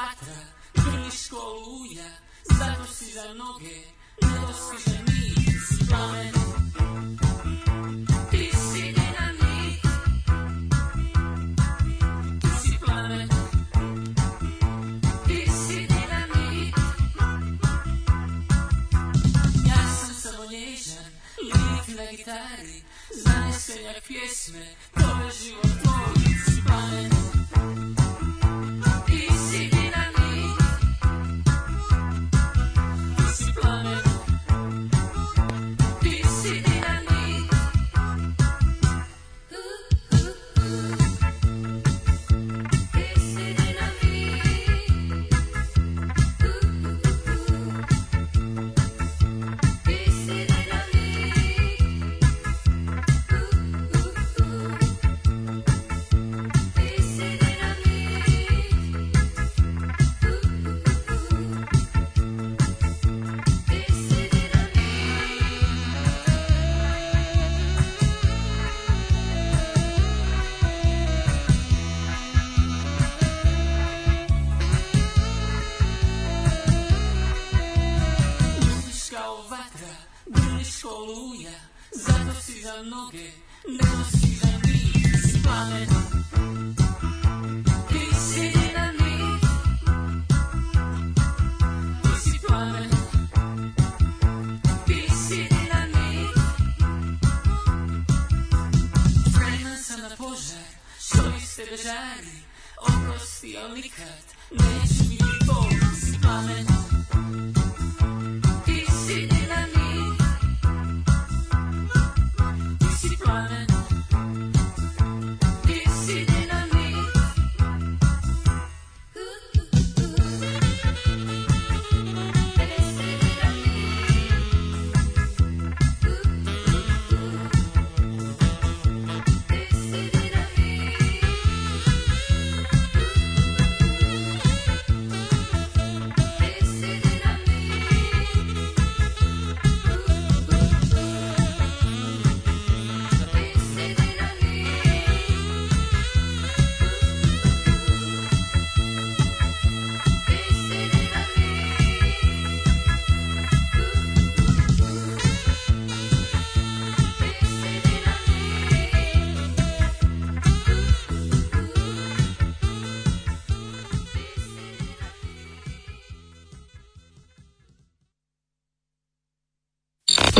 vatra Grli školuja Zato si za noge Ne dostiže mi si plamen Ti si dinamit Ti si Ja sam samo nježan Lik na gitari Znaš seljak pjesme To je život tvoj si plamen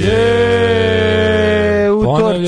Yeah.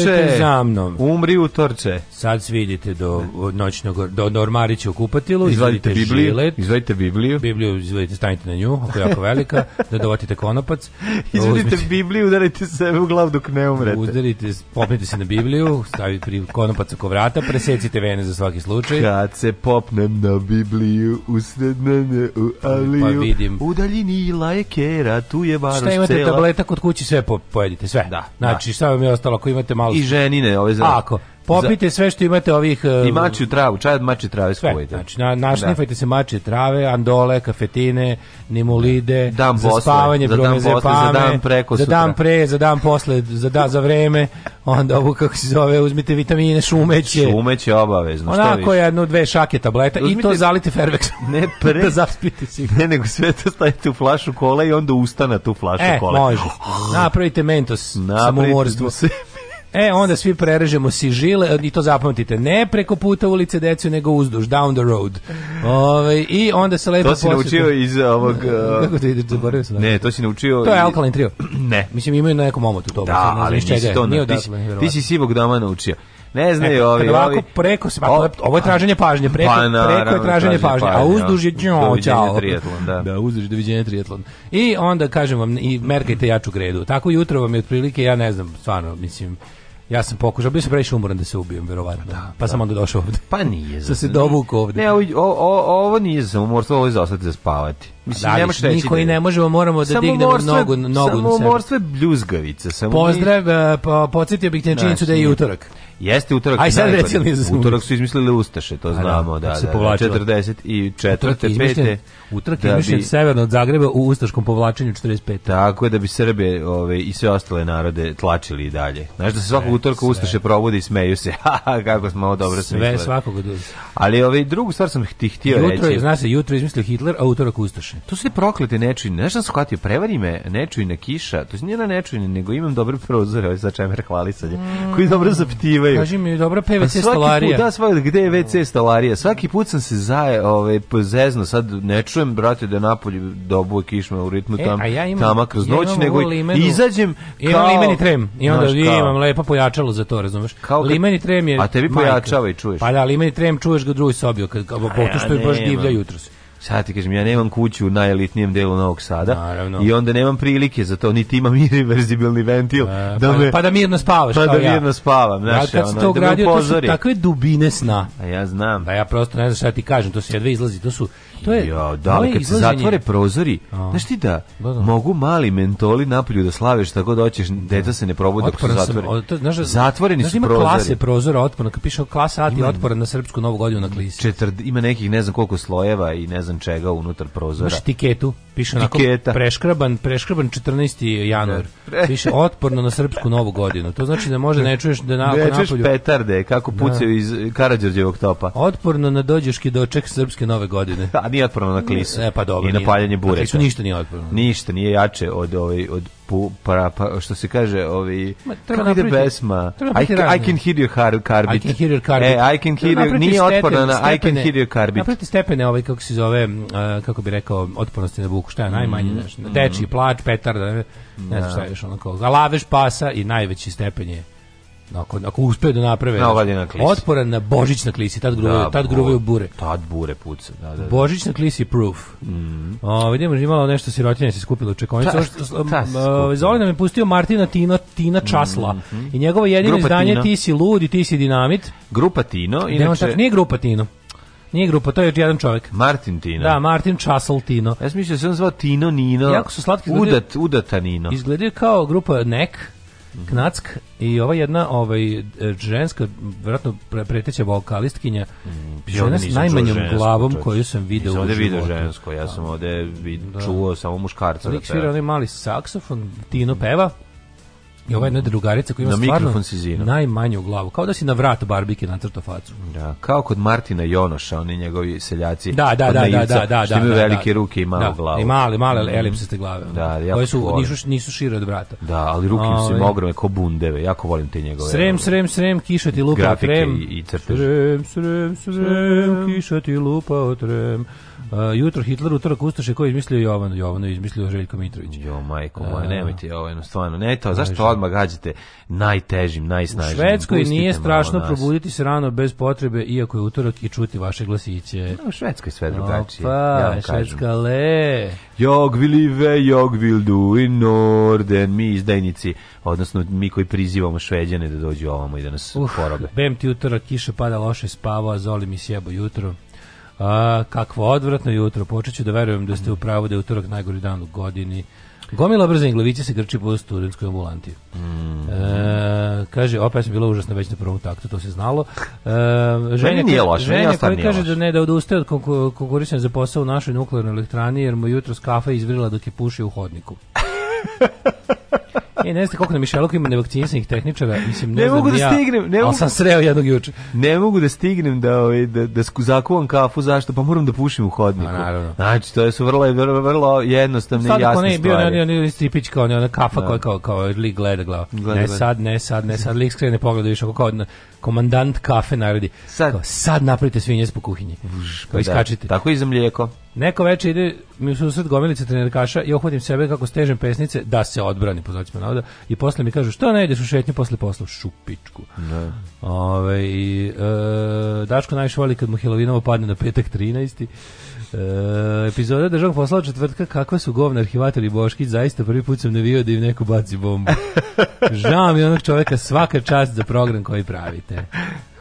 utorče. za mnom. Umri utorče. Sad svidite do noćnog do, do ormarića u kupatilu, izvadite Bibliju, izvadite Bibliju. Bibliju izvadite, stanite na nju, ako je jako velika, da dovatite konopac. Da izvadite uzmite, Bibliju, udarite se u glavu dok ne umrete. Udarite, popnite se na Bibliju, stavite pri konopac oko vrata, presecite vene za svaki slučaj. Kad se popnem na Bibliju, usred mene u pa aliju, pa vidim. u daljini lajkera, tu je varoš cela. Šta imate tableta kod kući, sve po, pojedite, sve. Da, znači, da. šta vam je ostalo, ako imate malo. I ženine, ove za... Ako. Popite sve što imate ovih... Uh, I mačiju travu, čaj od mačije trave sve. Znači, na, našnifajte da. se mačije trave, andole, kafetine, nimulide, da. dan za posle, spavanje, za dan posle, pame, za dan preko Za dan pre, za dan posle, za, da, za vreme, onda ovo kako se zove, uzmite vitamine, šumeće. Šumeće obavezno, šta Onako što više. jedno, dve šake tableta uzmite, i to zalite Fervex. Ne da pre. da zaspite si. Ne, nego sve to stavite u flašu kola i onda usta na tu flašu e, kola. E, može. Napravite mentos, Napravite samomorstvo. E, onda svi prerežemo si žile, e, i to zapamtite, ne preko puta ulice decu, nego uzduž, down the road. Ove, ovaj, I onda se lepo To si posjeti. naučio iz e, ovog... E, kako to ideš, zaboravio sam. Da- ne, to si naučio... To je Alkaline Trio. Ne. Mislim, imaju na nekom omotu to. Da, ali nisi to... Nije ti, ti si Sivog doma naučio. Ne znaju e, ovi, ovi. preko se, ovo je traženje pažnje, preko, pa, na, preko je traženje pažnje, pažnje, a uzduž je ćao, čao. da. da, je doviđenje triatlon. I onda, kažem vam, i merkajte jaču gredu. Tako jutro vam je otprilike, ja ne znam, stvarno, mislim, Ja sam pokušao, bio sam previše umoran da se ubijem, verovatno. Da, pa da. sam onda došao ovde. Pa nije. Sam se dovukao ovde. Ne, ovo, ovo, ovo nije za umorstvo, ovo je za ostati za spavati. Mislim, da, šta mi koji da ne možemo, moramo da dignemo nogu, nogu samo na sebe. Morstvo je bljuzgavica. Samo Pozdrav, mi... E, po, podsjetio bih te činjenicu da je znači, utorak. Jeste utorak. Aj sad reci li Utorak su izmislili ustaše, to pa da, znamo, da, da. Se da, 40 i 4. 5. Utorak je da izmišljen bi... severno od Zagreba u ustaškom povlačenju 45. Tako je da bi Srbe ove, i sve ostale narode tlačili i dalje. Znaš da se svakog e, utorka ustaše probudi i smeju se. kako smo ovo dobro smislili. Sve svakog od Ali ovaj, drugu stvar sam ti htio jutro, reći. zna se, jutro izmislio Hitler, a utorak ustaše kiše. To su te proklete nečujne. Znaš sam shvatio, prevari me nečujna kiša. To su nije na nečujne, nego imam dobre prozore, ovaj za čemer hvalisanje, mm. koji dobro zaptivaju. Kaži mi, dobra PVC pa svaki stolarija. Put, da, svaki, gde je WC stolarija? Svaki put sam se zaje, ovaj, zezno, sad ne čujem, brate, da napolje dobuje kišma u ritmu e, tam, ja imam, tama kroz ja noć, nego limenu, izađem kao... Imam limeni trem, i onda znaš, kao, imam lepa pojačalo za to, razumeš? Kao kad, limeni trem je... A tebi pojačava i čuješ. Pa da, limeni trem čuješ ga u drugoj sobi, kad, kad, kad, kad, kad, kad, kad, Sad ti kažem, ja nemam kuću u najelitnijem delu Novog Sada Naravno. i onda nemam prilike za to, niti imam irreverzibilni ventil. E, da, pa da me, pa da mirno spavaš pa da kao da ja. mirno spavam, znaš, ja, ono, to ugradio, da to su takve dubine sna. A ja znam. Da ja prosto ne znam šta ti kažem, to se jedve izlazi, to su to je jo, da, ali kad se zatvore prozori, A. znaš ti da, da, da. mogu mali mentoli napolju da slaviš tako god hoćeš, da. deta se ne probudi dok se zatvore. Sam, to, znaš, Zatvoreni znaš, su ima prozori. klase prozora otporna, kad piše klasa A ti otporan na srpsku novu godinu na klisi. Četvr, ima nekih ne znam koliko slojeva i ne znam znam čega unutar prozora. Imaš tiketu, piše onako preškraban, preškraban 14. januar. Da. Piše otporno na srpsku novu godinu. To znači da može ne čuješ da na, ne čuješ napolju... petarde kako da. pucaju iz Karađorđevog topa. Otporno na dođeški doček srpske nove godine. A nije otporno na klisu. E pa dobro. I na paljanje bureka. Ništa nije otporno. Ništa nije jače od ovaj od pu, pra, pa, što se kaže, ovi, Ma, kako ide pesma? I, I can hear your car, carbit. I can hear your carbit. E, I can hear your, nije otporna na I can hear your carbit. Naprati stepene, ovaj, kako se zove, uh, kako bi rekao, otpornosti na buku, šta je najmanje, mm, znaš, deči, plač, petar, ne, ne znam šta da. je još ono galaveš pasa i najveći stepen je ako, ako uspeju da naprave na otporan na Božić na klisi, tad, gruve, da, tad gruvaju bure. Tad bure puca, da, da, da. Božić na klisi proof. Mm. O, vidimo, imalo nešto sirotinje se skupilo u čekonicu. Zoli nam je pustio Martina Tino, Tina Časla mm -hmm. i njegovo jedino grupa izdanje Tino. Ti si lud i Ti si dinamit. Grupa Tino. Inače... Čak, nije grupa Tino. Nije grupa, to je jedan čovjek. Martin Tino. Da, Martin Časl Tino. Ja sam mislio da se on zvao Tino Nino. Jako su slatki. Udat, udata Nino. Izgledaju kao grupa Nek Knack i ova jedna ovaj ženska verovatno preteća vokalistkinja mm, žena s najmanjom glavom koju sam video ovde video žensko ja sam da. ovde vid, da. čuo samo muškarca da svira onaj mali saksofon Tino peva I ova jedna drugarica koja ima na stvarno najmanju glavu. Kao da si na vrat barbike nacrto facu. Da, kao kod Martina Jonoša, oni njegovi seljaci. Da, da, da, da, naivca, da, da, da, što imaju da, da. velike da, ruke i malu da, glavu. I male, male mm. elipsaste glave. Da, ja koje su, nisu, nisu šire od vrata. Da, ali ruke im su im ovaj. ogromne, kao bundeve. Jako volim te njegove. Srem, srem, srem, kiša ti lupa o trem. i, i crtež. Srem, srem, srem, kiša ti lupa o trem. Uh, jutro Hitler utorak ustaše koji izmislio Jovan, Jovanu izmislio Željko Mitrović. Jo majko moja, nemojte Jovanu, stvarno, ne to, zašto odmah gađate najtežim, najsnažnijim? U Švedskoj Pustite nije strašno probuditi se rano bez potrebe, iako je utorak i čuti vaše glasiće. No, u Švedskoj sve drugačije. Opa, ja Švedska kažem. le. Jog live, jog will do in norden, mi izdajnici, odnosno mi koji prizivamo Šveđane da dođu ovamo i da nas uh, porobe. Bem ti utorak, kiša pada loše spava, zoli mi sjebo jutro. A, kakvo odvratno jutro. Počet ću da verujem da ste u pravu da je utorak najgori dan u godini. Gomila brza inglavića se grči po studentskoj ambulanti. Mm. E, kaže, opet sam bila užasna već na prvom taktu, to se znalo. E, ženja, nije loše, ženja koji nije kaže da ne da odustaje od konkurisanja za posao u našoj nuklearnoj elektrani, jer mu jutro kafa izvrila dok je pušio u hodniku. E, ne znate koliko na Mišeluku ima nevakcinisanih tehničara, mislim, ne, ne mogu da ja, stignem, ne mogu, sam sreo jednog juče. Ne mogu da stignem da, ovaj, da, da zakuvam kafu, zašto? Pa moram da pušim u hodniku. A, pa, naravno. Znači, to su vrlo, vrlo, vrlo jednostavne sad, i jasne stvari. Sad, bio ne, ne, stripić kao ne, ona kafa da. koja kao, kao lik gleda glava. Gleda, ne sad, ne sad, ne sad, lik skrene pogleda više, kao, kao komandant kafe naredi. Sad. Kao, sad napravite svinjes po kuhinji. Uš, pa, pa iskačite. Da. Tako i za mlijeko. Neko veče ide mi u susret gomilice trenerkaša i uhvatim sebe kako stežem pesnice da se odbrani, na navoda, i posle mi kažu što ne ideš u šetnju posle posla, šupičku. Ne. Ove, i, e, Daško najviše voli kad mu Helovinovo padne na petak 13. E, epizoda državnog posla četvrtka kakve su govne arhivatori Boškić zaista prvi put sam ne da im neko baci bombu žao mi onog čoveka svaka čast za program koji pravite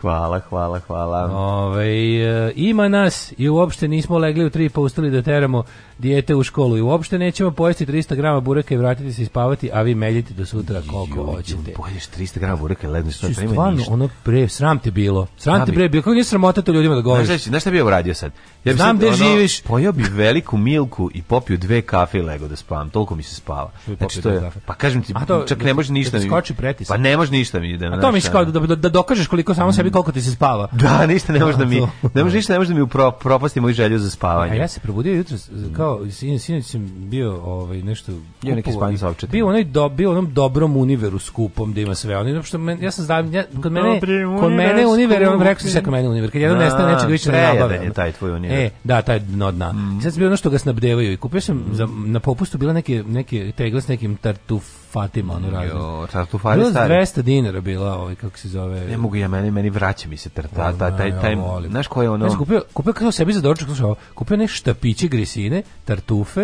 Hvala, hvala, hvala. Ove, e, ima nas i uopšte nismo legli u tri pa ustali da teramo dijete u školu i uopšte nećemo pojesti 300 grama bureka i vratiti se i spavati, a vi meljite do sutra koliko jo, hoćete. Poješ 300 grama bureka i ledno što nema stvarno, ništa. ono pre, sram te bilo. Sram Srabi. te bre, bilo. Kako je sramota to ljudima da govoriš? Znaš, znaš šta bi uradio sad? Ja bi Znam gde živiš. Pojao bi veliku milku i popio dve kafe i lego da spavam. Toliko mi se spava. Znači, to je, pa kažem ti, to, čak ne da može ništa. Da, mi, skoči pretis. Pa ne može ništa mi. Da, a to mi kao da, da, da dokažeš koliko samo mm. sebi vidi koliko ti se spava. Da, ništa ne može da mi, ne može ništa ne može da mi upro, propasti moju želju za spavanje. A ja se probudio jutros kao sinoć sam bio ovaj nešto bio neki spanjski ovčetik. Bio onaj do, bio onom dobrom univeru skupom da ima sve. Oni uopšte ja sam znam ja, kod mene Dobri, kod mene univer on rekao se kod mene univer. Kad jedan da, nestane nečega više da ne nabave. Je taj tvoj univer. E, da, taj dno dna. Mm. Sad sam bio nešto ga snabdevaju i kupio sam za, mm. na popustu bila neke neke tegle s nekim tartuf Fatima, ono razno. Jo, tartufari stari. 200 dinara bila, ovaj, kako se zove. Ne mogu ja, meni, meni vraća mi se ta, ta, ta, taj, taj, znaš koje ono... Znaš, kupio, kupio kao sebi za doručak, slušao, kupio ne štapiće grisine, tartufe,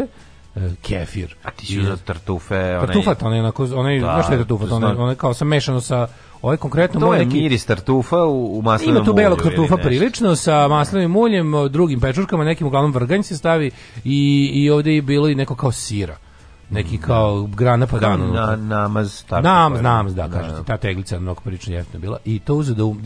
e, kefir. A ti si uzao tartufe? Tartufat, onaj, onako, one, da, znaš što je tartufat, onaj, onaj kao sa mešano sa, ovaj konkretno... moj je neki, miris tartufa u, u maslinom ulju. Ima tu belog tartufa prilično, sa maslinovim uljem, drugim pečurkama, nekim uglavnom vrganj se stavi i, i ovde je bilo i neko kao sira neki kao grana pa dano. Na, namaz, tako. Namaz, namaz, da, kažete. Ta teglica mnogo prilično jeftna bila. I to uze da, um,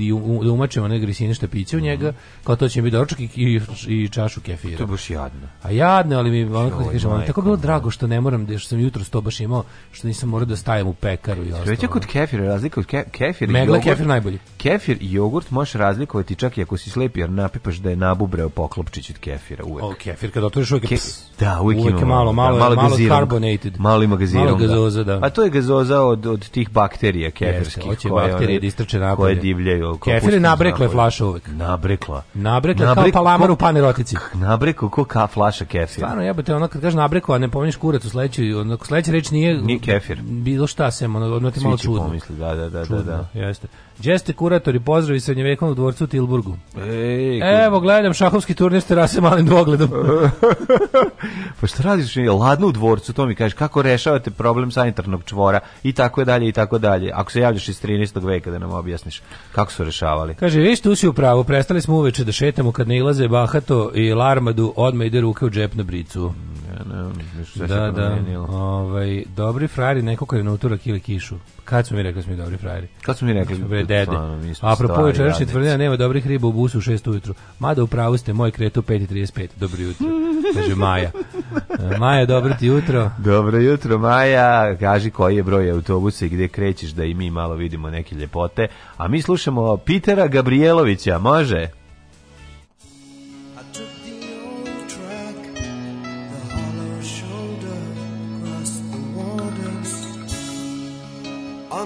da umačemo one grisine štapiće u njega, kao to će mi biti doručak i, i, i čašu kefira. To je baš jadno. A jadno, ali mi onako, kažem, ono, tako bilo drago što ne moram, da što sam jutro to baš imao, što nisam morao da stajem u pekaru i ostalo. Sveća kod kefira, razlika od ke, kefira Megla jogurt, kefir najbolji. Kefir i jogurt možeš razlikovati čak i ako si slep, jer napipaš da je nabubreo poklopčić od kefira uvek. O, kefir, kad otvoriš uvek, ke, da, uvek, uvek, uvek je malo, malo, malo, malo, malo carbonated. Malo ima gazirunga. Da. gazoza, da. A to je gazoza od, od tih bakterija kefirskih. Jeste, koje bakterije da istrče napolje. Koje divljaju. Kefir je nabrekla flaša uvek. Nabrekla. Nabrekla Nabrek, kao palamar u panerotici. Nabreko ko ka flaša kefira. Stvarno, jebote, ono kad kažeš nabrekla, ne pomeniš kurac u sledećoj, ono sledeća reč nije... Nije kefir. Bilo šta sem, ono, ono ti malo čudno. Svi će pomisli, da, da, da, da, da. Jeste. Jeste kuratori, pozdravi srednjevekovnog dvorcu u Tilburgu. Ej, Evo, gledam šahovski turnir s terase malim dvogledom. pa šta radiš? Je ladno u dvorcu, to mi kažeš. Kako rešavate problem sanitarnog čvora i tako dalje i tako dalje. Ako se javljaš iz 13. veka da nam objasniš kako su rešavali. Kaže, viš tu si u pravu, prestali smo uveče da šetamo kad ne ilaze Bahato i Larmadu, odmah ide ruke u džep na bricu da, da. Ovaj, dobri frajeri, neko koji je na utorak ili kišu. Kad smo mi rekli da smo dobri frajeri? Kad smo mi rekli? Smo bre, dede. Apropo jučerašnje tvrdnja, da nema dobrih riba u busu u 6 ujutru. Mada upravo ste, moj kretu 5.35. Dobro jutro. Kaže Maja. Maja, dobro ti jutro. Dobro jutro, Maja. Kaži koji je broj autobusa i gde krećeš da i mi malo vidimo neke ljepote. A mi slušamo Pitera Gabrielovića, može?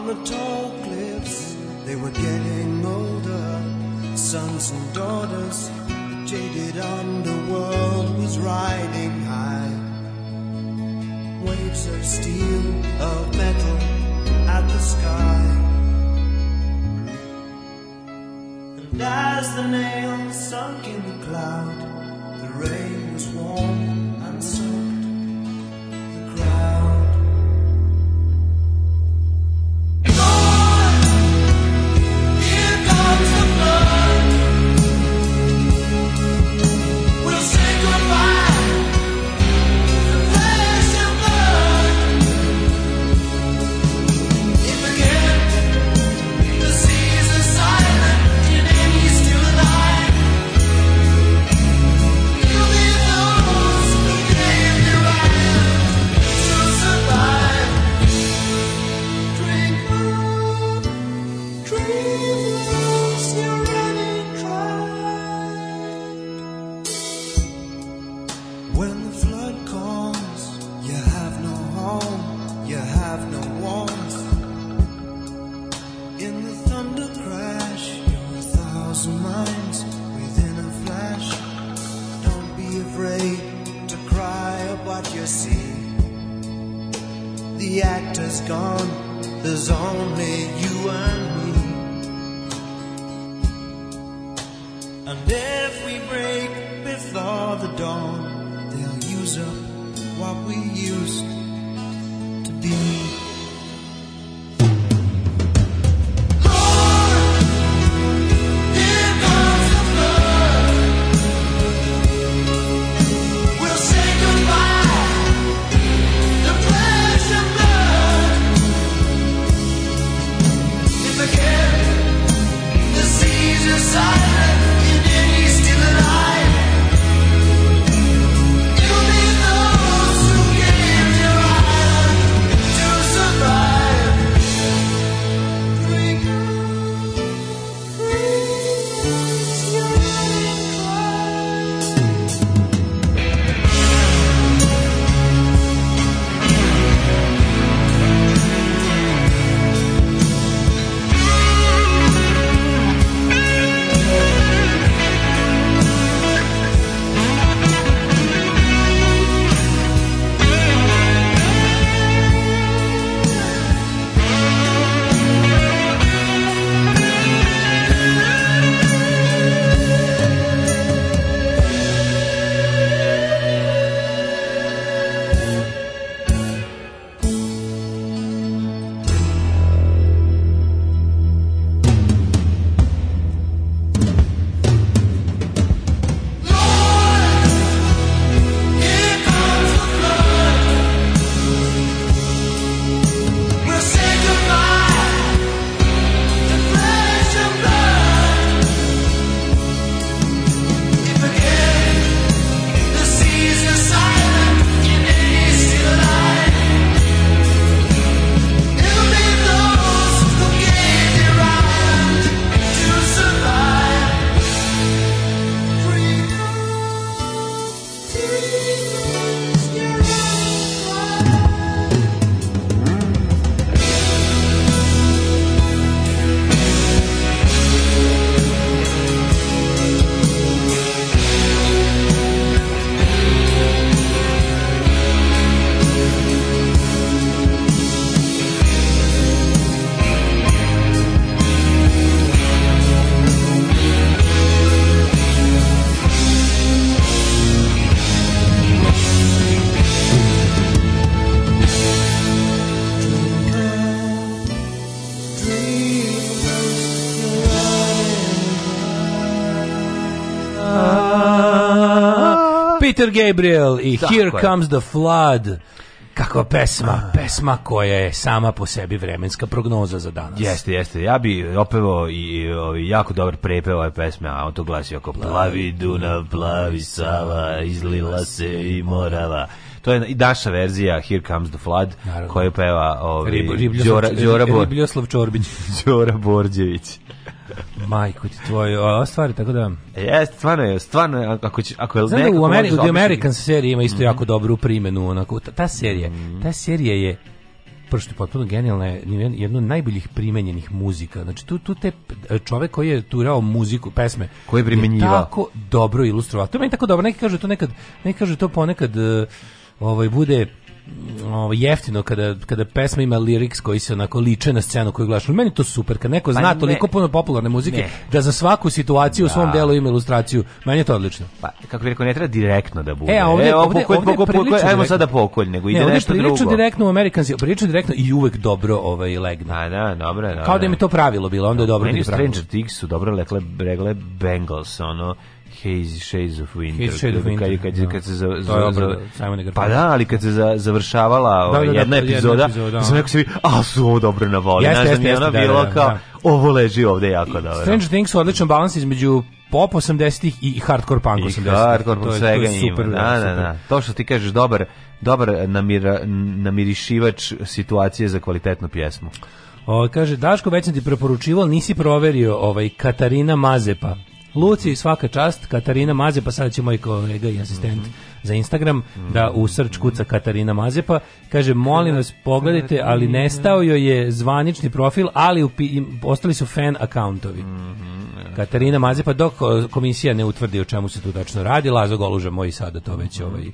on the tall cliffs, they were getting older. Sons and daughters, the jaded underworld was riding high. Waves of steel, of metal, at the sky. And as the nail sunk in the cloud, the rain was warm. Peter Gabriel i Tako Here je. Comes the Flood. Kakva pesma, pesma koja je sama po sebi vremenska prognoza za danas. Jeste, jeste. Ja bi opevao i ovi, jako dobar prepeo ove pesme, a on to glasi ako plavi Dunav, plavi Sava, izlila se i Morava. To je i naša verzija Here Comes the Flood, Naravno. koju peva ovi, Rib, Đora, Đora, Bor- Ribljoslav Čorbić. Đora Borđević. Majko ti tvoje, ova stvar tako da... E, jeste, stvarno je, stvarno je, ako, će, ako je Znam da neko... u, Ameri, u The American seriji ima isto mm -hmm. jako mhm. dobru primjenu, onako, ta, ta serija, mm -hmm. ta serija je prvo potpuno genijalna je jedno od najboljih primenjenih muzika. Znači tu, tu te e, čovek koji je turao muziku, pesme, koji je primenjivao. Tako dobro ilustrovao. To meni tako dobro. Neki kažu to nekad, neki kažu to ponekad e, ovaj bude ovo, jeftino kada, kada pesma ima liriks koji se onako liče na scenu koju gledaš. Meni to super, kad neko pa zna ne, toliko puno popularne muzike ne. da za svaku situaciju da. u svom da. delu ima ilustraciju, meni je to odlično. Pa, kako bi rekao, ne treba direktno da bude. E, a ovdje, e, ovdje, pokolj, ovdje, pokolj, ovdje pokolj, ajmo sada pokolj, nego ide ne, nešto drugo. direktno u Amerikansi, prilično direktno i uvek dobro ovaj, legne. A, pa da, dobro, dobro. Kao da im da, je da. to pravilo bilo, onda je dobro. Meni u Stranger Things su dobro legle, regle Bengals, ono, Haze Shades of Winter. Haze Shades of Winter. Kad, kad, da. kad se za, za, za, pa da, ali kad se za, završavala da, ovaj, da, da, jedna epizoda, jedna epizoda da. sam rekao sebi, a su ovo dobro navoli. Jeste, jeste, jeste, da, bilo da, kao, da. ovo leži ovde jako dobro. Strange Things su odličan balans između pop 80-ih i hardcore punk 80-ih. I hardcore punk svega ima. Da, da, da, da. To što ti kažeš, dobar, dobar namira, namirišivač situacije za kvalitetnu pjesmu. O, kaže, Daško, već sam ti preporučival, nisi proverio ovaj, Katarina Mazepa. Luci svaka čast, Katarina Mazepa, sada će moj kolega i asistent mm -hmm. za Instagram, mm -hmm. da u srč kuca Katarina Mazepa, kaže, molim vas, pogledajte, ali nestao joj je zvanični profil, ali u, ostali su fan akauntovi. Mm -hmm. E. Katarina Mazepa, dok komisija ne utvrdi o čemu se tu tačno radi, Lazo Goluža moj sada to već mhm. ovaj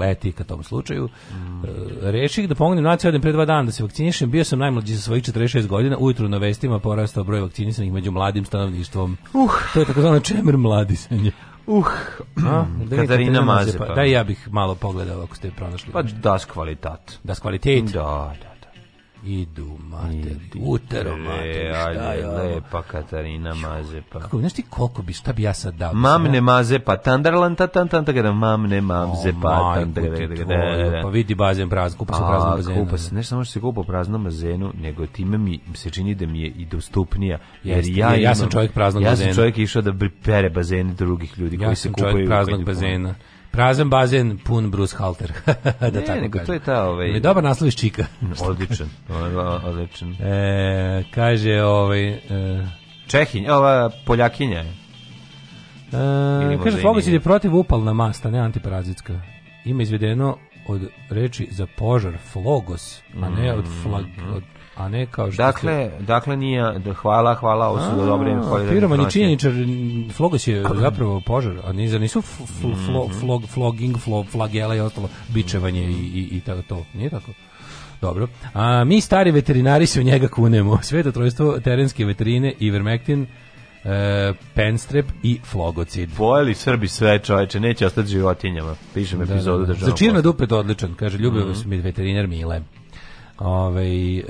leti ka tom slučaju. Mm. E, Reših da pomognem naciju, odem pre dva dana da se vakcinišem, bio sam najmlađi sa svojih 46 godina, ujutru na vestima porastao broj vakcinisanih među mladim stanovništvom. Uh. To je takozvano čemer mladisanje. Uh, A, mm. da Katarina Mazepa. Pa, da, ja bih malo pogledao ako ste pronašli. Pa das kvalitat. Das kvalitet? Da, da. Idu, mater, utero, e, mater, e, šta je ovo? Lepa Katarina Mazepa. Kako, znaš ti koliko bi, šta bi ja sad dao? Mam ne Mazepa, tandarlan ta tan tan tagada, mam ne Mazepa, tandarlan da, da. Pa vidi bazen prazan, kupa se pa, praznom bazenu. Kupa se, ne samo što se kupa praznom bazenu, nego time mi se čini da mi je i dostupnija. Jer ja, ja sam čovjek praznog bazena. Ja sam čovjek išao da pere bazene drugih ljudi koji se kupaju. Ja sam čovjek praznog bazena. Prazan bazen, pun Bruce Halter. da ne, tako nego to je ta... Ovaj... Je dobar naslov iz Čika. odličan, odličan. E, kaže, ovaj... E... Čehinj, e, ova Poljakinja je. E, kaže, Flogocid je protiv upalna masta, ne antiparazitska. Ima izvedeno od reči za požar, flogos, a ne od, mhm. flag, od a ne kao što dakle, ste... dakle nije, hvala, hvala, ovo su do dobre Piroman i činjeničar, flogos je zapravo požar, a ni za nisu mhm. flog, flogging, flog, flagela i ostalo, bičevanje i, i, i to, nije tako? Dobro. A mi stari veterinari se u njega kunemo. Sveto trojstvo terenske veterine, ivermektin, e, penstrep i flogocid. Pojeli Srbi sve čoveče, neće ostati životinjama. Pišem da, epizodu da, da. Za čirno dupe to odličan, kaže, ljubio mm -hmm. mi veterinar Mile. Ove, ovaj, e,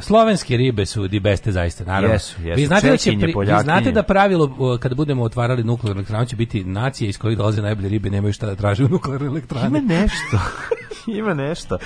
slovenske ribe su di beste zaista, naravno. Jesu, jesu. Vi znate, Čekinje, da, će, vi znate da pravilo e, kada budemo otvarali nuklearnu elektranu će biti nacije iz kojih dolaze najbolje ribe nemaju šta da traže u nuklearnoj elektrani. Ima nešto. ima nešto.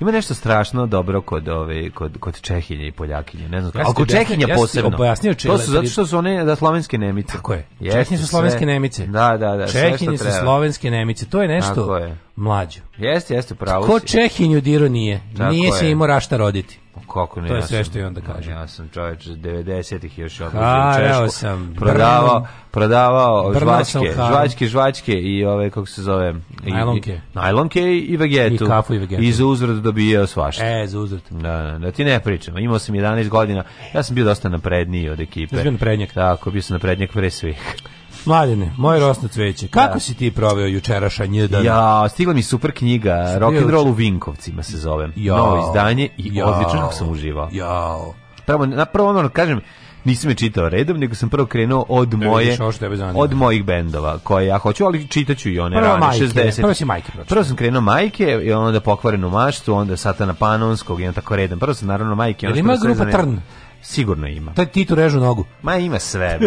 Ima nešto strašno dobro kod ove ovaj, kod kod Čehinje i Poljakinje, ne znam. Ja Ako Čehinja ja posebno. Pojasnio to su zato što su one da slovenske nemice. Tako je. Čehinje su slovenske nemice. Da, da, da. Čehinje su slovenske nemice. To je nešto. Tako je. Mlađo. Jeste, jeste pravo. Ko Čehinju diro nije. Tako nije se nemoj rašta roditi. Pa kako ne, to je ja sve sam, što i onda kaže. Ja sam čovječ 90-ih još odlazio u Češku. sam. Prodavao, prodavao žvačke, žvačke, žvačke i ove, kako se zove... I, najlonke. I, najlonke i vegetu. I kafu i vegetu. I za uzvrat dobijao svašta. E, za uzvrat. Da, da, da ti ne pričam. Imao sam 11 godina. Ja sam bio dosta napredniji od ekipe. Ja sam bio naprednjak. Tako, bio sam naprednjak pre svih. Mladene, moje rosno cveće. Kako da. si ti proveo jučerašanje dan? Ja, stigla mi super knjiga Rock and Roll u Vinkovcima se zove. Jao, Novo izdanje i odlično sam uživao. Jao. Prvo na prvo ono kažem Nisam je čitao redom, nego sam prvo krenuo od da moje od mojih bendova koje ja hoću, ali čitaću i one prvo rane majke, 60. Prvo si majke pročitao. Prvo sam krenuo majke i onda pokvarenu maštu, onda Satana Panonskog i onda tako redom. Prvo sam naravno majke. Jel ima grupa Trn? Sigurno ima. Taj Titu režu nogu. Ma ima sve.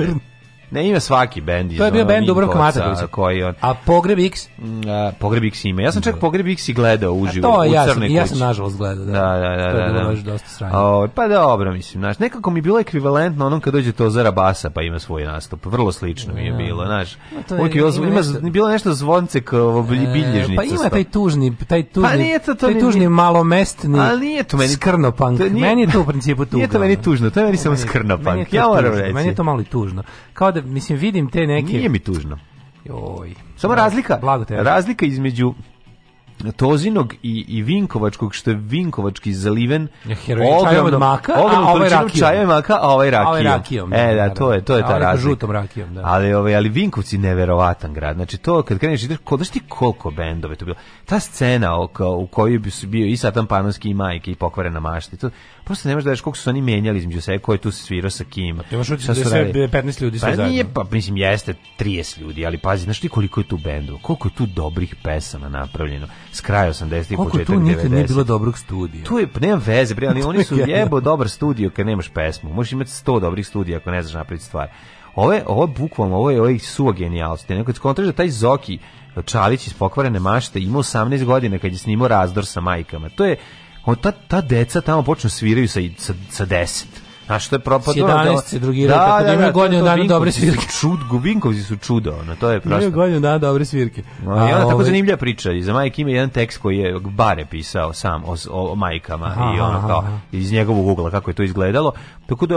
Ne, ima svaki bend iz To je bio bend Dubrovka Matakovića. Koji on, a Pogreb X? Mm, a, Pogreb X ima. Ja sam čak da. Pogreb X i gledao uživo to, u ja Crnoj kući. Ja sam nažalost gledao, da. Da, da, da. To je da, bilo da. dosta sranje. O, pa dobro, mislim, znaš, nekako mi je bilo ekvivalentno onom kad dođe to Basa pa ima svoj nastup. Vrlo slično mi je bilo, znaš. No, je, bilo, ima, nešto, bilo nešto zvonce kao e, bilježnica. Pa ima taj tužni, taj pa tužni, pa to, to taj tužni nije, malomestni ali nije to meni, skrnopank. To, nije, meni je to u principu tužno. Nije to meni tužno, to je meni samo skrnopank. Ja moram reći. Meni je to malo tužno. Kao da mislim, vidim te neke... Nije mi tužno. Joj. Samo razlika, blago te. razlika između Tozinog i, i Vinkovačkog, što je Vinkovački zaliven ogromnom, od maka, ogromnom ovaj ovaj a ovaj rakijom. maka, a ovaj rakijom. A da, ovaj rakijom e, da, da, to je, da. to je ta ovaj razlika. Žutom rakijom, da. Ali, ovaj, ali Vinkovci neverovatan grad. Znači, to kad kreneš, ideš, kod ti koliko bendove to bilo. Ta scena oko, u kojoj bi su bio i Satan Panonski i Majke i Pokvarena mašta, to, Prosto ne možeš da veš koliko su oni menjali između sebe, ko je tu svirao sa kim. Pa imaš ući da sve 15 ljudi sve pa zajedno. Nije, pa mislim, jeste 30 ljudi, ali pazi, znaš ti koliko je tu bendu, koliko je tu dobrih pesama napravljeno, s kraja 80. i početak 90. Koliko tu nikad nije bilo dobrog studija. Tu je, nema veze, pri, ali oni su jebo dobar studio kad nemaš pesmu. Možeš imati 100 dobrih studija ako ne znaš napraviti stvari. Ove, ovo je bukvalno, ovo je ovaj suo genijalstvo. Nekad skontraš da taj Zoki Čalić iz pokvarene mašte ima 18 godina kad je snimao razdor sa majkama. To je on ta, ta deca tamo počnu sviraju sa, sa, sa deset. A što je propadlo? 17 se drugi da, tako da, da imaju da, godinu dana dobre svirke. Čud, Gubinkovci su čudo, ono, to je prosto. Imaju godinu dana dobre svirke. A, I onda tako ovaj- zanimljiva priča, i za majke ima jedan tekst koji je Bare pisao sam o, o majkama aha, i ono kao aha. iz njegovog ugla kako je to izgledalo, Tako da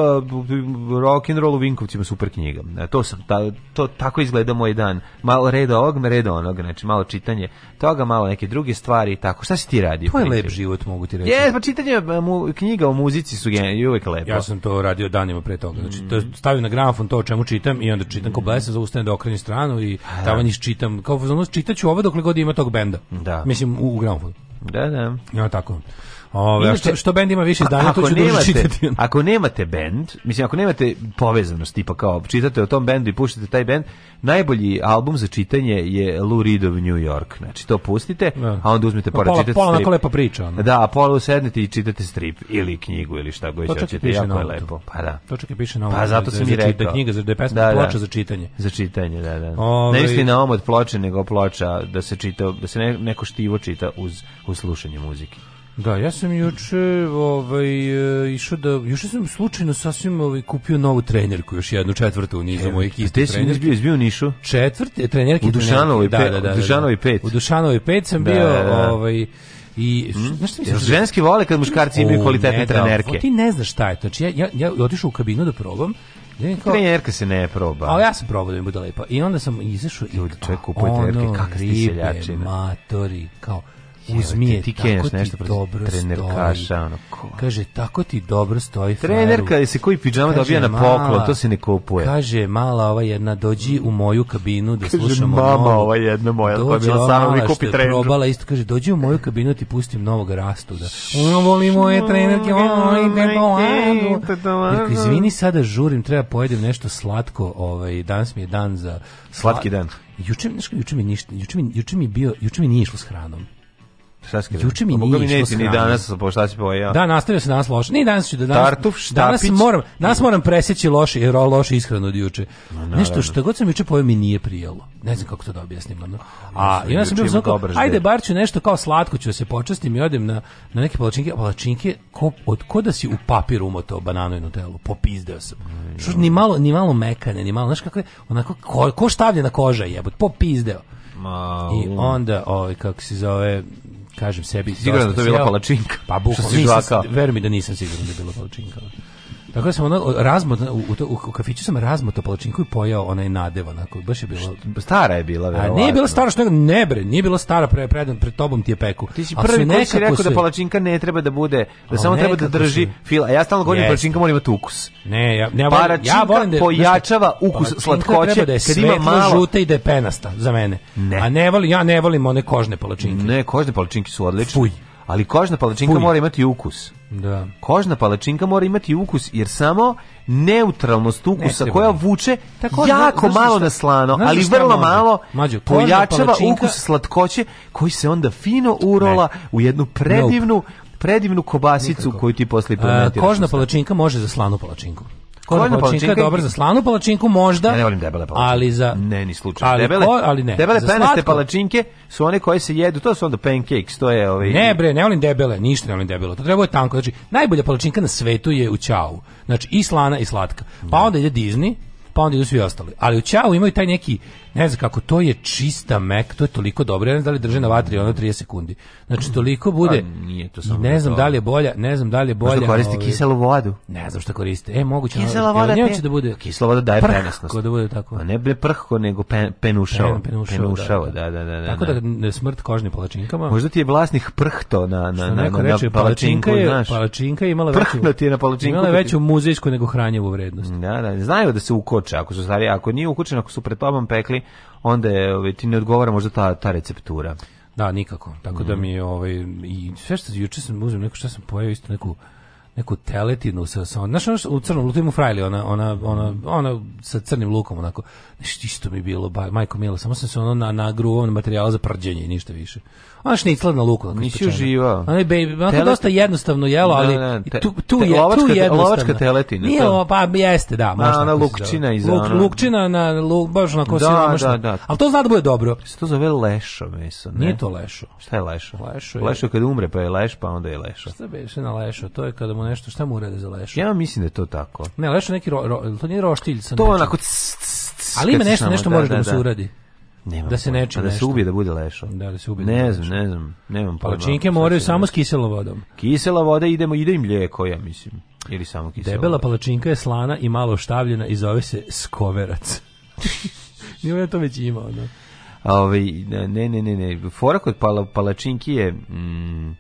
rock and roll u Vinkovcima super knjiga. E, to sam ta, to tako izgleda moj dan. Malo reda ovog, reda onog, znači malo čitanje toga, malo neke druge stvari i tako. Šta si ti radio? To lep život, mogu ti reći. Je, pa čitanje e, mu, knjiga o muzici su je uvek lepo. Ja sam to radio danima pre toga. Znači to stavim na gramofon to o čemu čitam i onda čitam ko blesan, zaustanem da okrenem stranu i da. tamo niš čitam. Kao znači čitaću ovo dokle god ima tog benda. Da. Mislim u, u gramofon. Da, da. Ja tako. Ove, Inače, što, što bend ima više izdanja, to ću da nemate, Ako nemate bend, mislim, ako nemate povezanost, tipa kao čitate o tom bendu i puštate taj bend, najbolji album za čitanje je Lou Reed of New York. Znači, to pustite, da. a onda uzmete pa pored, čitate pola, strip. lepa priča. Ono. Da, a pola sednete i čitate strip ili knjigu ili šta god hoćete, jako je lepo. Pa da. To čak i piše na pa ovom. Pa zato da sam i rekao. Da knjiga, da je pesma da, ploča za čitanje. Za čitanje, da, da. Ove... Ovaj- ne misli na od ploče, nego ploča da se čita, da se neko štivo čita uz, uz slušanje muzike. Da, ja sam juče ovaj, e, išao da, juče sam slučajno sasvim ovaj, kupio novu trenerku, još jednu četvrtu u nizu e, mojih istih trenerki. Gde si izbio, izbio Nišu? Četvrte trenerke. U Dušanovi 5. Da, da da, da, da, Dušanovi 5. U Dušanovi 5 sam da, bio, da, da. ovaj, I mm. znaš šta ženski vole kad muškarci imaju kvalitetne ne, trenerke. Da, ti ne znaš šta je to. Znači ja ja ja otišao u kabinu da probam. kao, trenerka se ne proba. A ja sam probao da mi bude lepo. I onda sam izašao i ljudi čovjek kupuje trenerke kakve matori, kao uzmi je, ti keneš nešto dobro trenerkaša, ono, ko? Kaže, tako ti dobro stoji Trenerka frajeru. se koji pidžama dobija na poklon, to se ne kupuje. Kaže, mala ova jedna, dođi u moju kabinu da kaže, slušamo mama novu. ova jedna moja, koja je bila sama mi kupi trener. probala isto, kaže, dođi u moju kabinu ti pustim novog rastu. Da. Ono voli moje trenerke, ono ide do Izvini, sada žurim, treba pojedem nešto slatko, ovaj, danas mi je dan za... Slatki dan. Juče, mi, juče mi, ništa, juče mi, juče mi bio, juče mi nije išlo s hranom. Šta Juče mi pa nije mi neti, ni danas, po pa šta si pojao? Da, nastavio se danas loše. Ni danas ću da danas. Tartuf, štapić. Danas moram, danas moram presjeći loše, jer loše ishranu od juče. No, Nešto što god sam juče pojeo mi nije prijelo. Ne znam kako to da objasnim. No. A ja sam bio znako, ajde bar ću nešto kao slatko ću da se počastim i odem na, na neke palačinke. Palačinke, ko, od koda si u papir umotao bananoj i nutelu? Popizdeo sam. Mm, Što, ni malo, ni malo mekane, ni malo, znaš kako je, onako, ko, ko stavlja na koža jebot? popizdeo. Ma, I onda, ovaj, kako se zove, kažem sebi siguran da to je bila palačinka pa bukvalno verujem mi da nisam siguran da je bila palačinka Tako da sam ono razmot, u, u, u kafiću sam razmoto palačinku i pojao onaj nadev, onako, baš je bilo... Stara je bila, vjerovatno. A nije bila stara, što ne bre, nije bila stara, pre, pred, pred tobom ti je peku. Ti si prvi koji si rekao sve... da palačinka ne treba da bude, da samo treba da drži si... fil, a ja stalno govorim yes. palačinka mora imati ukus. Ne, ja, ne, ja, volim, ja volim da... da pojačava ukus slatkoće, treba da je kad ima malo... žuta i da je penasta, za mene. Ne. A ne volim, ja ne volim one kožne palačinke. Ne, kožne palačinke su odlične. Fuj ali kožna palačinka Puni. mora imati ukus. Da. Kožna palačinka mora imati ukus jer samo neutralnost ukusa ne koja da. vuče Tako, jako malo na slano, ali vrlo malo Mađo, pojačava ukus slatkoće koji se onda fino urola ne. u jednu predivnu predivnu kobasicu Nikako. koju ti posle primetiraš. E, kožna palačinka može za slanu palačinku. Korna palačinka je dobra za slanu palačinku možda. Ja ne volim debele palačinke. Ali za ne ni slučajno. Ali debele, ko, ali ne. Debele peneste palačinke su one koje se jedu, to su onda pancakes, to je ovi... Ovaj- ne bre, ne volim debele, ništa ne volim debelo. To treba je tanko. Znači najbolja palačinka na svetu je u ćau. Znači i slana i slatka. Pa da. onda ide Disney, pa onda idu svi ostali. Ali u Ćao imaju taj neki ne znam kako, to je čista mek, to je toliko dobro, ne znam da li drže na vatri ono 30 sekundi. Znači toliko bude, A, pa, nije to samo ne znam da li je bolja, ne znam da li je da bolja. Možda koriste ove, ovaj- kiselu vodu. Ne znam šta koriste. E, moguće. Kisela voda, evo, te, da bude kisela voda daje prenosnost. da bude tako. A pa ne bre prhko, nego pen, penušao. Pen, penušao, da, penušao da, da, da, da, da Tako da ne smrt kožnim palačinkama. Možda ti je vlasnih prhto na, na, na, na, reče, na palačinku, je, znaš. Palačinka je imala veću, ti je na palačinku. Imala veću muzejsku nego hranjevu vrednost. Da, da, znaju da se ukoče, ako su stari, ako nije ukočeno, ako su pred tobom pekli, onda je, ovaj, ti ne odgovara možda ta, ta receptura. Da, nikako. Tako da mhm. mi ovaj i sve što juče sam uzeo neko što sam pojeo isto neku neku teletinu sa sa znaš ono u crnom luku frajli ona ona ona ona sa crnim lukom onako nešto isto mi bilo ba, majko mila samo sam se ono na na na materijal za prđenje i ništa više Ona šnicla na luku. Nisi uživao. Ona je baby, ona dosta jednostavno jelo, da, ali ne, da, ne, da, te, tu, tu te, je lovačka, tu jednostavno. Lovačka teletina. Nije, to? pa jeste, da. Možda, na, na lukčina iza. Luk, lukčina na luk, baš na kosi. Da, da, da. Ali to zna da bude dobro. Se to zove lešo, meso, ne? Nije to lešo. Šta je lešo? Lešo je. Lešo kad umre, pa je leš, pa onda je lešo. Šta beše na lešo? To je kada mu nešto, šta mu urade za lešo? Ja mislim da je to tako. Ne, lešo neki, ro, ro, to nije roštilj. To onako... Ali ima nešto, nešto može da mu se uradi. Nemam da se ne čuje pa Da se ubije da bude lešo. Da, da se ubije. Ne da znam, ne znam, nemam pojma. Palačinke moraju samo s kiselom vodom. Kisela voda idemo ide i mlijeko, ja mislim. Ili samo kisela. Debela voda. palačinka je slana i malo štavljena i zove se skoverac. Nije ja to već imao, da. Ove, ovaj, ne, ne, ne, ne. Fora kod pala, palačinki je... Mm,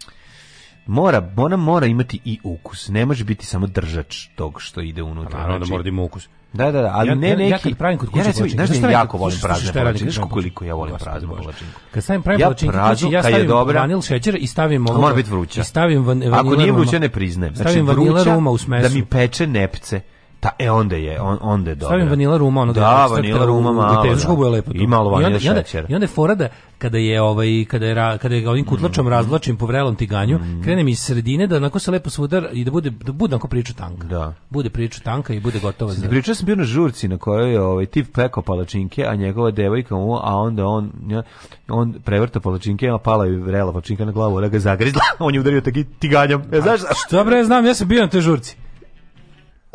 mora, ona mora imati i ukus. Ne može biti samo držač tog što ide unutra. Naravno da znači, mora da ima ukus. Da, da, da, ali ja, ne neki. Ja kad pravim kod kuće, ja recimo, znaš da jako volim prazne palačinke, znaš koliko ja volim prazne palačinke. Kad stavim pravim palačinke, ja stavim ja je dobra, vanil šećer i stavim ovo. Mora biti vruća. I stavim van, vanila. Ako nije vruća ne priznajem. Znači, stavim vanila ruma u smesu. Da mi peče nepce. Ta, e, onda je, on, onda je dobro. Stavim vanila ruma, ono da, da vanila ruma, malo, da. je lepo. Tu. I malo vanila šećera. I onda, šećer. i onda je fora da, kada je, ovaj, kada je, kada je ovim mm. kutlačom mm. razvlačim po vrelom tiganju, mm. krenem iz sredine, da onako se lepo svudar i da bude, da bude onako priču tanka. Da. Bude priču tanka i bude gotova. Sada, za... Pričao sam bio na žurci na kojoj je ovaj, tip pekao palačinke, a njegova devojka mu, a onda on, on prevrta palačinke, a pala je vrela palačinka na glavu, ona ga zagrizla, on je udario tagi tiganjem. Ja, e, znaš, šta bre, znam, ja sam bio na toj žurci.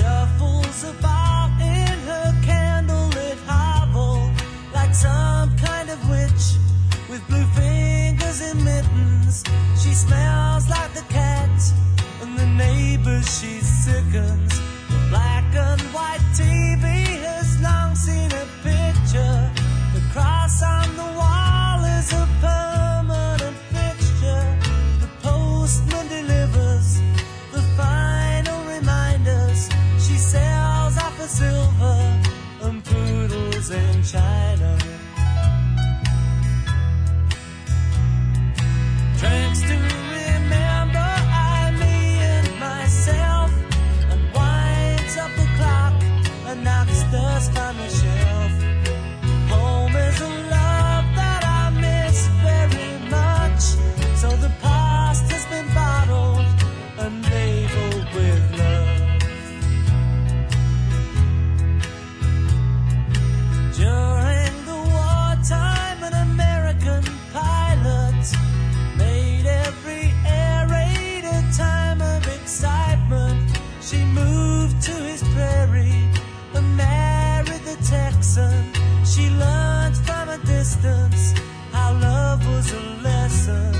shuffles about in her candlelit hovel like some kind of witch with blue fingers and mittens. She smells like the cat, and the neighbors she sickens. The black and white TV has long seen a picture. The cross on the wall is a in China. Drinks to remember I, me, and myself, and winds up the clock and knocks the Spanish. distance, our love was a lesson.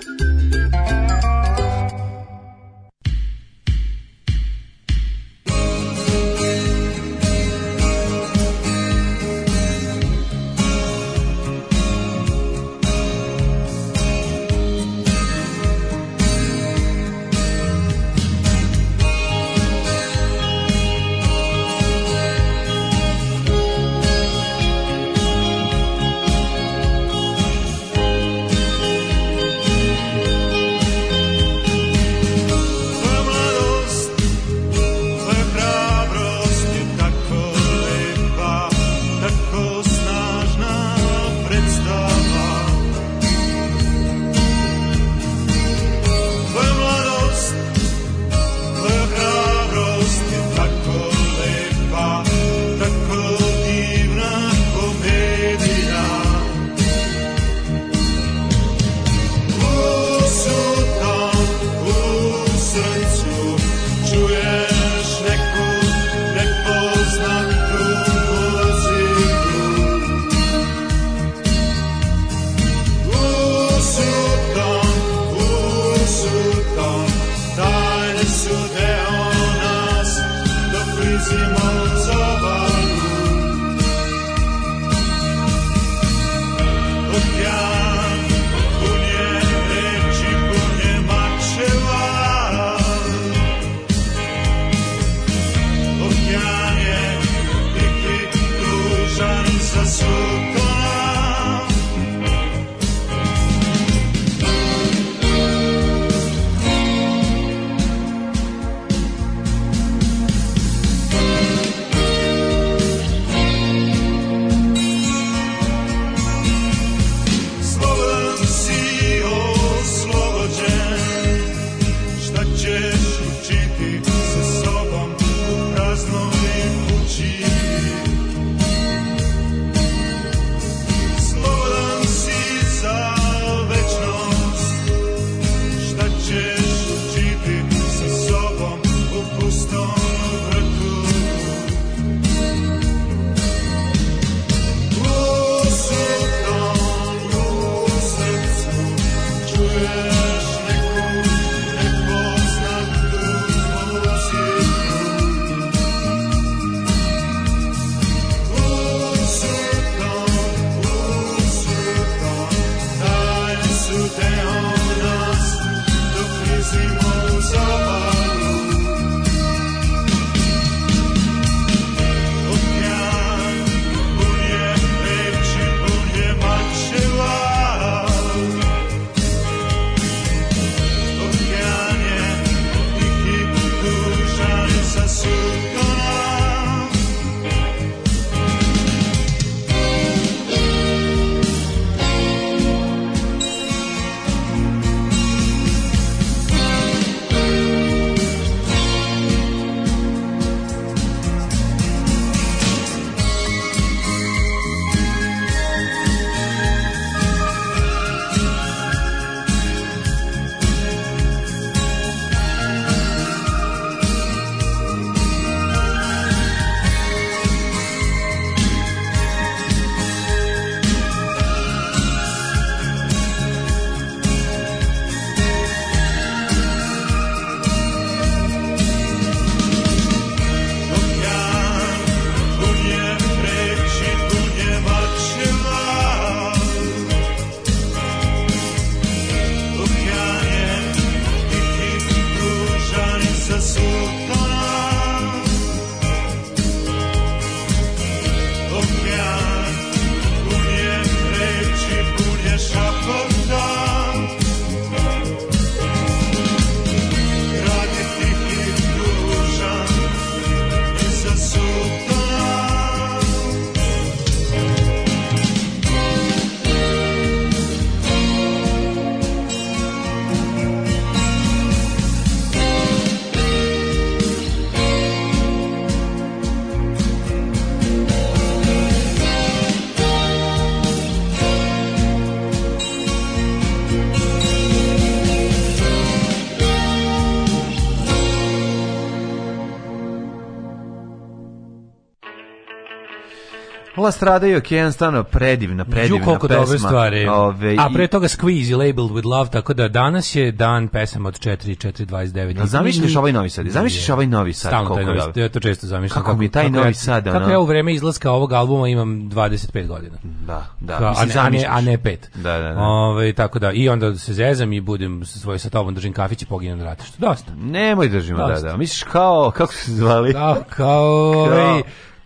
La Strada i Okean stvarno predivna, predivna Ju, koliko pesma. dobre stvari. Ove, A pre toga Squeeze Labeled with Love, tako da danas je dan pesama od 4 4.29. No, zamišljaš ovaj Novi Sad, zamišljaš ovaj Novi Sad. Stalno taj Novi Sad, ja to često zamišljam. Kako, kako mi taj kako Novi Sad, ono... Kako ja u vreme izlaska ovog albuma imam 25 godina. Da, da. Ka, a, ne, a, ne, pet. Da, da, da. Ove, tako da, i onda se zezam i budem sa svoj sa tobom, držim kafić i poginem na ratištu. Dosta. Nemoj držimo, Dosta. da, da. Misliš kao, kako se zvali? Da, kao, kao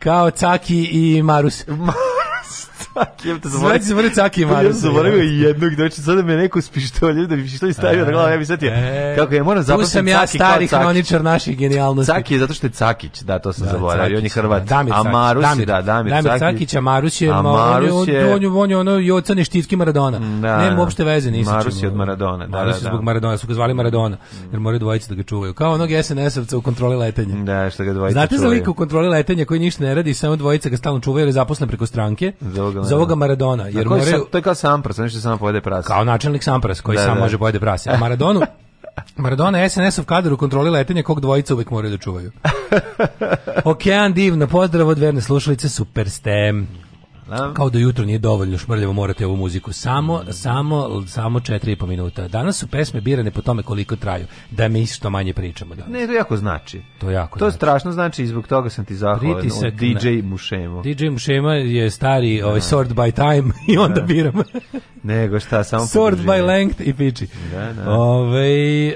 Kao Caki i Marus. Kijem te zaboravio. Sve zaboravio Caki i Maru. Ja zaboravio i jednog, znači sada da me neko s pištoljem, da bi pištolj stavio na glavu, ja bi setio. E, kako je, moram zapamtiti Caki kao Caki. Tu sam ja stari hroničar naših genijalnosti. Caki je zato što je Cakić, da, to sam da, zaboravio, on je Hrvat. Da, Damir Cakić. Amarus Damir, da, Damir, Damir Cakić. Damir Cakić, Amarus je, Amarus on je, on je, on je ono Joca Ništitski Maradona. Da, Nema uopšte veze, nisam Amarus je od Maradona, da, da, da. zbog Maradona, su ga zvali Maradona, jer moraju dvojice da ga čuvaju. Kao onog SNS-ovca u kontroli letenja. Da, što ga dvojica Znate za lik u kontroli letenja koji ništa ne radi, samo dvojica ga stalno čuvaju jer je zaposlen preko stranke. Maradona. Za ovoga Maradona. Jer more moraju, to je kao Sampras, nešto samo pojede prase. Kao načelnik Sampras koji da, sam da. može pojede prase. A Maradonu, Maradona SNS-ov kadar u kontroli letenja kog dvojica uvek moraju da čuvaju. Okean divno, pozdrav od verne slušalice, super ste. Da. Kao da jutro nije dovoljno šmrljavo morate ovu muziku. Samo, mm. samo, samo 4,5 minuta. Danas su pesme birane po tome koliko traju. Da mi isto manje pričamo danas. Ne, to jako znači. To jako To znači. strašno znači i zbog toga sam ti zahvalan. DJ Mušemo. DJ Mušema je stari da. ovaj, sort by time i onda da. biram. Nego šta, samo Sword by length i piči. Da, da. Ovaj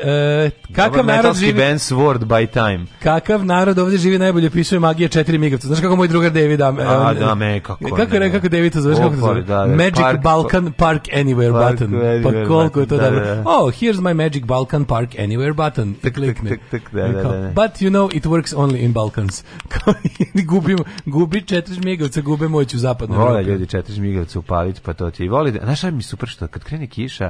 e, kakav narod živi... band Sword by time. Kakav narod ovde živi najbolje, pisuje magije 4 migavca. Znaš kako moj drugar David... A, a da, me, kako, kako je rekao kako David to zove, kako zove? Da, da, da, Magic park, Balkan Park Anywhere park button. Pa Anywhere pa koliko je to da, da, da. Oh, here's my Magic Balkan Park Anywhere button. I klikne. Tuk, tuk, tuk, da, da, da, da, But you know, it works only in Balkans. gubimo, gubi četiri žmigavca, gube moć u zapadnoj Evropi. Vole ljudi četiri žmigavca upaliti, pa to ti i voli. Da- Znaš šta mi super što, kad krene kiša,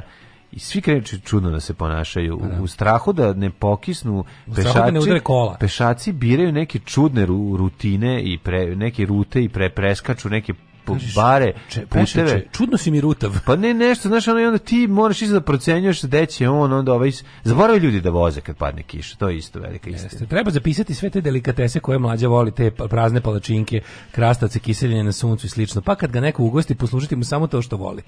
i svi krenu čudno da se ponašaju u, u strahu da ne pokisnu u pešači da ne kola. pešaci biraju neke čudne rutine i pre, neke rute i pre preskaču neke bare, puteve. Če, čudno si mi rutav. Pa ne, nešto, znaš, ono, i onda ti moraš isto da procenjuješ gde će on, onda ovaj... Zaboravaju ljudi da voze kad padne kiša, to je isto velika istina. Jeste. Treba zapisati sve te delikatese koje mlađa voli, te pa, prazne palačinke, krastavce, kiseljenje na suncu i slično. Pa kad ga neko ugosti, poslužiti mu samo to što voli.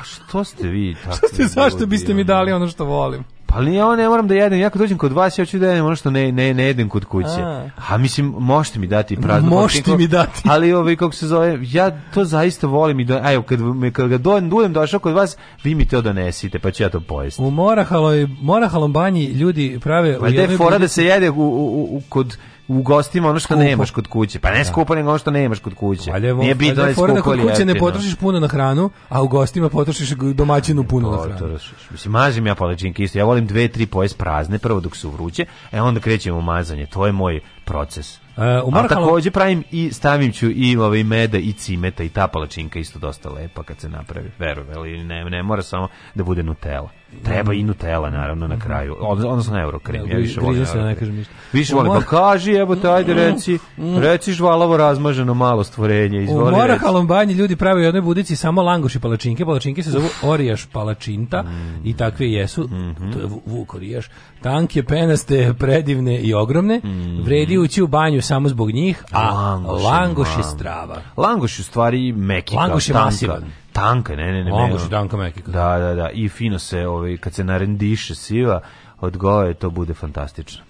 A što ste vi tako? što ste, zašto biste mi dali ono što volim? Pa ali ja ne moram da jedem, ja kad dođem kod vas, ja hoću da jedem ono što ne, ne, ne jedem kod kuće. A, A mislim, možete mi dati prazno. Možete mi dati. Ali ovo ovaj, kako se zove, ja to zaista volim. I do, a evo, kad, kad ga dojem, dujem došao kod vas, vi mi to donesite, pa ću ja to pojesti. U Morahaloj, Morahalom banji ljudi prave... Valjda je fora da se jede u, u, u, kod u gostima ono što nemaš kod kuće. Pa ne da. skupo, nego ono što nemaš kod kuće. Valjevo, Nije bitno da je skupo kod kuće ne potrošiš puno na hranu, a u gostima potrošiš domaćinu puno na hranu. Mislim, mazim ja palačinke isto. Ja volim dve, tri pojes prazne, prvo dok su vruće, e onda krećemo mazanje. To je moj proces. Uh, u Marhalu... A takođe pravim i stavim ću i ove ovaj meda i cimeta i ta palačinka isto dosta lepa kad se napravi. Verujem, ali ne, ne mora samo da bude Nutella. Treba i Nutella naravno na kraju. Odnosno eurokrem. Da, ja više volim. Se, ne kažem ništa. Više volim. Pa kaži, evo mm, te ajde mm, reci, mm. reci žvalavo razmaženo malo stvorenje, izvoli. U Morahalom banji ljudi prave u jednoj budici samo langoši palačinke. Palačinke se zovu orijaš palačinta i takve jesu. Mm -hmm. To je vuk orijaš. Tanke, penaste, predivne i ogromne. Vredi ući u banju samo zbog njih, a langoš, langoš je strava. Langoš je u stvari mekika, langoš je Masivan. Tanka, ne, ne, ne. Langoš je tanka mekika. Da, da, da. I fino se, ovaj, kad se narendiše siva, od goje to bude fantastično.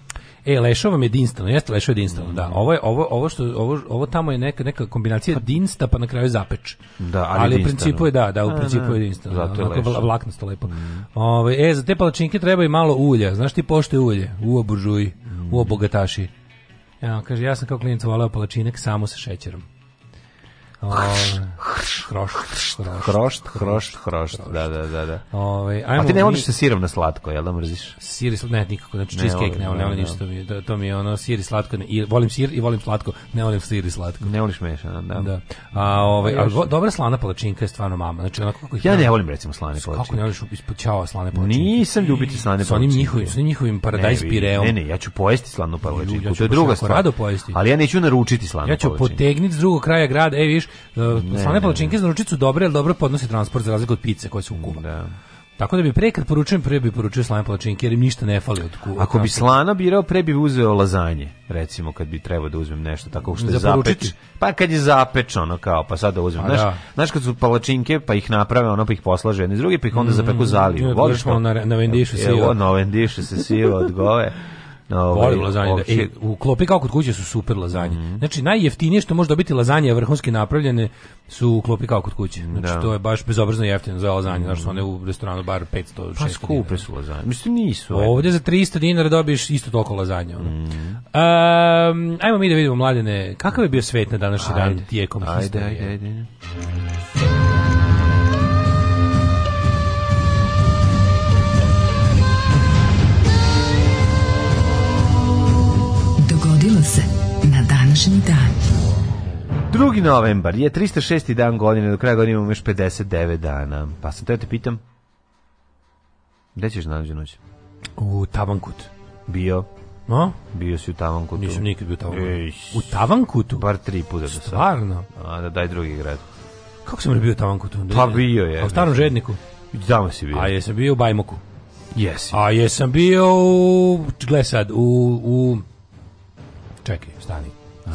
E, lešo vam je dinstalno, jeste lešo je dinstalno, mm. da. Ovo, je, ovo, ovo, što, ovo, ovo tamo je neka, neka kombinacija pa- dinsta pa na kraju zapeč. Da, ali, ali u principu je da, da, u da, da, principu ne, da. je dinstalno. Zato je onako lešo. Vlaknasto lepo. Mm. Ove, ovaj, e, za te palačinke treba i malo ulja, znaš ti pošte ulje, u oburžuji, mm. u obogataši. Ja, kaže, ja sam kao klinac voleo palačinek samo sa šećerom. Hrošt, hrošt, hrošt, da, da, da. da. Ove, ovaj, A ti ne voliš se sirom na slatko, jel da mrziš? Sir i slatko, ne, nikako, znači cheesecake ne volim, ne volim ništa, mi, to, to mi je ono sir i slatko, ne, i, volim sir i volim slatko, ne volim sir i slatko. Ne voliš mešano, da. da. A, ove, ovaj, a, a dobra slana palačinka je stvarno mama, znači onako kako ih... Ja ne volim recimo slane palačinke. Kako ne voliš ispod čava slane palačinke? Nisam ljubiti slane palačinke. Sa onim njihovim, sa njihovim paradajz pireom. Ne, ne, ja ću pojesti slanu palačinku, to je druga stvar. Ali ja neću naručiti slanu palačinku. Ja ću potegnuti s drugog kraja grada, ej viš, Uh, e, slane palačinke za ručicu dobre, ali dobro podnose transport za razliku od pice koje se ukuva. Da. Tako da bi pre kad poručujem, pre bi poručio slane palačinke jer im ništa ne fali od kuva. Ako bi slana birao, pre bi uzeo lazanje, recimo kad bi trebao da uzmem nešto tako što je zapeč. Pa kad je zapečeno kao, pa sad da uzmem. Znaš, da. znaš kad su palačinke, pa ih naprave, ono pa ih poslaže jedne iz druge, pa ih onda zapeku mm, zaliju. Mm, Voliš Na, na vendišu sivo. na vendišu se sivo od gove. Ovaj, Volim lazanje. Da, u klopi kao kod kuće su super lazanje. Mm -hmm. Znači, najjeftinije što može dobiti lazanje vrhunski napravljene su u klopi kao kod kuće. Znači, da. to je baš bezobrazno jeftino za lazanje. Mm -hmm. Znači, one u restoranu bar 500, pa, 600 skupe su lazanje. Mislim, nisu. Ovdje za 300 dinara dobiješ isto toliko lazanje. Ono. Mm -hmm. um, ajmo mi da vidimo, mladene, kakav je bio svet na današnji ajde. dan tijekom ajde, historije? Ajde, ajde, ajde. današnji dan. 2. novembar je 306. dan godine, do kraja godine imamo još 59 dana. Pa sam te te pitam, gde ćeš na noć? U Tavankut. Bio. No? Bio si u Tavankutu. Nisam nikad bio u Tavankutu. u Tavankutu? Bar tri puta. Stvarno? A, da daj drugi grad. Kako sam bio u Tavankutu? Pa bio je. A u starom žedniku? Tamo si bio. A jesam bio u Bajmoku. Jesi. A jesam bio u... Gle sad, u... u... Čekaj, stani.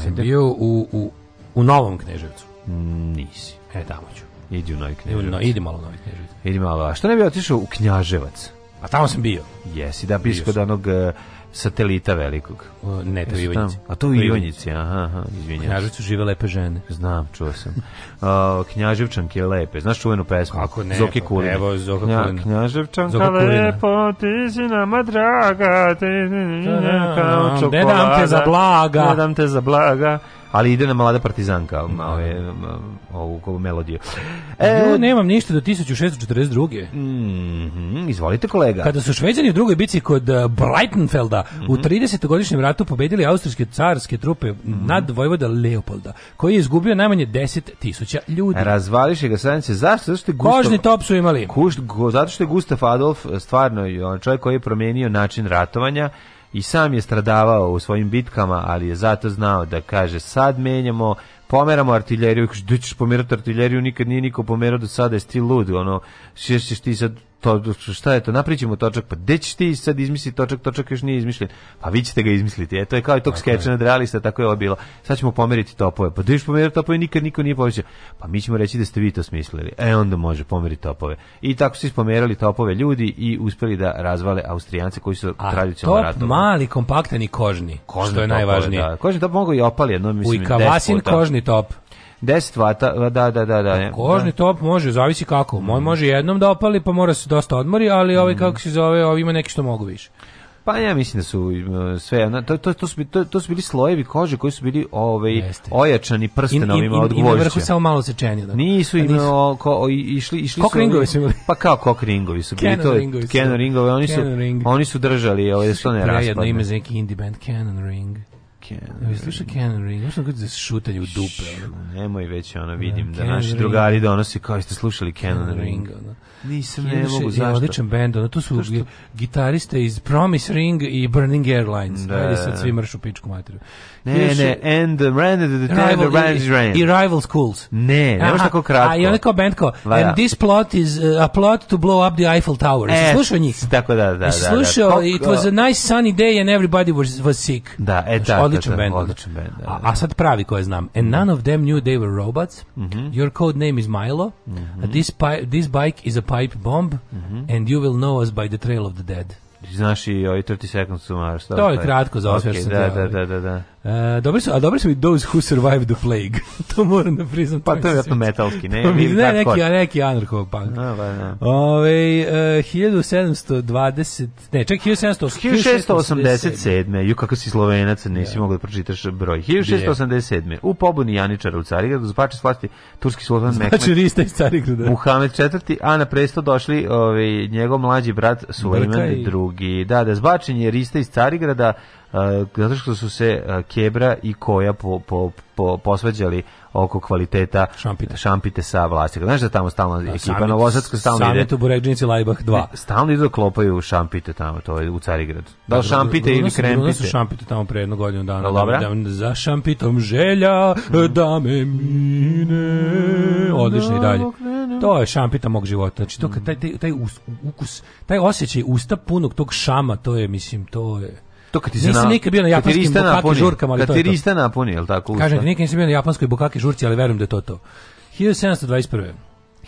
Sam bio u, u, u Novom Kneževcu. Mm, nisi. E, tamo ću. Idi u Novi Kneževac. No, idi malo u Novi Kneževac. Idi malo. A što ne bi otišao u Knjaževac? A tamo sam bio. Jesi, da, biš onog... Uh, satelita velikog. O, ne, to je A to je Ivanjici, aha, aha, izvinjam. Knjaževcu žive lepe žene. Znam, čuo sam. uh, knjaževčanke lepe. Znaš čuvenu pesmu? Kako ne? Zoke pa Kulina. Evo, Zoka Kulina. knjaževčanka Zoka Kulina. lepo, ti si nama draga, ti si nama kao čokolada. Ne dam te za blaga. Ne dam te za blaga ali ide na mlada partizanka, da. um, ove, ovu melodiju. E, e jo, nemam ništa do 1642. Mm izvolite kolega. Kada su Šveđani u drugoj bici kod uh, Breitenfelda mm -hmm. u 30-godišnjem mhm. ratu pobedili austrijske carske trupe mm -hmm. nad Vojvoda Leopolda, koji je izgubio najmanje 10.000 ljudi. Razvališe ga sadnice. Zašto? Zato što je Gustav... Kožni top su imali. Kušt, go, zato što je Gustav Adolf stvarno čovjek koji je promijenio način ratovanja i sam je stradavao u svojim bitkama, ali je zato znao da kaže sad menjamo pomeramo artiljeriju, da ćeš pomerati artiljeriju, nikad nije niko pomerao do sada, je stil lud, ono, šeš ćeš ti sad to, šta je to, naprićemo točak, pa deć ti sad izmisli točak, točak još nije izmišljen, pa vi ćete ga izmisliti, e, to je kao i tok sketch na realista, tako je ovo bilo, sad ćemo pomeriti topove, pa deš da pomeriti topove, nikad niko nije povećao, pa mi ćemo reći da ste vi to smislili, e, onda može pomeriti topove. I tako su ispomerali topove ljudi i uspeli da razvale Austrijance koji su tradicionalno ratovali top mali, kompaktan i kožni, kožni što je topove, najvažnije. Da. Kožni top mogu i opali jedno, mislim, Ujka, vasin kožni top. 10 vata, da, da, da. da pa, Kožni top može, zavisi kako. Moj mm. može jednom da opali, pa mora da se dosta odmori, ali ovaj mm. kako se zove, ovaj ima neki što mogu više. Pa ja mislim da su e, sve to to to su to, to su bili slojevi kože koji su bili ovaj ojačani prstenovima od gvožđa. I na vrhu samo malo sečeni da. Nisu pa im oko išli išli kok su ringovi su bili. Pa kao kok ringovi su bili to. Canon ringovi, oni su oni su držali ovaj da se to ne raspadne. Jedno ime za neki indie band Canon Ring. Ken. Vi slušate Ken Ring, možda ga za šutanje u dupe. Šu, nemoj već, ona da, vidim da, naši drugari donose kao ste slušali Ken, Ring ono. Nisam ne mogu zašto. Odličan bend, ono tu su što... gitariste iz Promise Ring i Burning Airlines. Da, Ajde sad svi mršu pičku materiju. Ne, Još, ne, and the rand the rival, the rand rain. i rival schools. Ne, ne baš tako kratko. A i kao bend kao and this plot is uh, a plot to blow up the Eiffel Tower. E, slušao njih. Tako da, da, da. da. Slušao da, da. it was a nice sunny day and everybody was was sick. Da, e da. Odličan bend, odličan bend. A, da. a sad pravi koje znam. And none of them knew they were robots. Mm -hmm. Your code name is Milo. Mm -hmm. this, this bike is a pipe bomb mm -hmm. and you will know us by the trail of the dead. Znaš i ovi 30 seconds to Mars. To je kratko za osvješćenje. Okay, da, da, da, da, da, da. Uh, dobri su, a dobri su i Those Who Survived the Plague. to moram da priznam. Pa to je vjerojatno metalski, ne? ne, ne neki, a neki anarcho-punk. No, ba, no. 1720, ne, čak 1787. Ju, kako si slovenac, nisi yeah. Da. mogao da pročitaš broj. 1687. Yeah. U pobuni Janičara u Carigradu, zbače s turski sultan Mehmed. Zbače Rista iz Carigrada. Muhammed IV. A na presto došli ovaj, njegov mlađi brat Sulejman II. Da, da, zbačen je Rista iz Carigrada, zato što su se Kebra i Koja po, po, po, posvađali oko kvaliteta šampite, šampite sa vlasti. Znaš da tamo stalno da, ekipa Novosadska stalno ide. Samit u Buregđenici Lajbah 2. Ne, stalno idu da klopaju šampite tamo, to je u Carigradu. Da li dakle, šampite ili krempite? Da su šampite tamo pre jednu godinu dana. Dobra. Da, da, za šampitom želja da me mine. Odlično i dalje. To je šampita mog života. Znači to kad taj, taj, taj ukus, taj osjećaj usta punog tog šama, to je, mislim, to je To kad ti se nisam na... nikad bio na japanskim bukaki žurkama, ali to je to. napuni, je li tako? Usta? Kažem ti, nikad nisam bio na japanskoj bukaki žurci, ali verujem da je to to. 1721.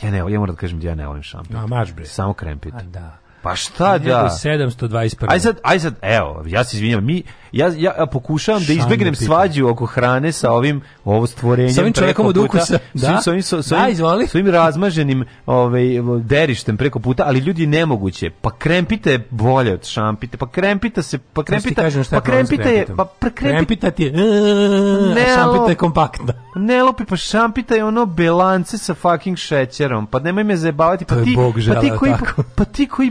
Ja ne, ja moram da kažem da ja ne volim šampion. A, maš bre. Samo krempit. A, da. Pa šta da? 721. Aj sad, aj sad, evo, ja se izvinjam, mi, ja, ja pokušavam da izbegnem da svađu oko hrane sa ovim ovo stvorenjem. Sa ovim čovjekom od ukusa. Da? Sa ovim, sa, sa, da, izvoli. Sa ovim razmaženim ovaj, derištem preko puta, ali ljudi nemoguće. Pa krempite bolje od šampite, pa krempita se, pa krempita, pa krempita je, pa prekrempita. Pa krempita ti je, ne, šampita je kompaktna. Ne lopi, pa šampita je ono belance sa fucking šećerom, pa nemoj me zajebavati, pa ti, pa, pa ti koji, pa ti koji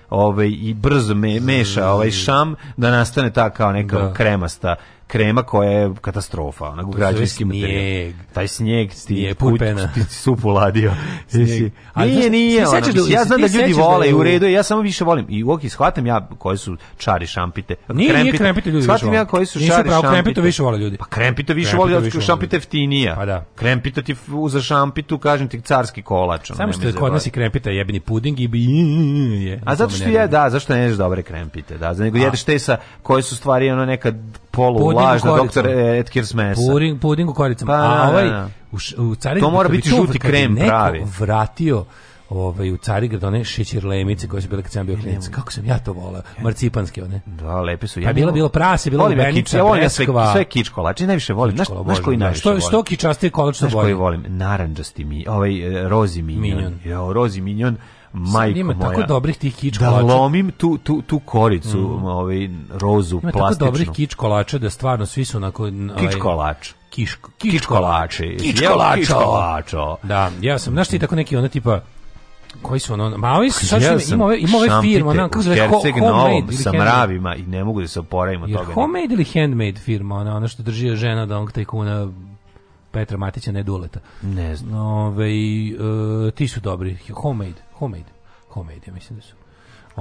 ovaj, i brzo me, meša ovaj šam da nastane ta kao neka da. kremasta krema koja je katastrofa, ona građevinski materijal. Taj snijeg ti je ti supu ladio. Ali nije, nije. Ona, da, ja znam da ljudi da vole i u redu, ja samo više volim. I uoki shvatam ja koji su čari šampite. Nije, krempite. nije krempite ljudi shvatam više ja koji su čari pravo, šampite. Krempito više vole ljudi. Pa krempito više vole, više šampite ftinija. Pa da. Krempito ti uza šampitu, kažem ti, carski kolač. Samo što je kod nas i krempita jebeni puding i bi... Je, A zato što je, da, zašto ne ješ dobre krempite, da, nego jedeš te sa koje su stvari ono nekad polu puding lažna doktor Atkins mesa. Puding, puding u koricama. Pa, a da, ovaj, da, da. u, u Carigradu, to mora biti žuti krem pravi. vratio ovaj u Carigrad one šećerlemice koje su bile kad sam bio klinac. Kako sam ja to voleo. Marcipanske one. Da, lepe su. Pa ja pa bilo bilo prase, bilo lubenica, ja volim sve, sve kič kolače, znači najviše volim. Znaš, znaš koji najviše što, volim? Što kičasti kolač volim? Znaš koji volim? Narandžasti mi, ovaj e, rozi minjon. minjon. Jo, rozi minjon majko ima moja. tako dobrih tih kič da kolača. Da lomim tu, tu, tu koricu, mm. ovaj, rozu, ima plastičnu. Ima tako dobrih kič kolača da stvarno svi su onako... Ovaj, kič kolač. Kiš, kič, kič kolači. Kič kolačo. kolačo. Da, ja sam, znaš ti tako neki ono tipa koji su ono, ma ovi su sad ima ove, ima ove firma, ona kako se zove, homemade novom, ili sa mravima i ne mogu da se oporavimo od toga. Homemade ili handmade firma, ona, ona što drži žena da on taj tajkuna Petra Matića, ne Duleta. Ne znam. Ove, e, ti su dobri. Homemade. Homemade. Homemade, ja mislim da su.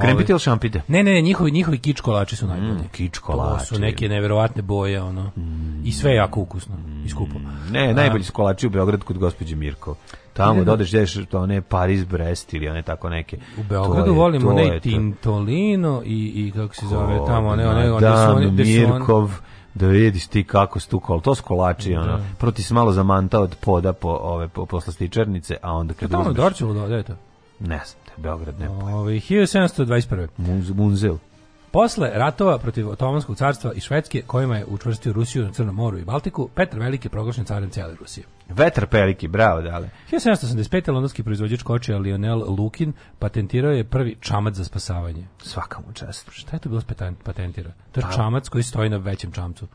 Krempite ili šampite? Ne, ne, ne, njihovi, njihovi kič kolači su mm, najbolji. Mm, kič kolači. To su neke neverovatne boje, ono. Mm, I sve jako ukusno mm, i skupo. Mm, ne, najbolji su kolači u Beogradu kod gospođe Mirko. Tamo dodeš, da ideš to one Paris Brest ili one tako neke. U Beogradu volimo onaj Tintolino i, i kako se zove tamo, ne, da, one, one, one, one, one, one, one, one, one, da vidiš ti kako stukao, to su kolači, da. proti se malo zamantao od poda po, ove, po, posle stičernice, a onda kad e, uzmeš... To tamo je da, da je to? Ne znam, Beograd ne pojma. 1721. Muz, munzel. Posle ratova protiv Otomanskog carstva i Švedske, kojima je učvrstio Rusiju na Crnom moru i Baltiku, Petar Veliki je proglašen carem cijele Rusije. Vetar Peliki, bravo, dale. 1785. londonski proizvođač kočija Lionel Lukin patentirao je prvi čamac za spasavanje. Svaka mu čast. Šta je to bilo s patentirao? To je pa. čamac koji stoji na većem čamcu.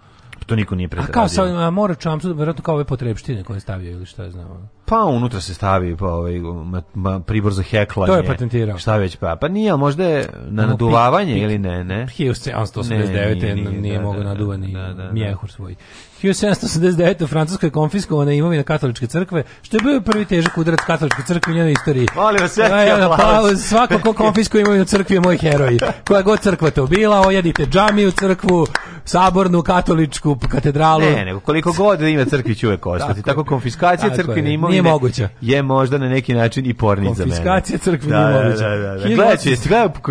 To niko nije pretradio. A kao sa ovim, a mora čamcu, vjerojatno kao ove potrebštine koje stavio ili šta je znamo. Pa unutra se stavi pa ovaj ma, ma, pribor za heklanje. To je patentirao. Šta već pa? Pa nije, ali možda je na no, naduvavanje pit, pit, ili ne, ne. 1789 nije, nije, nije, nije da, mogo da, naduvani da, da, da, mjehur svoj. 1789. u Francuskoj je konfiskovana imovina katoličke crkve, što je bio prvi težak udarac katoličke crkve u njenoj istoriji. Molim vas, ja Svako ko konfiskuje imovinu crkvi je moj heroj. Koja god crkva to bila, ojedite džamiju crkvu, sabornu, katoličku, katedralu. Ne, nego koliko god da ima crkvi će uvek ostati. Tako, tako konfiskacija tako crkvine imovine moguća. je možda na neki način i porni za mene. Konfiskacija crkvine da, da moguća. Da, da, da. Gledaći, jeste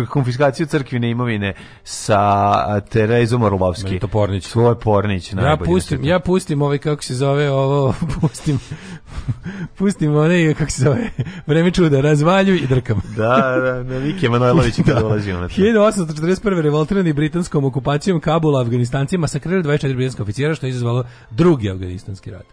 konfiskaciju crkvine imovine sa Terezom Orlovski. Meni to Pornić. Tvoj Pornić najbolji. Ja pustim, ja pustim ovaj, kako se zove, ovo, pustim, pustim one, kako se zove, vreme čuda, razvalju i drkam. da, da, na Viki Manojlović kada dolazi ona. 1841. revoltirani britanskom okupacijom Kabula Afganistancima masakrirali 24 britanska oficira, što je izazvalo drugi afganistanski rat.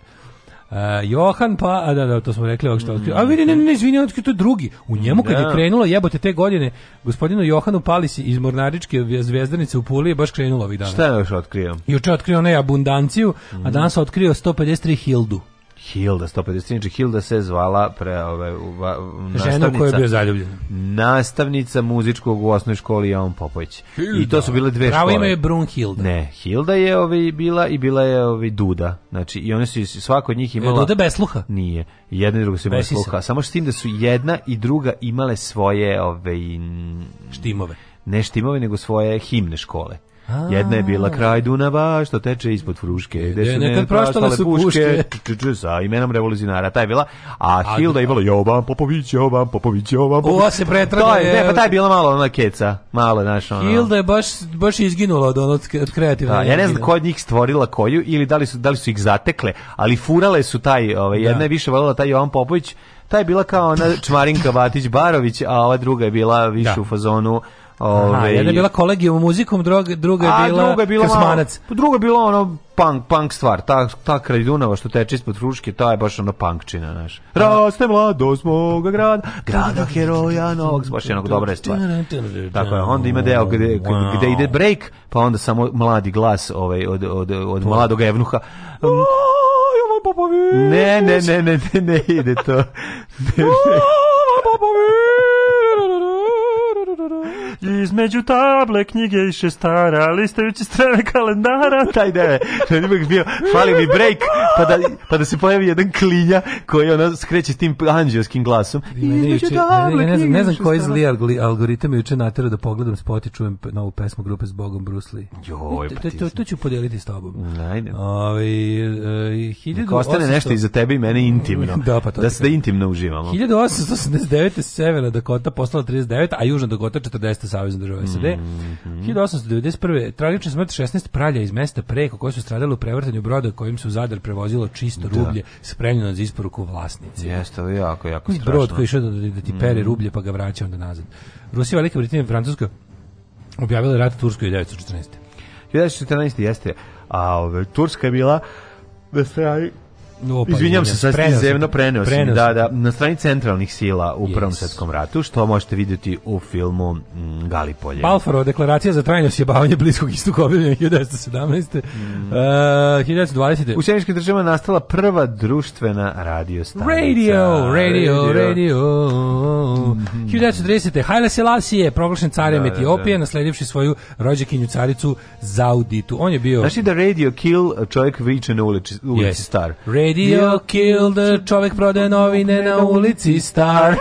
Uh, Johan pa, a da, da, to smo rekli što otkrio. A vidi, ne, ne, ne, izvini, otkrio to drugi. U njemu kad da. je krenulo, jebote, te godine, gospodinu Johanu Palisi iz Mornaričke zvezdanice u Puli je baš krenulo ovih dana. Šta je još otkrio? Juče otkrio ne abundanciju, mm. a mhm. danas otkrio 153 hildu. Hilda, 153. Hilda se zvala pre, ove, va, nastavnica. Žena koja je bio zaljubljen. Nastavnica muzičkog u osnovnoj školi Jovan Popović. Hilda. I to su bile dve Pravo škole. Pravo ime je Brun Hilda. Ne, Hilda je ovi bila i bila je ovi Duda. Znači, i one su svako od njih imala... Je Duda besluha? Nije. Jedna i druga su imala sluha. Samo što tim da su jedna i druga imale svoje... Ove, Štimove. Ne štimove, nego svoje himne škole. Jedna je bila ah. kraj Dunava, što teče ispod Fruške, gde su nekad praštale puške, sa imenom revolucionara, ta je bila, a Hilda je bila Jovan Popović, Jovan Popović, Jovan Popović. Ova se pretraga je... Ne, pa ta je bila malo ona keca, malo, znaš, ona. Hilda je baš, baš izginula od, od, od kreativna. Da, ja ne znam ko od njih stvorila koju, ili da li su, da li su ih zatekle, ali furale su taj, ovaj, da. jedna je više voljela taj Jovan Popović, ta je bila kao ona Čmarinka vatić Barović, a ova druga je bila da. više da. u fazonu Ove, Aha, ovaj, jedna je bila kolegijum muzikom, druga, druga je bila, druga je bila Kasmanac. Ono, druga je bila ono punk, punk stvar, ta, ta kraj Dunava što teče ispod Fruške, ta je baš ono punkčina, znaš. Raste mladost moga grada, grada heroja novog, baš je onako dobra je stvar. Tako je, onda ima deo gde, gde ide break, pa onda samo mladi glas ovaj, od, od, od mladog evnuha. Um, ne, ne, ne, ne, ne, ne ide to. Ne, ne između table knjige i šestara, listajući strane kalendara. Taj deve, ipak bio, fali mi break, pa da, pa da se pojavi jedan klinja koji ono skreće tim anđelskim glasom. Između table ne, ne, ne znam koji zli algoritam juče natjerao da pogledam spot i čujem novu pesmu grupe s Bogom Bruce Lee. Joj, pa to, to, ću podeliti s tobom. Najde. Ove, ovaj, e, ostane nešto i za tebe i mene intimno. Da, pa da se da intimno uživamo. 1889. Severna Dakota poslala 39, a Južna Dakota 40 Savezna država SAD. Mm -hmm. 1891. tragična smrt 16 pralja iz mesta preko koje su stradali u prevrtanju broda kojim su u Zadar prevozilo čisto da. rublje spremljeno za isporuku vlasnici. Jeste, ali jako, jako strašno. Brod koji išao da, da, da ti pere mm -hmm. rublje pa ga vraća onda nazad. Rusija, Velika Britanija i Francuska objavila rat Turskoj 1914. 1914. jeste. A ove, Turska je bila na da strani No, pa Izvinjam se, sad zemno preneo sam, da, da, na strani centralnih sila u yes. Prvom svetskom ratu, što možete vidjeti u filmu mm, Galipolje. Balfarova deklaracija za trajno sjebavanje Bliskog istoka 1917. Mm. Uh, 1920. U Sjeničkim državama nastala prva društvena radio stanica. Radio, radio, radio. Mm. 1930. Haile Selassie je proglašen carem da, Etiopije, da, da. nasledivši svoju rođakinju caricu Zauditu. On je bio... Znaš da Radio Kill čovjek viče na ulici, ulici yes. Star? Radio Radio Killed, čovek prodaje novine na ulici Star.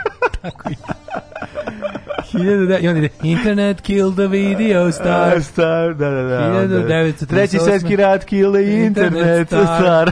Tako je. I onda ide Internet killed the video star. Star, da, da, da. 1938. Treći svjetski rat killed the internet, internet star. star.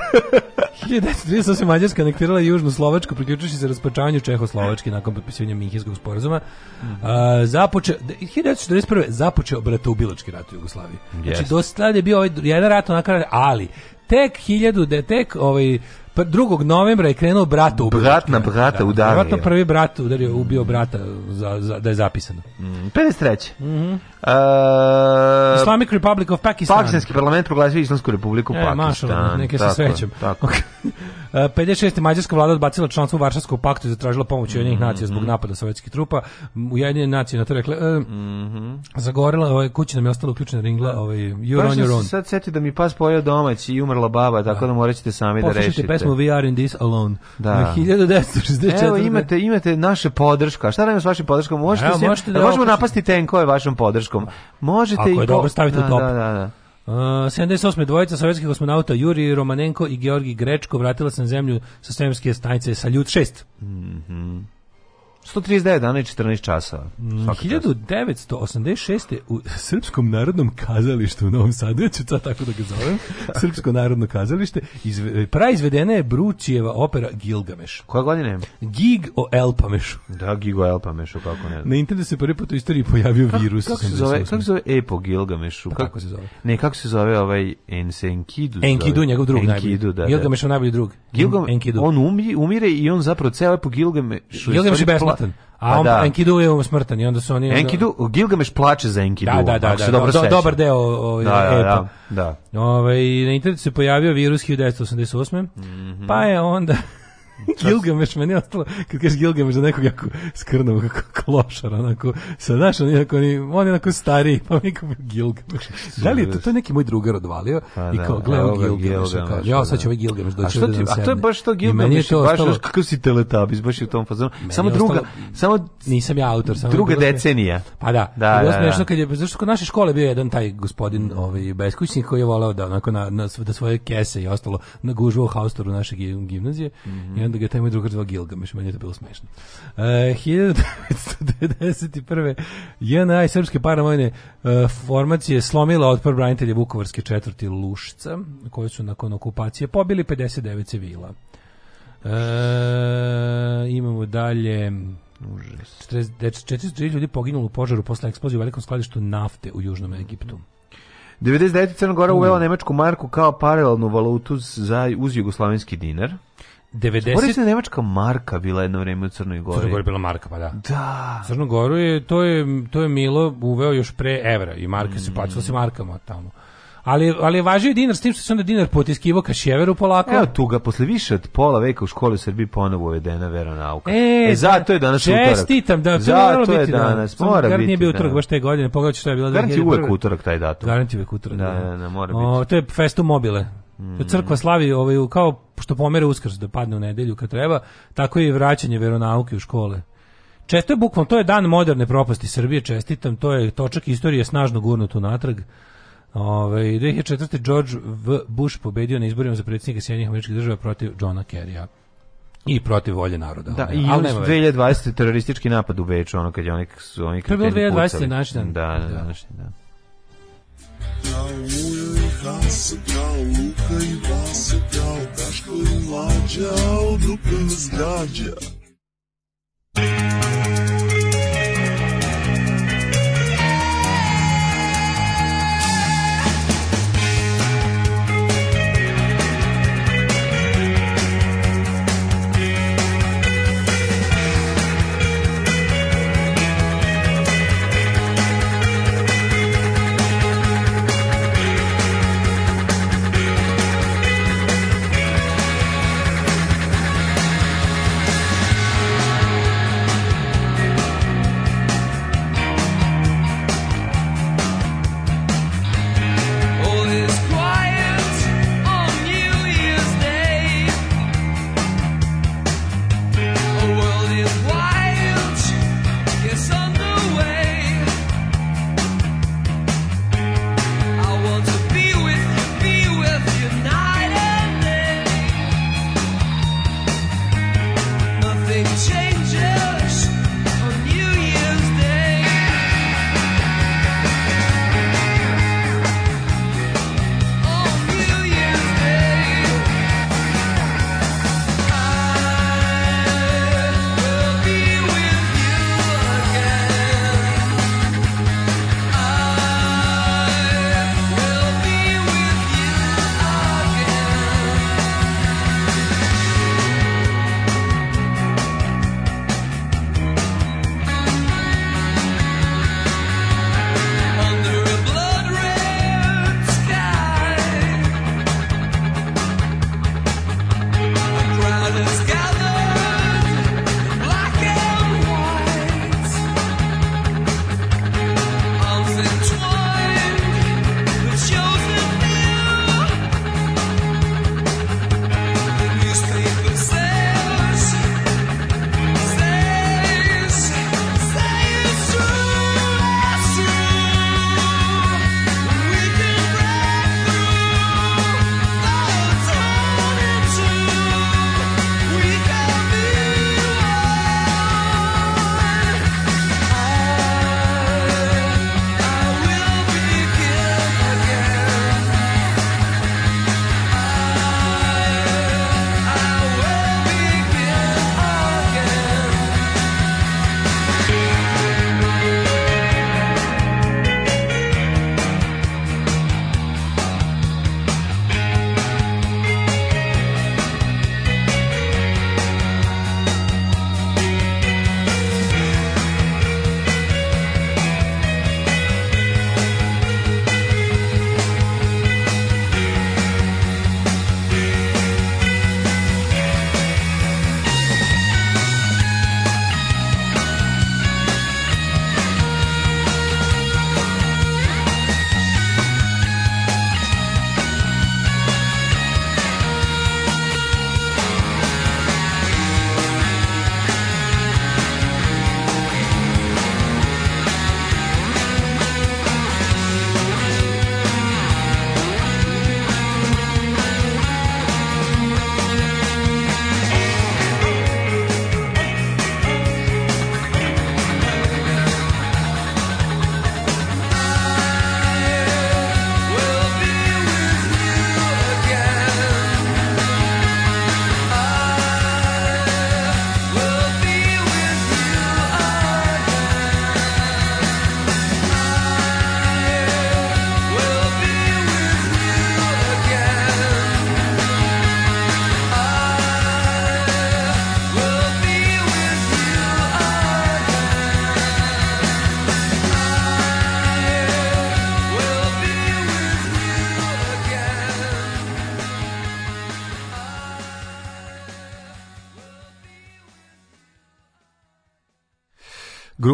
1938. Mađarska anektirala Južnu Slovačku, priključujući se raspačavanju Čehoslovačke nakon potpisivanja Minhenskog sporazuma. Mm -hmm. uh, započe, 1941. započeo bratoubilački rat u Jugoslaviji. Yes. Znači, dosta je bio ovaj, jedan rat onakav, ali tek 1000 de da tek ovaj 2. novembra je krenuo brat u brat na brata da, udario. Brat prvi brat udario, ubio brata za, za, da je zapisano. Mm, 53. Mhm. Mm Uh, Islamic Republic of Pakistan. Pakistanski parlament proglasio Islamsku republiku e, Pakistan. Mašala, neke se srećem. Tako. uh, 56. E, mađarska vlada odbacila članstvo u Varšavskom paktu i zatražila pomoć mhm, Ujedinjenih mm -hmm. nacija zbog mhm. napada sovjetskih trupa. U Ujedinjene nacije na to rekla, uh, e, mm -hmm. zagorela, ovaj, kući nam je ostala uključena ringla, da. ovaj, you're Baš on your own. Sad seti da mi pas pojao domać i umrla baba, tako da, da morat ćete sami da Poslušajte da rešite. Poslušajte pesmu We are in this alone. Da. 1964. Evo, imate, imate naše podrška. Šta radimo da s vašim podrškom? Možete, Evo, možete da, možemo opusiti. napasti tenkove vašom podrškom podrškom. Da. Možete Ako i je po... dobro, stavite da, u top. Da, da, da. Uh, 78. dvojica sovjetskih kosmonauta Juri Romanenko i Georgi Grečko vratila se na zemlju sa svemirske stanice Saljut 6. Mhm. Mm 139 dana i 14 časova. 1986. u Srpskom narodnom kazalištu u Novom Sadu, ja ću to tako da ga zovem, Srpsko narodno kazalište, izve, praizvedena je Bručijeva opera Gilgameš. Koja godina je? Gig o Elpamešu. Da, Gig o Elpamešu, kako ne Na internetu se prvi put u istoriji pojavio kako, virus. Kako se, zove, kako se zove Epo Gilgamešu? Pa, kako, kako se zove? Ne, kako se zove ovaj Enkidu? Enkidu, njegov drug Enkidu, najbolji. Da, da. Gilgamešov najbolji drug. Gilgam, Enkidu. On umire i on zapravo ceo Epo Gilgamešu. Gilgameš je smrtan. A pa on, da. Enkidu je smrtan i onda su oni... Onda... Gilgamesh plače za Enkidu. Da, da, da. da dobro do, dobar deo o, da, da, da, da. Ove, ovaj, na internetu se pojavio virus 1988. Mm -hmm. Pa je onda... Gilgameš, meni je ostalo, kad kažeš Gilgameš, da nekog jako skrnu, kako klošar, onako, sad, znaš, on je onako, on je onako stariji, pa mi kao Gilgameš. Da li je to, to je neki moj drugar odvalio a, pa da, i kao, gledao Gilgameš, kao, da, ja, da. sad će ovaj Gilgameš doći da nam sedne. A to je baš to Gilgameš, baš, baš kako si teletabis, baš je u tom fazonu. Samo druga, samo... Nisam ja autor, samo... Druga decenija. Pa da, da, da, smešno kad je, zašto kod naše škole bio jedan taj gospodin, ovaj, beskućnik koji je volao da, onako, na, da svoje kese i ostalo na nagužvao haustoru naše gimnazije. Mm -hmm onda ga je taj moj drugar zvao Gilgameš, meni je to bilo smešno. Uh, 1991. JNA i srpske paramojne uh, e, formacije slomila otpor branitelja Vukovarske četvrti Lušca, koji su nakon okupacije pobili 59 civila. Uh, imamo dalje... Užas. 400 da ljudi poginulo u požaru posle eksplozije u velikom skladištu nafte u Južnom Egiptu. 99. Crna Gora uvela nemačku marku kao paralelnu valutu za, uz jugoslavenski dinar. 90 se nemačka marka bila jedno vrijeme u Crnoj Gori. Crnoj Gori bila marka, pa da. Da. Crnu Goru je to je to je Milo uveo još pre evra i marka mm. se plaćala se markama tamo. Ali, ali je važio dinar s tim što se onda dinar potiskivao ka ševeru polako. Evo tu ga, posle više od pola veka u školi u Srbiji ponovo uvedena nauka. E, e zato je danas čestitam, utorak. Čestitam, da, to zato je biti da. danas, dan. mora biti. nije bio da. utorak baš te godine, pogledaj što je bilo. Garant je uvek utorak taj datum. Garant je uvek utorak. Da, da, da, da mora biti. O, to je festum mobile. Mm. Crkva slavi ovaj, kao što pomere uskrs da padne u nedelju kad treba, tako je i vraćanje veronauke u škole. Često je bukvalno, to je dan moderne propasti Srbije, čestitam, to je točak istorije snažno gurnut u natrag. Ove, ovaj, 2004. George V. Bush pobedio na izborima za predsjednika Sjedinjenih američkih država protiv Johna Kerrya i protiv volje naroda. Da, i još 2020. teroristički napad u Beču, ono kad je oni, oni kreteni pucali. To je bilo 2020. način. Da, da, da. da. da. Hase kao Luka i Vase kao Daško i Mlađa Od uprave zgađa Muzika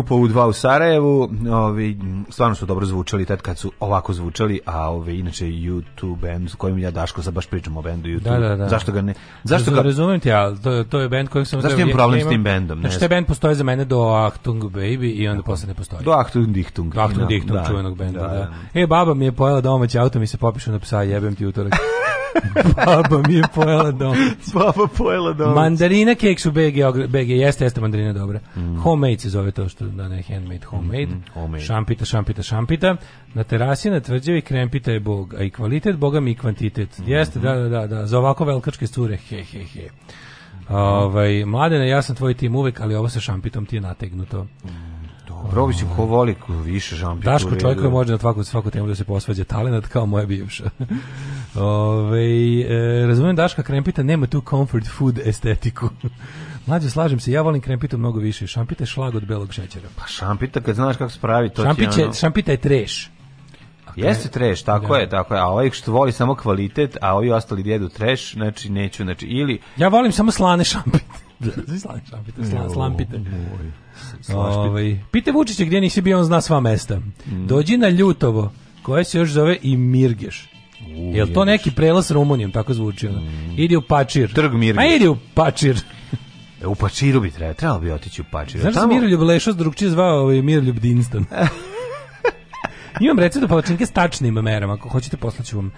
grupa U2 u Sarajevu, ovi, stvarno su dobro zvučali tad kad su ovako zvučali, a ove, inače YouTube band, s kojim ja Daško sad baš pričam o bendu YouTube. Da, da, da. Zašto ga ne... Zašto ga... Razumijem ti, ali to, to je band kojeg sam... Zašto imam problem s tim bendom? Znači, taj bend postoji za mene do Achtung Baby i onda posle ne postoji. Do Achtung Dichtung. Do Achtung da, Dichtung, da, čuvenog benda, da. da. E, baba mi je pojela domaći auto, mi se popišu na psa, jebem ti utorak. Baba mi je pojela dom. Baba pojela dom. Mandarina keks u BG, BG jeste, jeste mandarina dobra. Mm. Homemade se zove to što da ne handmade, homemade. Mm, mm homemade. Šampita, šampita, šampita. Na terasi na tvrđavi krempita je bog, a i kvalitet boga mi i kvantitet. Mm Jeste, da, da, da, da, za ovako velkačke sture, he, he, he. Ovaj, mladene, ja sam tvoj tim uvek, ali ovo sa šampitom ti je nategnuto. Mm. Probiš ko voli više Jean Daško čovjek koji može na svaku, svaku temu da se posvađa talenat kao moja bivša. Ove, e, razumijem Daška Krempita, nema tu comfort food estetiku. Mlađe, slažem se, ja volim krempitu mnogo više. Šampita je šlag od belog šećera. Pa šampita, kad znaš kako spravi, to šampita, ti je ono... Šampita je treš. Jeste treš, tako da. je, tako je. A ovaj što voli samo kvalitet, a ovi ostali jedu treš, znači neću, znači ili Ja volim samo slane šampite. Da, slane šampite, slane, slampite. Ovaj, pite Vučića gdje nisi bio, on zna sva mesta. Mm. Dođi na Ljutovo, koje se još zove i Mirgeš. U, Jel to jebiš. neki prelaz Rumunijom, tako zvuči ono. Mm. Idi u Pačir. Trg Mirgeš. Ma idi u Pačir. E, u Pačiru bi trebalo, trebalo bi otići u Pačir. Znaš da tamo... da se Miroljub Lešo drugčije zvao ovaj Miroljub Dinstan? Imam recept palačinke s tačnim merama, ako hoćete poslaću vam.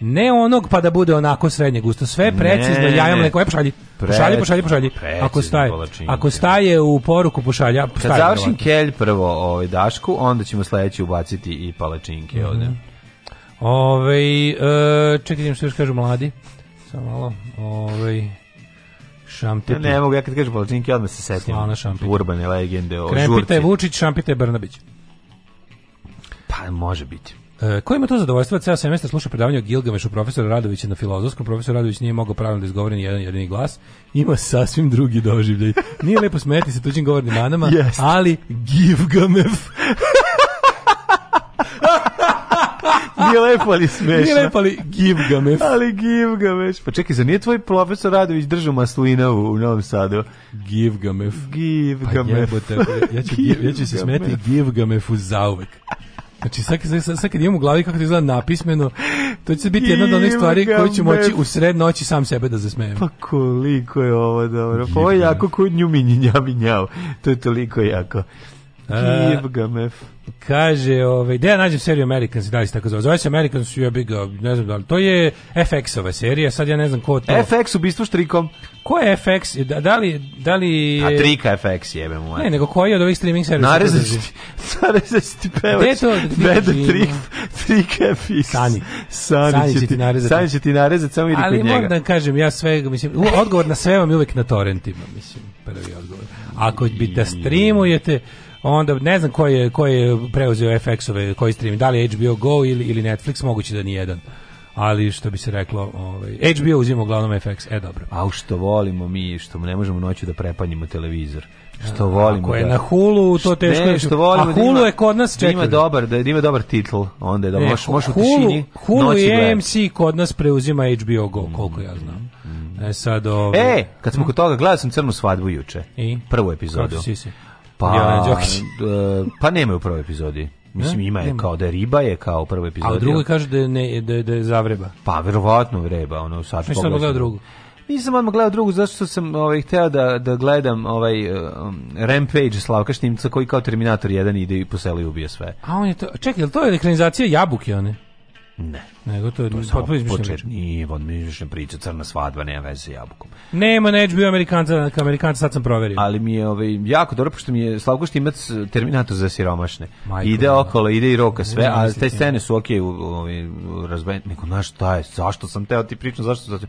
Ne onog pa da bude onako srednje gusto, sve precizno, ne, jaja mleko, aj e, pošalji. Pošalji, pošalji, pošalji. Ako staje, palačinke. ako staje u poruku pošalja, Kad završim kelj prvo ovaj dašku, onda ćemo sledeći ubaciti i palačinke mm -hmm. ovde. Ove, e, čekaj, što još kažu mladi. Samo malo. Ove, šampite. Ne, ne mogu, ja kad kažem palačinke, odmah se setim. Urbane legende o Krempita žurci. Krempita je Vučić, šampite je Brnabić. Pa može biti. E, ko ima to zadovoljstvo da ceo semestar sluša predavanje o Gilgamešu profesora Radovića na filozofskom? Profesor Radović nije mogao pravilno da izgovori ni jedan jedini glas. Ima sasvim drugi doživljaj. Nije lepo smeti se tuđim govornim manama, yes. ali Gilgamef... Nije lepo, ali smešno. Nije lepo, ali Gilgameš. Ali Gilgameš. Pa čekaj, za nije tvoj profesor Radović držao maslinovu u Novom Sadu? Gilgameš. Gilgameš. Pa jebote, ja ću, ja ću se smeti Gilgamešu zauvek. Znači, sad, sad, sad kad imam u glavi kako to izgleda napismeno, to će biti jedna od onih stvari koju ću moći u sred noći sam sebe da zasmejem. Pa koliko je ovo dobro. Pa ovo je jako kod nju minjinjavi njav. To je toliko jako. E, GMF. Kaže, ovaj, da ja nađem seriju Americans, da li se tako zove? Zove se Americans, ja bih ne znam da li. To je FX-ova serija, sad ja ne znam ko to. FX u bistvu štrikom. Ko je FX? Da, da li... Da li A trika FX jebe mu. Ne, nego koji je od ovih streaming servisa? Narezaj si ti pevač. Beda znači, trik, trik FX. Sani. Sani, Sani će ti narezati. Sani će ti narezati, samo idi kod njega. Ali moram da kažem, ja sve, mislim, odgovor na sve vam je uvek na torrentima, mislim, prvi odgovor. Ako bi da streamujete, onda ne znam koji je, ko je preuzeo FX-ove, koji stream, da li HBO Go ili, ili Netflix, moguće da ni jedan ali što bi se reklo, ovaj HBO uzimamo uglavnom FX, e dobro. A što volimo mi, što ne možemo noću da prepanjimo televizor. Što volimo. Ako je da, na Hulu, to teško. Ne, da- što volimo, a da Hulu da ima, je kod nas čekaj. Da ima dobar, da, ima dobar titl, onda je da e, možeš možeš u tišini. Hulu i AMC kod nas preuzima HBO Go, koliko ja znam. Mm, mm, mm. E sad ovaj. E, kad smo kod toga, gledao sam Crnu svadbu juče. I? Prvu epizodu. Kako si si? Pa, Jovana Đokić. E, pa nema u prvoj epizodi. Mislim ne? ima je nema. kao da je riba je kao u prvoj epizodi. A drugo kaže da je ne da je, da je zavreba. Pa verovatno vreba, ono sad pogledaj. Nisam pogledao drugu. Nisam odmah gledao drugu zato što sam ovaj hteo da da gledam ovaj e, um, Rampage Slavka Štimca koji kao Terminator 1 ide i po selu i ubije sve. A on je to čekaj, je li to je ekranizacija jabuke one? Ne. Nego to je potpuno izmišljena priča. Nije potpuno izmišljena priča, crna svadba, nema veze sa jabukom. Nema, neću bio Amerikanca, Amerikanca, sad sam proverio. Ali mi je ovaj, jako dobro, pošto mi je Slavko Štimac Terminator za siromašne. Majko, ide okolo, ide i roka sve, a te scene su okej, okay, ovaj, razbajene. Neko, znaš šta je, zašto sam teo ti pričam, zašto sam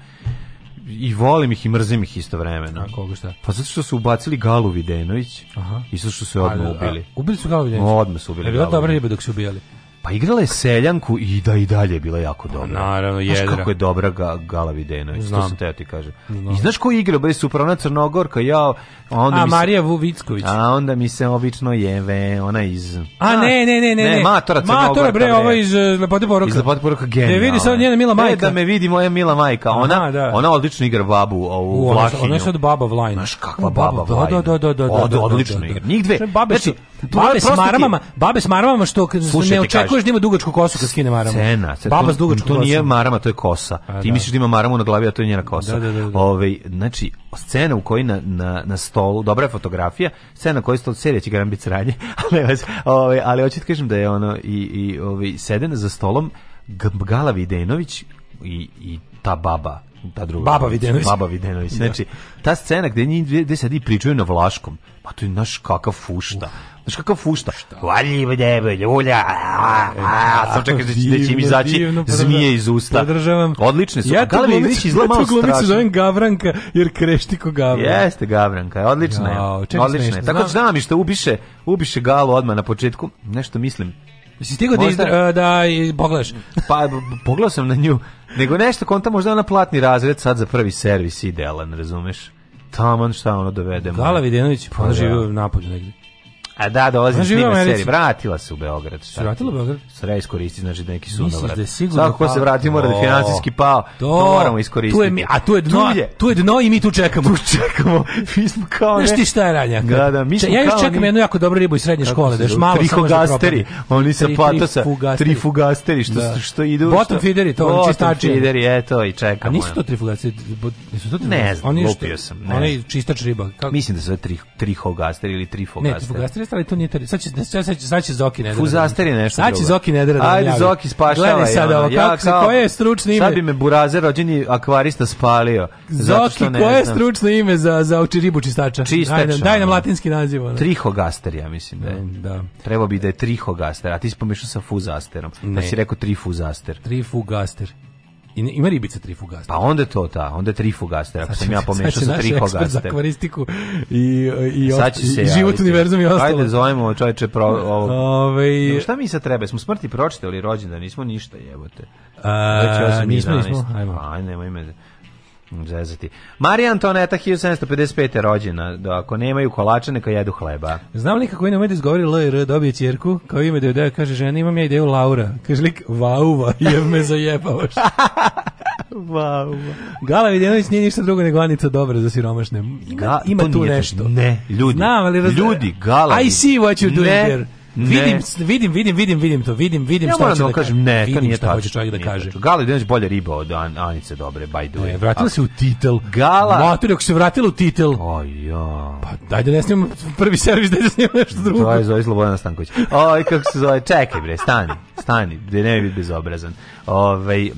i volim ih i mrzim ih istovremeno. A koga šta? Pa zato što su ubacili Galu Videnović Aha. i zato što su je odmah ubili. A, ubili su Galu Videnović? Odmah su ubili. Je bila dobra riba dok su ubijali. Pa igrala je Seljanku i da i dalje je bila jako dobra. Naravno, jedra. Znaš kako je dobra ga, Gala Videnović, to sam te ti kažem. Znam. I znaš ko je igra, bre, super, upravo na Crnogorka, ja... Onda a, mi se, Marija Vuvicković. A onda mi se obično jeve, ona iz... A, a ne, ne, ne, ne. Ne, Matora Crnogorka. Matora, bre, bre. ova iz eh, Lepote Poroka. Iz Lepote Poroka, genijalno. Da vidi sad njena mila e, majka. da me vidi moja mila majka. Ona, Aha, da. ona odlično igra babu ovu U, Vlahinju. Ona je sad baba Vlajna. Znaš kakva baba da, Vlajna. Da, da, da, da. da, da odlično igra. Njih dve. Znači, babe znači, su, Babe s maramama, babe s maramama što ne očekuješ da ima dugačku kosu kad skine maramu. Cena, baba s dugačkom kosom. To nije marama, to je kosa. Pa ti da. misliš da ima maramu na glavi, a to je njena kosa. Da, da, ovaj znači scena u kojoj na, na, na stolu, dobra je fotografija, scena u kojoj stol serije će ga nam biti sranje, ali, ovaj, ali hoću kažem da je ono i, i ovaj, seden za stolom Gala Videnović i, i ta baba ta druga. Baba Videnović. Baba Videnović. Znači, ta scena gde njih gde sad i pričaju na Vlaškom, ma pa to je naš kakav fušta. Znaš kakav fušta? Valjivo debelje, ulja, a, a, e, da, sam čekaj da će, da će mi izaći pa da, zmije da. iz usta. Podržavam. Odlične su. Ja tu glumicu, ja tu glumicu zovem Gavranka, jer krešti ko Gavranka. Jeste Gavranka, odlična je. Čekaj, odlična je. Tako znam i što ubiše, ubiše galu odmah na početku, nešto mislim. Jesi stigao da, izdra, e, da pogledaš? Pa, pogledao sam na nju. Nego nešto, konta možda na platni razred sad za prvi servis idealan, razumeš? Taman šta ono dovede. Gala Videnović, pa, pa da. živio napolju negdje. A da, dolazi snima seriju. Vratila se u Beograd. Se vratila u Beograd? Sre iskoristi, znači neki su navrat. Da Svako ko se pa- vrati mora da financijski pao. To, to moramo iskoristiti. Tu je mi, a tu je dno, je. tu je dno i mi tu čekamo. Tu čekamo. Mi smo kao ne. Znaš ti šta je ranjak? Da, da, mi smo ja još čekam ni... jednu jako dobru ribu iz srednje škole, da još malo trifugasteri. Da oni sa patosa, trifugasteri što da. što idu. Bottom feederi, to čistači. Feederi, eto i čekamo. A nisu to trifugasteri, nisu to trifugasteri. Ne znam, lupio sam. Oni čistač riba. Mislim da su trifugasteri ili trifugasteri jeste, ali to nije to. Sad će, sad će, sad će Zoki ne Fuzaster da nešto Sad će Zoki ne da Ajde, Zoki spašava. Gledaj sad ovo, ja, kao, koje je stručno ime? Sad bi me burazer rođeni akvarista spalio. Zoki, koje je stručno ime za, za ribu čistača? Čistača. Daj, daj nam latinski naziv. Ono. Trihogaster, ja mislim da je. Mm, da. Treba bi da je trihogaster, a ti si pomešao sa fuzasterom. Da ne. Da si rekao trifuzaster. Trifugaster ima ribica trifugaster. Pa onda to ta, onda trifugaster, ako sam ja pomešao sa trifugaster. Sad će akvaristiku i, i, sad i život univerzum i ostalo. Ajde, zovemo čovječe pro, ovo. Ove... No, šta mi sad treba? Smo smrti pročite pročitali rođendan, nismo ništa jebote. A, nismo, nismo, ajmo. Aj, nemoj ime. Zezati. Marija Antoneta 1755. rođena, da ako nemaju kolača neka jedu hleba. Znam li kako ime ume da izgovori L dobije ćerku, kao ime da joj daje, kaže žena imam ja ideju Laura. Kaže lik vauva, jev me zajebavaš. Vauva. Gala Vidjanović nije ništa drugo nego Anica dobra za siromašne. Ima, Ga, ima tu nešto. Ne, ljudi. Znam, ali raz... Ljudi, Gala. I see what you doing ne. here. Vidim, vidim, vidim, vidim, vidim to, vidim, vidim ja šta hoće da, da kažem. Ne, vidim nije šta hoće čovjek da kaže. Gala da je bolje riba od An Anice dobre, by the way. vratila se u titel. Gala. Mater, ako se vratila u titel. Aj ja. Pa daj da ne snimamo prvi servis, daj da snimamo nešto drugo. Zove, je zove Slobodan Stanković. Oj, kako se zove, čekaj bre, stani, stani, da ne bi bezobrazan. Ovaj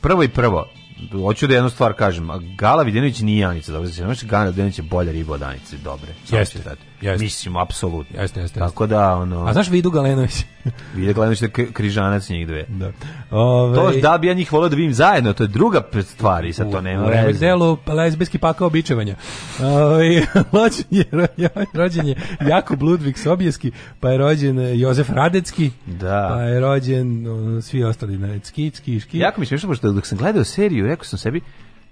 prvo i prvo, hoću da jednu stvar kažem, Gala Videnović nije Anica, dobro, znači Gala Videnović je bolja riba od Anice, dobre. Jeste. Jeste. Mislim, apsolutno. Jeste, jeste, Tako da, ono... A znaš Vidu Galenović? Vidu Galenović je križanac njih dve. Da. Ove... To da bi ja njih volio da vidim zajedno, to je druga stvar i sad to nema veze. U remek delu lesbijski pakao bičevanja. Ove, rođen, je, rođen je Jakub Ludvig Sobijeski, pa je rođen e, Jozef Radecki, da. pa je rođen svi ostali, Ski, Ski. Jako mi smiješno, pošto dok sam gledao seriju, rekao sam sebi,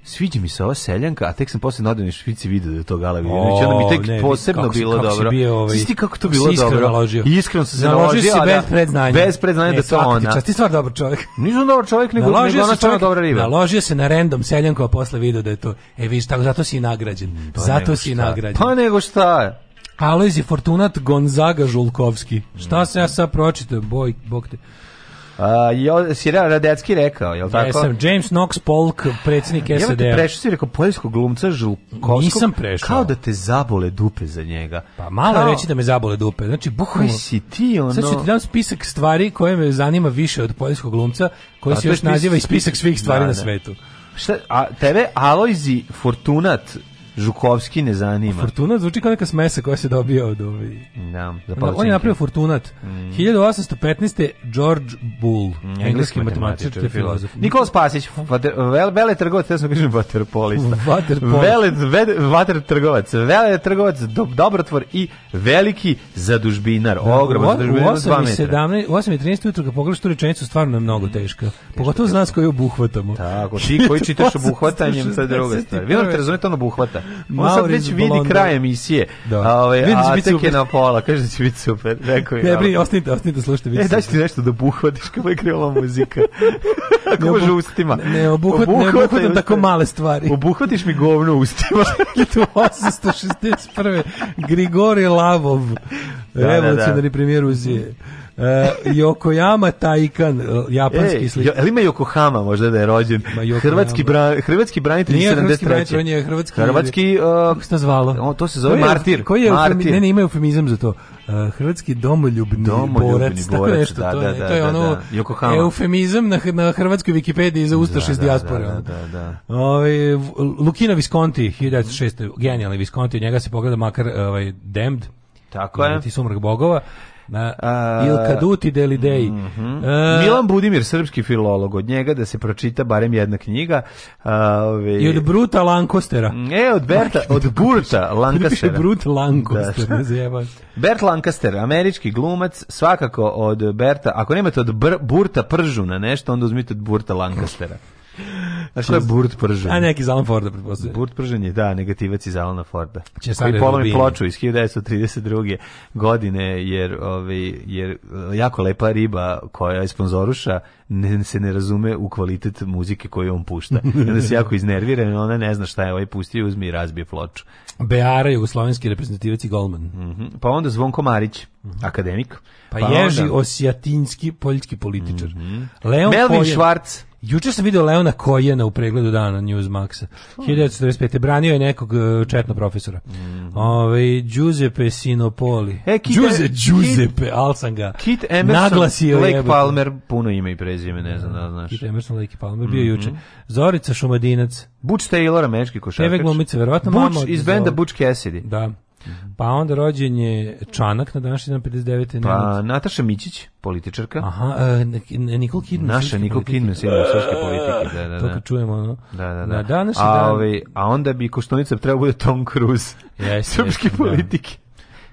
sviđa mi se ova seljanka, a tek sam posle na špici vidio da je to Gala Vidinović, onda mi tek ne, posebno kako bilo kako dobro. Bio, ovaj, Sviš kako to bilo dobro? Naložio. Iskreno sam se naložio, si da. bez predznanja. Bez predznanja da e, to ona. Čast, ti stvar dobar čovjek. Nisam dobar čovjek, nego, naložio nego ona čovjek, dobra riba. Naložio se na random seljanku, a posle video da je to, e vidiš, tako, zato si i nagrađen. Pa zato si i nagrađen. Pa nego šta? Alojzi Fortunat Gonzaga Žulkovski. Šta se ja sad pročitam, boj, bog te. Uh, si Radecki rekao, je li tako? Ja sam James Knox Polk, predsjednik SED-a. Ja te prešao, si rekao, poljskog glumca Žulkovskog. Nisam prešao. Kao da te zabole dupe za njega. Pa malo kao... reći da me zabole dupe. Znači, pa bukvalno... Koji si ti, ono... Sad ću ti dam spisak stvari koje me zanima više od poljskog glumca, koji se još naziva i spisak svih stvari da, na da. svetu. Šta, a tebe Alojzi Fortunat Žukovski ne zanima. Fortunat zvuči kao neka smesa koja se dobija od ovaj. Da, no, on je napravio Fortunat. Mm. 1815. George Bull, mm, engleski matematičar i filozof. Nikola Spasić, vater, vele, trgovac, ja sam kažem vaterpolista. Vaterpolista. Vele, vele, vater trgovac, vele trgovac, do, dobrotvor i veliki zadužbinar. Da, Ogroman zadužbinar, 2 metra. 17, u 8 jutro kad pogledaš tu rečenicu, stvarno je mnogo teška. Teško, Pogotovo znaš koju obuhvatamo. Tako, ti koji čitaš obuhvatanjem, sad druga stvar. Vi morate razumjeti ono obuhvata. On sad već vidi kraj emisije. Da. Ove, Vidim, a ovaj, da tek na pola, kaže da će biti super. Rekao je. Ne, brini, ostanite, ostanite, slušajte. E, daš ti nešto da buhvatiš kao je krenula muzika. Ako ne, može ustima. Ne, obuhvat, obuhvat, ne obuhvatam tako male stvari. Obuhvatiš mi govno ustima. 861. Grigori Lavov, Evo da, da, da. premijer Rusije. E, Yokoyama Taikan, e, japanski slik. Ali ima Yokohama možda da je rođen. Hrvatski, bra, hrvatski branitelj 73. Hrvatski on je hrvatski... Hrvatski... E, kako se to zvalo? O, to se zove koji je, Martir. Koji je martir. Ne, ne, ima eufemizam za to. Uh, hrvatski domoljubni, domoljubni borac, tako da, nešto. Da, to, da, da, to je da, ono da. Yokohama. eufemizam na, na hrvatskoj Wikipediji za ustaše iz dijaspore. Da, da, da. Ove, ovaj, Lukino Visconti, 1906. Genijalni Visconti, njega se pogleda makar ovaj, Demd. tako je. Ti sumrak bogova. Uh, Il Kaduti deli dei. Mm -hmm. uh, Milan Budimir, srpski filolog, od njega da se pročita barem jedna knjiga. Uh, I od Bruta Lankostera. E, od Berta, od Burta Lankastera. Brut Lankoster, da, Bert Lancaster, američki glumac, svakako od Berta, ako nemate od Br Burta Pržuna nešto, onda uzmite od Burta Lankastera. A što je Burt pržen? A neki Zalan Forda, pretpostavljam. Burt pržen da, negativac iz Alana Forda. Česare koji polomi ploču iz 1932. godine, jer, ovaj, jer eh, jako lepa riba koja je sponzoruša ne, se ne razume u kvalitet muzike koju on pušta. Onda se jako iznervira, ona ne zna šta je ovaj pustio, uzme i razbije ploču. Beara, jugoslovenski reprezentativac i golman. Mm -hmm. Pa onda Zvonko Marić, mm -hmm. akademik. Pa, pa Ježi onda... Osjatinski, poljski političar. Mm -hmm. Leon Melvin Švarc, Juče sam video Leona Kojena u pregledu dana Newsmaxa. 1995. Branio je nekog e, četno profesora. Mm. Ove, ovaj, Giuseppe Sinopoli. E, Kit, e- Giuse, Giuseppe, Kit, al sam ga Kit Emerson, naglasio. Lake jebati. Palmer, puno ime i prezime, ne znam da, da znaš. Kit Emerson, Lake Palmer, bio mm -hmm. juče. Zorica Šumadinac. Butch Taylor, američki košarkač. Tevek Momice, verovatno mama. Butch iz benda Butch Cassidy. Da. Mhm. Pa onda rođen je Čanak na današnji dan 59. Pa Nataša Mićić, političarka. Aha, e, Nikol Kidman. Naša Nikol Kidman, sjema srpske politike. Da, da, da. To da. kad čujemo, ono. Da, da, da. Na današnji a, dan... Ove, ovaj, a onda bi Koštunica trebao da bude Tom Cruise. Jeste. Srpske politike. Da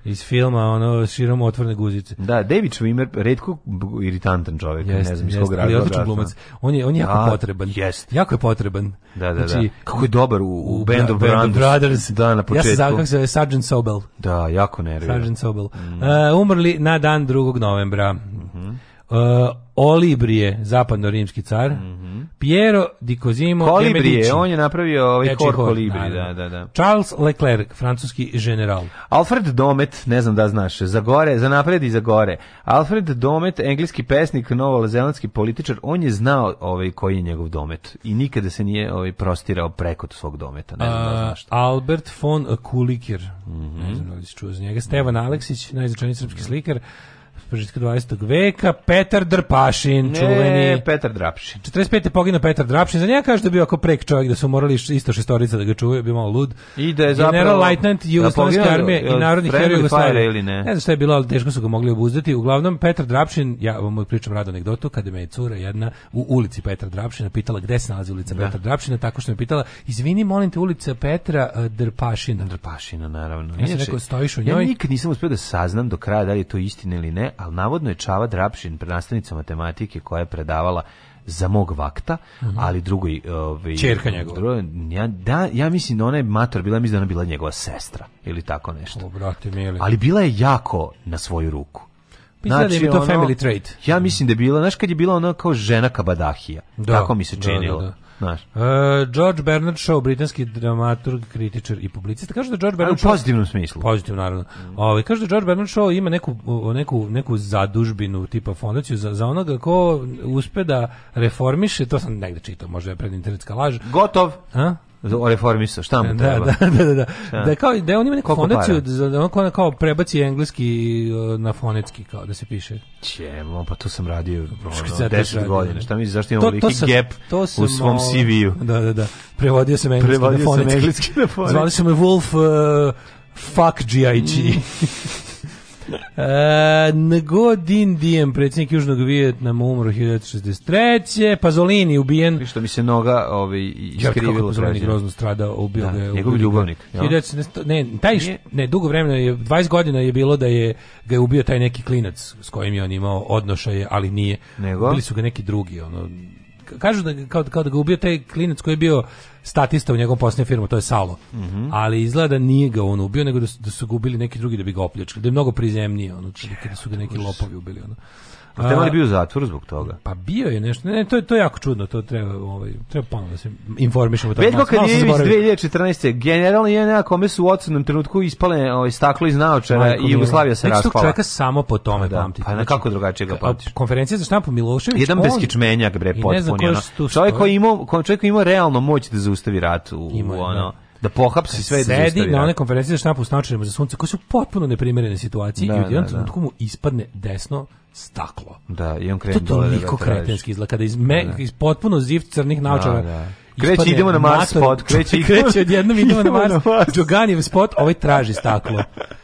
iz filma ono širom otvorene guzice. Da, David Schwimmer retko irritantan čovjek, jest, ne znam jest, iz kog razloga. odličan glumac. On je on je jako potreban. Jest. Jako je potreban. Da, da, znači, da. Kako je dobar u, u Band, of Brothers. Brothers. Da, na početku. Ja se kako se Sergeant Sobel. Da, jako nervira. Sergeant Sobel. Mm. Uh, umrli na dan 2. novembra. Mm -hmm. uh, Olibrije, zapadno-rimski car, mm -hmm. Piero di Cosimo Kolibrije, Medici, on je napravio ovaj hor Kolibri, da, da, da. Charles Leclerc, francuski general. Alfred Domet, ne znam da znaš, za gore, za napred i za gore. Alfred Domet, engleski pesnik, novozelandski političar, on je znao ovaj koji je njegov domet i nikada se nije ovaj prostirao preko svog dometa, ne znam da A, da znaš. Albert von Kuliker, mm -hmm. ne znam da li si čuo za njega, Stevan mhm. Aleksić, najznačajniji srpski slikar, početka 20. veka, Petar Drpašin, ne, čuveni. Petar Drapšin. 45. je pogino Petar Drapšin, za njega kaže da je bio ako prek čovjek, da su morali isto šestorica da ga čuvaju, bio malo lud. I da je zapravo... General Leitnant da Jugoslavijske armije i narodnih heroj Jugoslavije. Ili ne? ne znam šta je bilo, ali teško su ga mogli obuzdati. Uglavnom, Petar Drapšin, ja vam pričam rado anegdotu, kada me je cura jedna u ulici Petra Drapšina pitala gde se nalazi ulica da. Petra Drapšina, tako što me pitala, izvini, molim te, ulica Petra e, Drpašina. Drpašina, naravno. Ja sam rekao, stojiš u njoj. Ja nikad nisam uspio da saznam do kraja da li je to istina ili ne, ali navodno je Čava Drapšin, nastavnica matematike koja je predavala za mog vakta, mm -hmm. ali drugoj ovaj ćerka njegova. ja, da, ja mislim da ona je mater bila, mislim da ona bila njegova sestra ili tako nešto. O, brate, mili. Ali bila je jako na svoju ruku. Pa da znači, znači, to ono, family trait. Ja mislim da je bila, znaš kad je bila ona kao žena kabadahija. Da, tako mi se da, činilo. Da, da, Naš. Uh, e, George Bernard Shaw, britanski dramaturg, kritičar i publicista, kaže da George Bernard Shaw... u pozitivnom smislu. Pozitivno, naravno. Mm. Ove, ovaj, kaže da George Bernard Shaw ima neku, neku, neku zadužbinu, tipa fondaciju, za, za onoga ko uspe da reformiše, to sam negde čitao, možda je pred internetska laž. Gotov. A? reformisao, šta mu da, treba? Da, da, da, da. Da kao da on ima neku Koliko fondaciju para? da on kao, kao prebaci engleski na fonetski kao da se piše. Čemo, pa to sam radio ono, 10 godina. Šta misliš zašto imam veliki gap to sam, u svom CV-u? Da, da, da. Prevodio sam engleski prevodio na fonetski. Prevodio sam engleski na fonetski. Zvali su me Wolf uh, Fuck G.I.G. E, Ngodin Diem, predsjednik Južnog Vijetnama, umro 1963. Pazolini ubijen. Što mi se noga ovaj, iskrivilo. Pazolini grozno strada, ubio da, ga je. Njegov ljubavnik. Ne, taj, ne, dugo vremena, je, 20 godina je bilo da je ga je ubio taj neki klinac s kojim je on imao odnošaje, ali nije. Nego? Bili su ga neki drugi. Ono, kažu da, kao, kao da ga ubio taj klinac koji je bio statista u njegovom posljednjem firmu, to je Salo. Mm -hmm. Ali izgleda da nije ga on ubio, nego da su, da su ga ubili neki drugi da bi ga opljačkali. Da je mnogo prizemnije, ono, da su ga neki lopovi ubili. Ono. Pa mali bio u zatvoru zbog toga. Pa bio je nešto. Ne, to je to je jako čudno, to treba ovaj treba ponovo da se informišemo tako. Petko kad je 2014. generalno je neka kome su u ocenom trenutku ispale ovaj staklo iz naočara i Jugoslavija se raspala. Znači, čovjeka samo po tome pa da, pamtiti. Pa znači, kako drugačije ga pamtiš? Konferencija za štampu Milošević. Jedan beskičmenjak bre potpuno. Čovek koji ima čovjek koji ima realno moć da zaustavi rat u, u da. ono. Da da pohapsi sve sedi da Sedi na da. one konferencije za štampu s za sunce koji su potpuno neprimerene situacije da, i u jednom da, da. trenutku mu ispadne desno staklo. Da, i on krene To toliko da kretenski izgleda kada iz, me, iz potpuno ziv crnih naočara Kreće, idemo na Mars mater, spot. Kreće, kreće odjednom idemo, idemo na Mars. Džoganijev spot, ovaj traži staklo.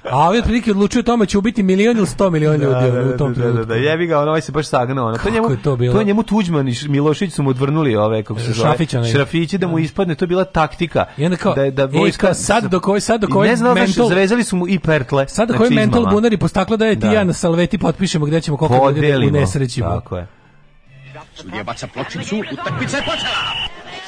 A ovaj otprilike odlučuje o tome će ubiti milion ili sto milion da, ljudi da, u da, tom trenutku. Da, da, da, da. jebi ga, on ovaj se baš sagnao. Ono. To njemu, je to bilo? To njemu Tuđman i Milošić su mu odvrnuli ove, kako se zove. Šrafića. Šrafići da mu ispadne, to je bila taktika. I onda kao, da, da e, vojska, e, sad do koji, sad do koji ne znam, mental, zvezali su mu i pertle. Sad do koji znači, mental bunari postaklo da je ti ja na salveti potpišemo gde ćemo koliko ljudi u nesrećima. Tako je. Sudija baca pločicu, utakmica je počela!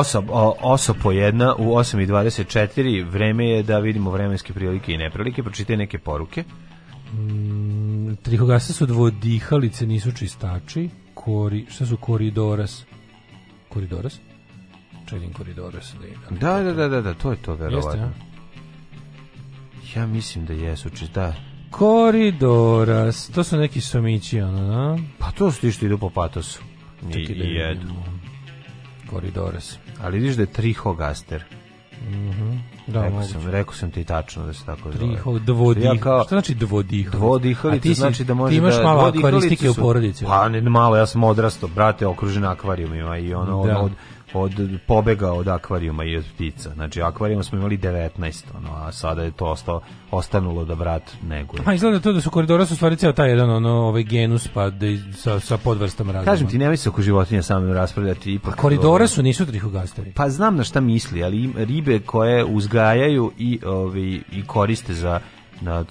osob, po jedna u 8.24. Vreme je da vidimo vremenske prilike i neprilike. Pročitaj neke poruke. Mm, trihogasa su dvodihalice, nisu čistači. Kori, šta su koridoras? Koridoras? Čedim koridoras. Da, da, da, da, da, to je to verovatno. Jeste, ja? ja mislim da jesu čista. Koridoras, to su neki somići, ono, da? Pa to su ti što idu po patosu. I, i jedu. Koridoras ali vidiš da je trihogaster. Mhm. da, rekao sam, rekao sam ti tačno da se tako zove. Triho, dvodih. Ja Šta znači dvodih? Dvodihalica ti si, znači da može ti imaš da, malo akvaristike u porodici. Pa ne, malo, ja sam odrastao, brate, okružen akvarijumima i ono da. od, od pobega od akvarijuma i od ptica. Znači, akvarijuma smo imali 19, ono, a sada je to ostalo, ostanulo da vrat neguje. A pa izgleda to da su koridora su stvari ceo taj jedan ono, ovaj genus pa da, sa, sa podvrstom razuma. Kažem ti, nemoj se oko životinja samim raspravljati. Ipak, pa koridora su, nisu trihogastovi. Pa znam na šta misli, ali ribe koje uzgajaju i, ovaj, i koriste za Da,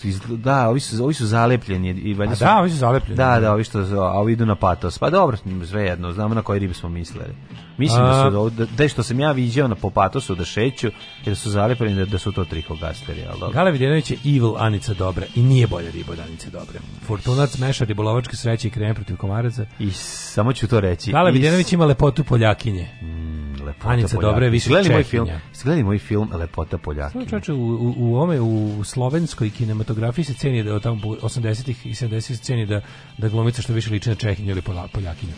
da, ovi su, ovi su zalepljeni. I valjda su, da, ovi su zalepljeni. Da, da, da ovi što, a ovi idu na patos. Pa dobro, sve jedno, znamo na koji ribi smo mislili. Mislim da a... da su, da, da, što sam ja viđao na po patosu da šeću, jer su zalepljeni da, da su to trihogasteri, al dobro. Gale Videnović je evil Anica dobra i nije bolja riba od Anice dobre. Fortunac meša ribolovačke sreće i krem protiv komaraca. I samo ću to reći. Gale Videnović ima lepotu poljakinje. Mm. Lepota Anica Poljaka. dobro je više gledali moj film, gledali moj film Lepota Poljaka. Znači, u, u, u, ome, u slovenskoj kinematografiji se ceni da od tamo 80-ih i 70-ih se ceni da, da glumica što više liči na Čehinju ili Poljakinju.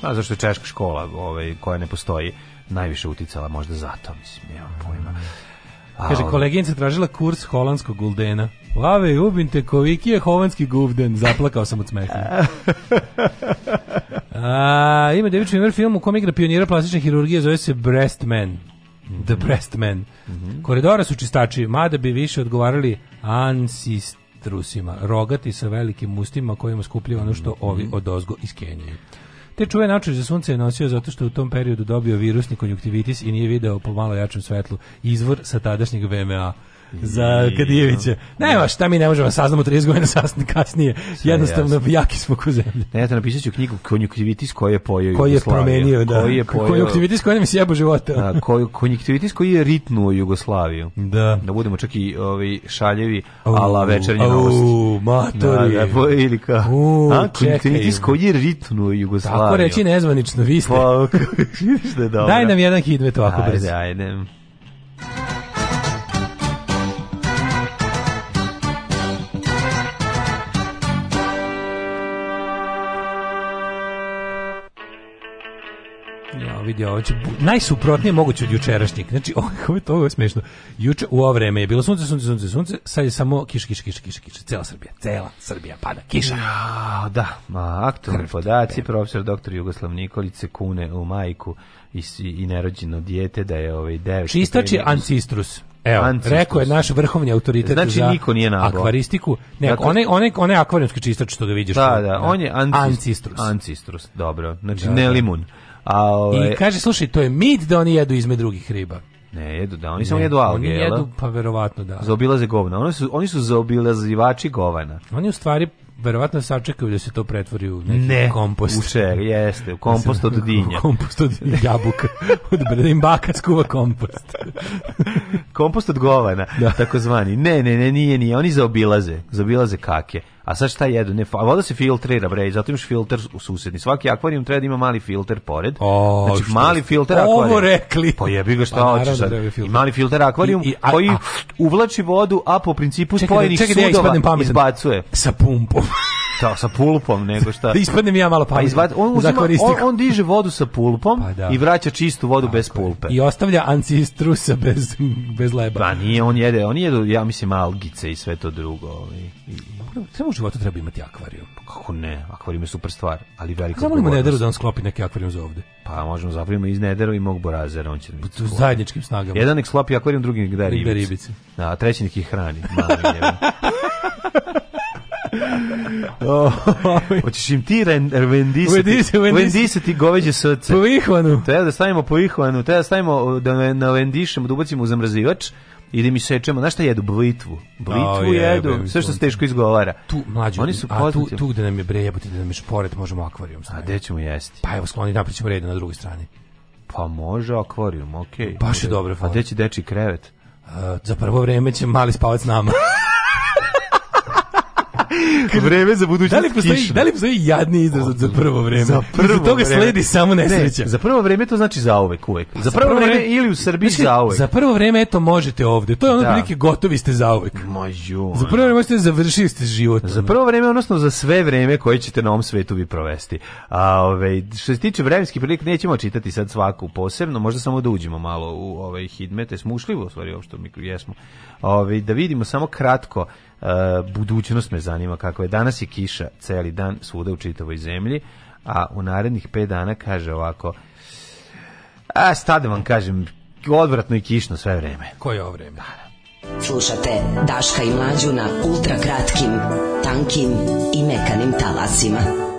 Pa, zašto je češka škola ovaj, koja ne postoji najviše uticala možda zato, mislim, nemam pojma. Mm. Kaže, koleginica tražila kurs holandskog guldena. Lave, ubim te, koliki je holandski guvden? Zaplakao sam od smeha. ima David Schwimmer film u kom igra pionira plastične hirurgije, zove se Breast Man. The Breast Man. Mm -hmm. Koridora su čistači, mada bi više odgovarali ansistrusima, rogati sa velikim mustima kojima skupljaju ono što ovi mhm. odozgo iskenjaju. Te čuje naočare za sunce je nosio zato što u tom periodu dobio virusni konjuktivitis i nije video po malo jačem svetlu izvor sa tadašnjeg VMA za Kadijevića. Nema, šta mi ne možemo saznamo 30 godina sasn kasnije. Jednostavno jaki smo ko zemlje. Ne, ja napisaću knjigu konjuktivitis koji je pojeo Koji je promenio, da. Koji je pojeo. Konjuktivitis koji nam je sjebao života. Da, koji konjuktivitis koji je ritnuo Jugoslaviju. Da. Da budemo čak i ovi šaljevi, ala večernje novosti. U, matori. Da, da, ili ka. U, a, konjuktivitis koji je ritnuo Jugoslaviju. Tako reći nezvanično, vi ste. Pa, da Daj nam jedan hit, ovako brzo. Ajde, ajde. vidi znači, ovo, najsuprotnije moguće od jučerašnjeg. Znači, ovo je to smešno. Juče u ovo vreme je bilo sunce, sunce, sunce, sunce, sad je samo kiša, kiša, kiša, kiša, kiša, cela Srbija, cela Srbija pada, kiša. Ja, da, ma, aktualni podaci, profesor doktor Jugoslav Nikolić se kune u majku i, i nerođeno dijete da je ovaj 9. Čistači ancistrus. Evo, Ancistus. rekao je naš vrhovni autoritet znači, za niko nije nabao. akvaristiku. Ne, dakle, onaj, onaj, onaj akvarijumski čistač što ga vidiš. Da, da, da, on je ancistrus. Ancistrus, ancistrus dobro. Znači, da, ne da. limun. Da. A, ovaj... I kaže, slušaj, to je mit da oni jedu izme drugih riba. Ne, jedu, da, oni samo jedu alge, Oni jedu, da? pa verovatno da. Zaobilaze govna, oni su, oni su zaobilazivači govana. Oni u stvari verovatno sačekaju da se to pretvori u neki ne, kompost. U čer, jeste, u kompost od dinja. kompost od jabuka. od im baka skuva kompost. kompost od govana, da. takozvani. Ne, ne, ne, nije, nije. Oni zaobilaze, zaobilaze kake. A sad šta jedu? Ne, voda se filtrira, bre, zato imaš filter u susedni. Svaki akvarijum treba da ima mali filter pored. O, znači, mali filter akvarijum. Ovo rekli. Pa jebi ga šta pa, hoćeš sad. Da ovaj mali filter akvarijum I, i, a, koji a, uvlači vodu, a po principu čekaj, da- spojenih čekaj, čekaj, da sudova ja izbacuje. Sa pumpom. Da, sa pulpom, nego šta. da ispadnem ja malo pametno. Pa on, uzima, on, on, diže vodu sa pulpom pa da. i vraća čistu vodu Tako bez pulpe. I ostavlja ancistrusa bez, bez leba. Pa nije, on jede, on jede, ja mislim, algice i sve to drugo. Ovaj, I, i, samo u životu treba imati akvarijum. Pa kako ne? Akvarijum je super stvar, ali velika Samo mu nederu da on sklopi neki akvarijum za ovde. Pa možemo zaprimo iz nedera i mog borazera, on će mi. Pa zajedničkim snagama. Jedan nek sklopi akvarijum, drugi nek da ribice. ribice. Da, a treći nek ih hrani. Hoćeš im ti vendisati, vendisati goveđe srce. Po vihvanu. Treba da stavimo po vihvanu, treba da stavimo da navendišemo, da ubacimo u zamrzivač, i da mi sečemo, znaš šta jedu? Blitvu. Blitvu oh, jedu, je, sve što se teško izgovara. Tu, mlađu, Oni su a tu, tu gde nam je brejebote, da nam je šporet, možemo akvarijum staviti. A gde ćemo jesti? Pa evo, skloni naprijed ćemo reda na drugoj strani. Pa može akvarijum, okej. Okay. Baš je dobro. A gde će deči krevet? Uh, za prvo vreme će mali spavac nama. vreme za budućnost. Da li postoji, kišno. da li postoji jadni izraz za prvo vreme? Za prvo Iza toga vreme. sledi samo nesreća. Ne, za prvo vreme to znači za uvek, uvek. Pa za, za prvo, prvo vreme, vreme ili u Srbiji znači, za uvek. Za prvo vreme eto možete ovde. To je ono da. prilike gotovi ste za uvek. Ma Za prvo vreme možete da završili ste život. Za prvo vreme odnosno za sve vreme koje ćete na ovom svetu vi provesti. A ove što se tiče vremenskih prilika nećemo čitati sad svaku posebno, možda samo da uđemo malo u ovaj hidmete smušljivo, stvari uopšte mi jesmo. Ove da vidimo samo kratko E, budućnost me zanima kako je. Danas je kiša celi dan svuda u čitavoj zemlji, a u narednih 5 dana kaže ovako A stade da vam kažem, odvratno i kišno sve vreme. Koje je ovo vreme? Da, da. Slušate Daška i Mlađu na ultrakratkim, tankim i mekanim talasima.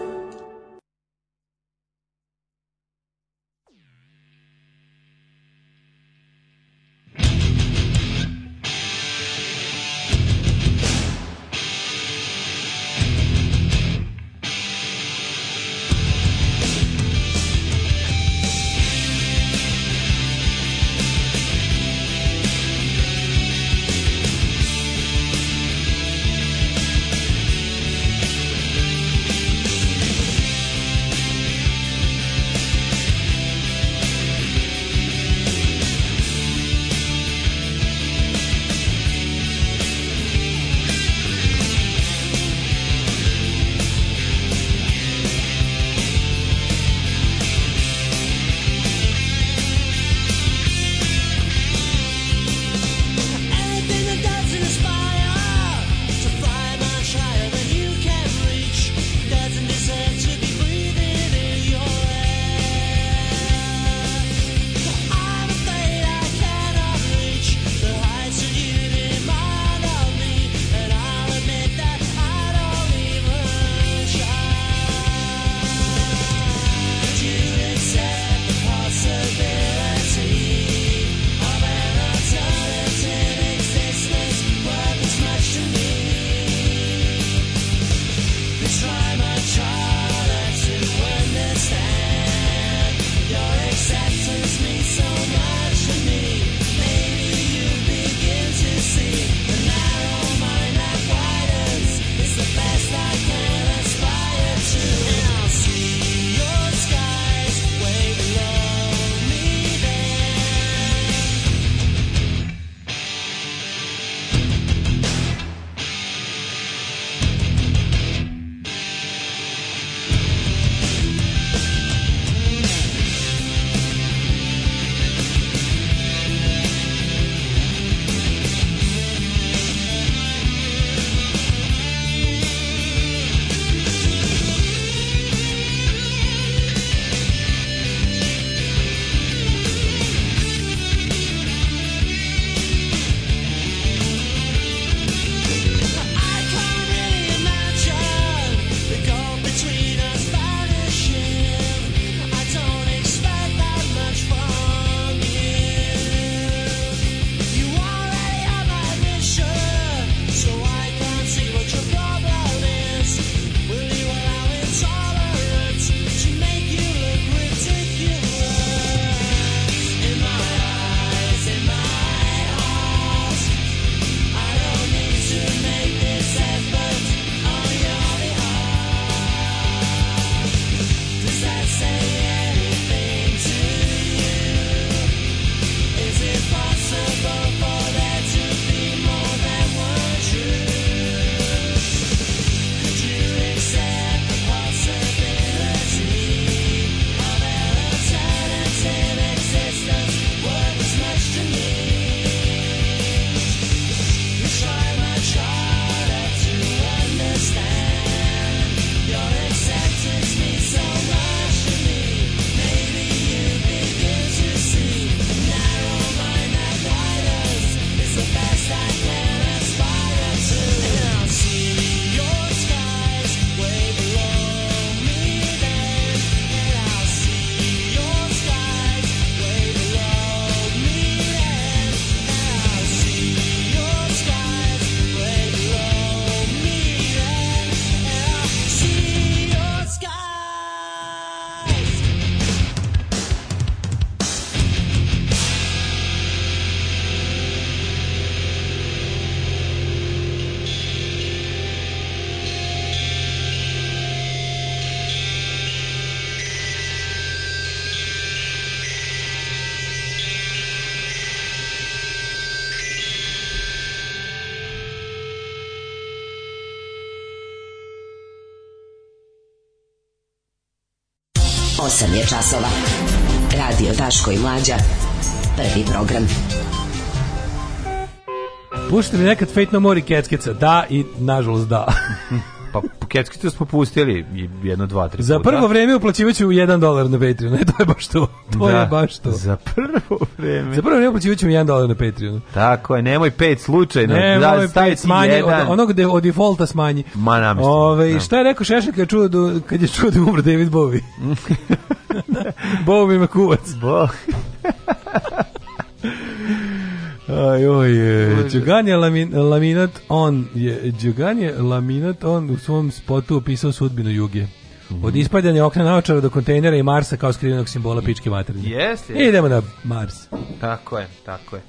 časova. Radio Daško i Mlađa. Prvi program. Pušite mi nekad Fate No More i Keckeca. Da i nažalost da. pa Keckeca smo pustili jedno, dva, tri puta. Za prvo vreme uplaćivaću 1 dolar na Patreonu. E, to je baš to. To da, je baš to. Za prvo vreme. Za prvo vreme uplaćivaću 1 dolar na Patreonu. Tako je, nemoj pet slučajno. Ne, da, stavi smanji, jedan. Od, onog gde od defaulta smanji. Ma namislim. Ove, da. šta je rekao Šešak kad, čuo, da, kad je čuo da umre David Bowie? Bog mi ima kuvac. Bog. Aj, oj, e, Đugan je lamin, laminat on, je, Đugan je laminat on u svom spotu opisao sudbinu Juge. Od mhm. ispadanja okna naočara do kontejnera i Marsa kao skrivenog simbola pičke materne. Jeste. Idemo na Mars. Tako je, tako je.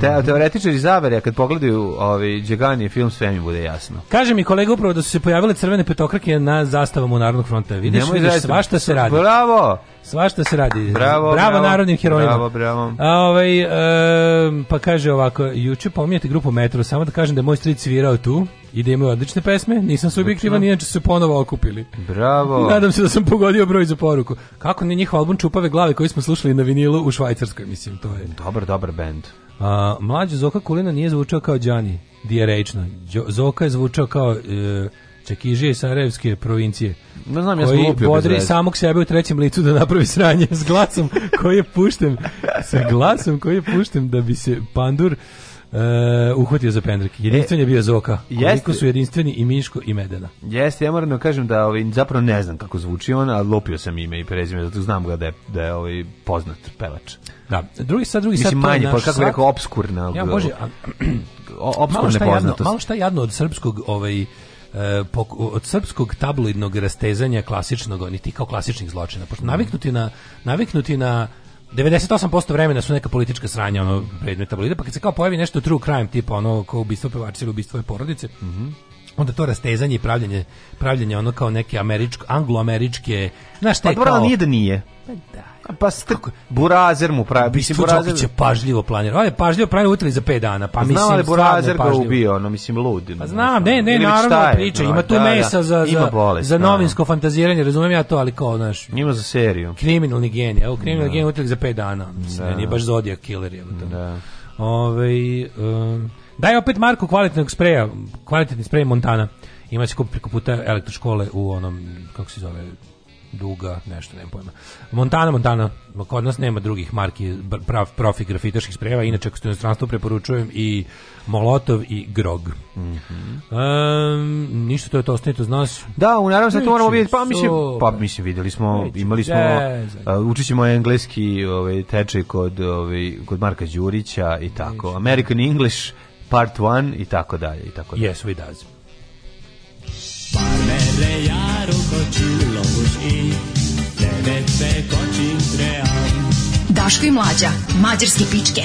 Te, mhm. teoretičari zavere, kad pogledaju ovaj Đegani film, sve mi bude jasno. Kaže mi kolega upravo da su se pojavile crvene petokrake na zastavama Narodnog fronta. Vidiš, Nemoj vidiš, zaista. svašta se radi. Bravo! Svašta se radi. Bravo, bravo, bravo narodnim herojima. Bravo, bravo. A, ovaj, e, pa kaže ovako, juče pominjate grupu Metro, samo da kažem da je moj stric svirao tu i da imaju odlične pesme, nisam subjektivan, inače su se ponovo okupili. Bravo. Nadam se da sam pogodio broj za poruku. Kako ne njihov album Čupave glave koji smo slušali na vinilu u Švajcarskoj, mislim, to je. Dobar, dobar bend. A, mlađi Zoka Kulina nije zvučao kao Đani, dijerečno. Zoka je zvučao kao e, Čekižije i Sarajevske provincije. Ne znam, ja sam lupio bodri samog sebe u trećem licu da napravi sranje s glasom koji je pušten, sa glasom koji je pušten da bi se pandur Uh, uhvatio za pendrek. E, Jedinstven je bio Zoka. Koliko su jedinstveni i Miško i Medena. Jeste, ja moram da kažem da ovaj, zapravo ne znam kako zvuči on, a lopio sam ime i prezime, zato znam ga da je, da je ovaj, poznat pevač. Da. Drugi sad, drugi Mislim, sad. manje, pa kako rekao, obskurna. Ja, bože, a, malo šta, jadno, malo šta jadno od srpskog ovaj, eh, od srpskog tabloidnog rastezanja klasičnog, oni ti kao klasičnih zločina. Pošto naviknuti na, naviknuti na 98% vremena su neka politička sranja ono predmet tabloida, pa kad se kao pojavi nešto true crime tipa ono kao ubistvo pevačice ili ubistvo porodice. Mhm. Mm onda to rastezanje i pravljenje pravljenje ono kao neke američko angloameričke znaš šta je pa, kao nije da nije pa da pa ste burazer mu pravi mislim burazer će pažljivo planirao on pažljivo pravi utili za 5 dana pa mislim znao da je burazer ga ubio ono mislim lud pa znam ne ne naravno je, priča ima tu da, da mesa za za, bolest, za da. novinsko da. fantaziranje razumem ja to ali kao znaš ima za seriju kriminalni genij evo kriminalni da. genij utili za 5 dana mislim da. nije baš zodijak killer je to da ovaj um, Daj opet Marku kvalitetnog spreja, kvalitetni sprej Montana. Ima se preko puta elektroškole u onom, kako se zove, Duga, nešto, nemam pojma. Montana, Montana, kod nas nema drugih marki prav, profi grafitaških sprejeva, inače ako ste u inostranstvu preporučujem i Molotov i Grog. Mm -hmm. um, ništa to je to, ostanite uz nas. Da, u naravno se to moramo vidjeti, pa mislim, pa mislim, vidjeli smo, Neći, imali smo, uh, učit ćemo engleski ovaj, tečaj kod, ovaj, kod Marka Đurića i tako, American English, part 1 i tako dalje i tako dalje. Yes, we does. Parmere jaro kočilo i tebe se kočim tream. Daško i mlađa, mađarske pičke.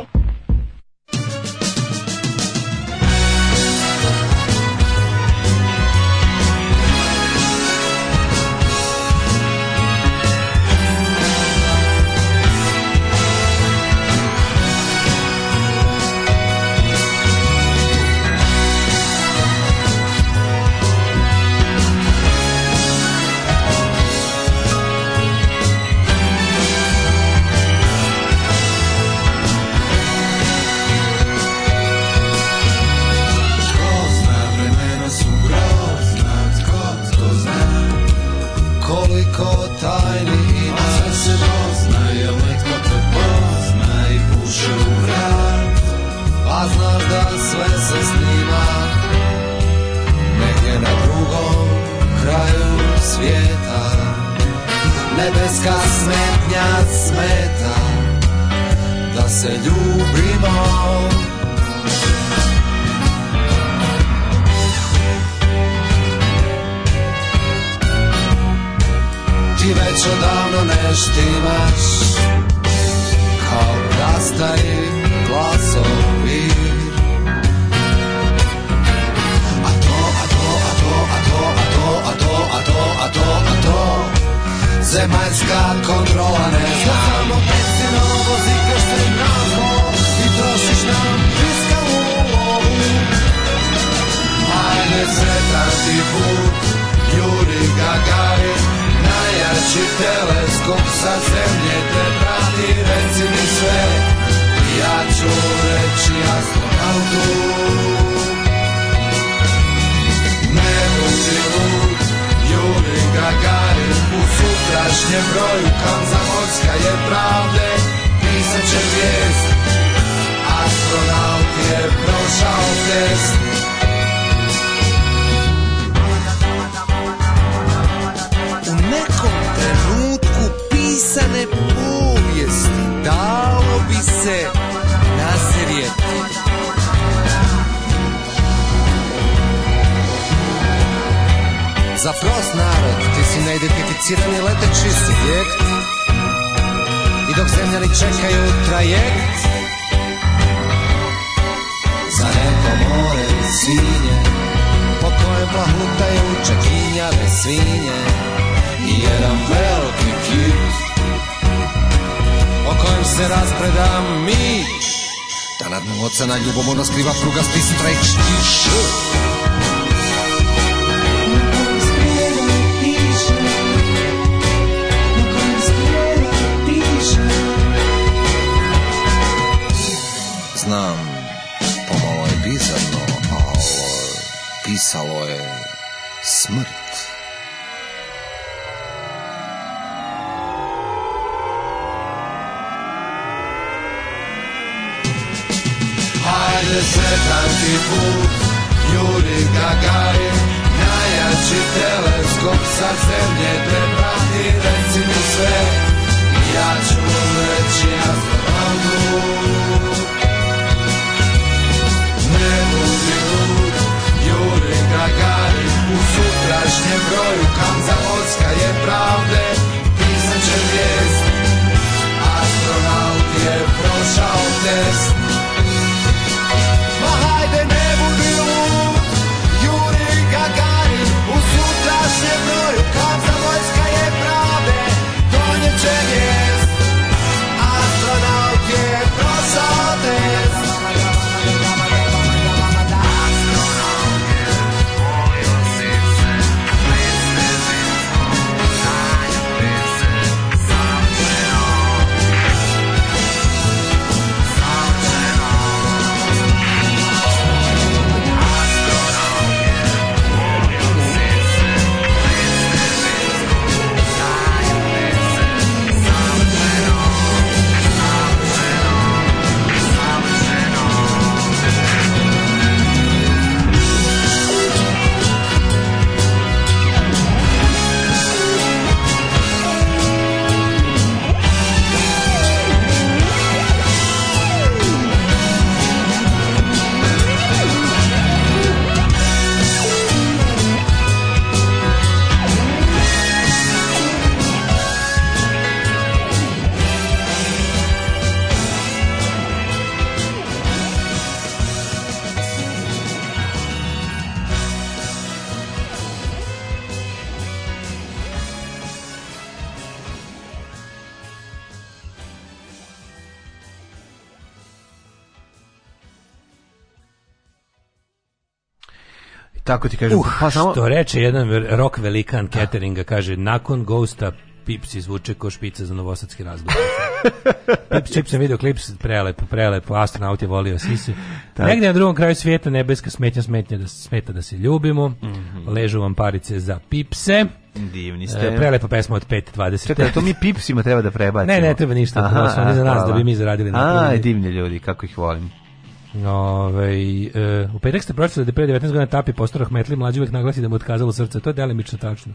Tako ti kažem. Uh, pa samo... Što reče jedan rok velikan cateringa, kaže, nakon Ghosta Pips izvuče ko špica za novosadski razgovor. Pips, Pips sam video klips, prelepo, prelepo, astronaut je volio sise. Negde na drugom kraju svijeta nebeska smetnja smetnja da smeta da se ljubimo. Mm -hmm. Ležu vam parice za Pipse. Divni e, ste. E, prelepa pesma od 5.20. Čekaj, to mi pipsima treba da prebacimo. Ne, ne treba ništa. Aha, ne za nas da bi mi zaradili. Na A, divni ljudi, kako ih volim. Ove, e, u petak ste pročitali da pre 19 godina Tapi postao Rahmetli, mlađi uvek naglasi da mu otkazalo srce, to je delimično tačno.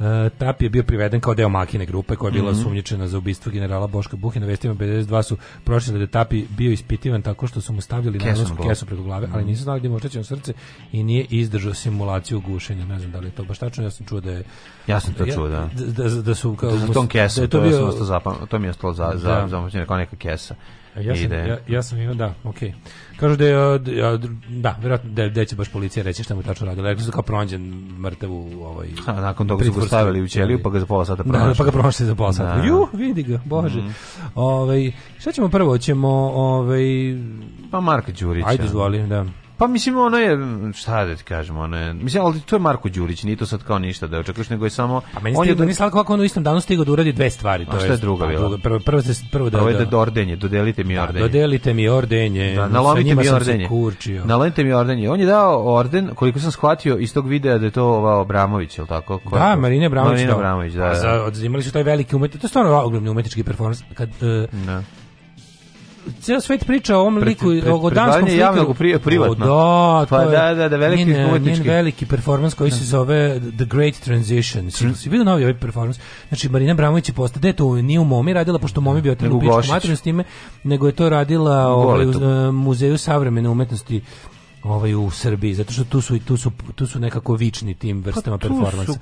E, Tap je bio priveden kao deo makine grupe koja je bila mm -hmm. sumnjičena za ubistvo generala Boška Buhina. Vestima 52 su pročitali da Tapi bio ispitivan tako što su mu stavljali nalonsku kesu preko glave, mm -hmm. ali nisu znali da ima očećeno srce i nije izdržao simulaciju gušenja. Ne znam da li je to baš tačno, ja sam čuo da je... Ja sam to ja, čuo, da. Da, da, da su... Kao, da, tom kesu, da je to, bio, to, bio, to, mi je ostalo za, za, da. za, za, kao neka kesa. Ja sam, ide. ja, ja sam imao, da, okej. Okay. Kažu da je, da, verovatno, da, da će baš policija reći šta mu tačno radila. Rekli su da kao pronađen mrtav u ovaj... A nakon toga su ga stavili u ćeliju, da. pa ga za pola sata da, pronašli. Da, pa ga pronašli za pola sata. Da. Ju, vidi ga, bože. Mm. Ovaj, šta ćemo prvo? Ćemo, ovaj... Pa Marka Đurića. Ajde, zvali, da. Pa mislim ono je šta da ti kažem, ono je mislim ali to je Marko Đurić, nije to sad kao ništa da očekuješ nego je samo pa meni on je da nisam kako on u istom danu stigao da uradi dve stvari, to je. Šta je druga bila? Druga, prvo prvo se prvo da prvo da, da ordenje, dodelite mi ordenje. Da, dodelite mi ordenje. Da, nalomite mi ordenje. Nalomite mi ordenje. On je dao orden, koliko sam shvatio iz tog videa da je to ova Obramović, je tako? Ko da, Marina Obramović. Marina da. Obramović, da. da. A za, odzimali su taj veliki umetnik, to je stvarno ogromni umetnički performans kad uh, da ceo svet priča o ovom liku, o danskom slikaru. javnog privatno. da, pa to pa, je, da, da, da, veliki njen, njen veliki performans koji se da. zove The Great Transition. Si vidio novi ovaj performans? Znači, Marina Bramović je postala, to nije u Momi radila, pošto Momi bio trenutno pičku materiju s time, nego je to radila u ovaj, Muzeju savremene umetnosti ovaj u Srbiji zato što tu su i tu su tu su nekako vični tim pa vrstama pa, performansa. Su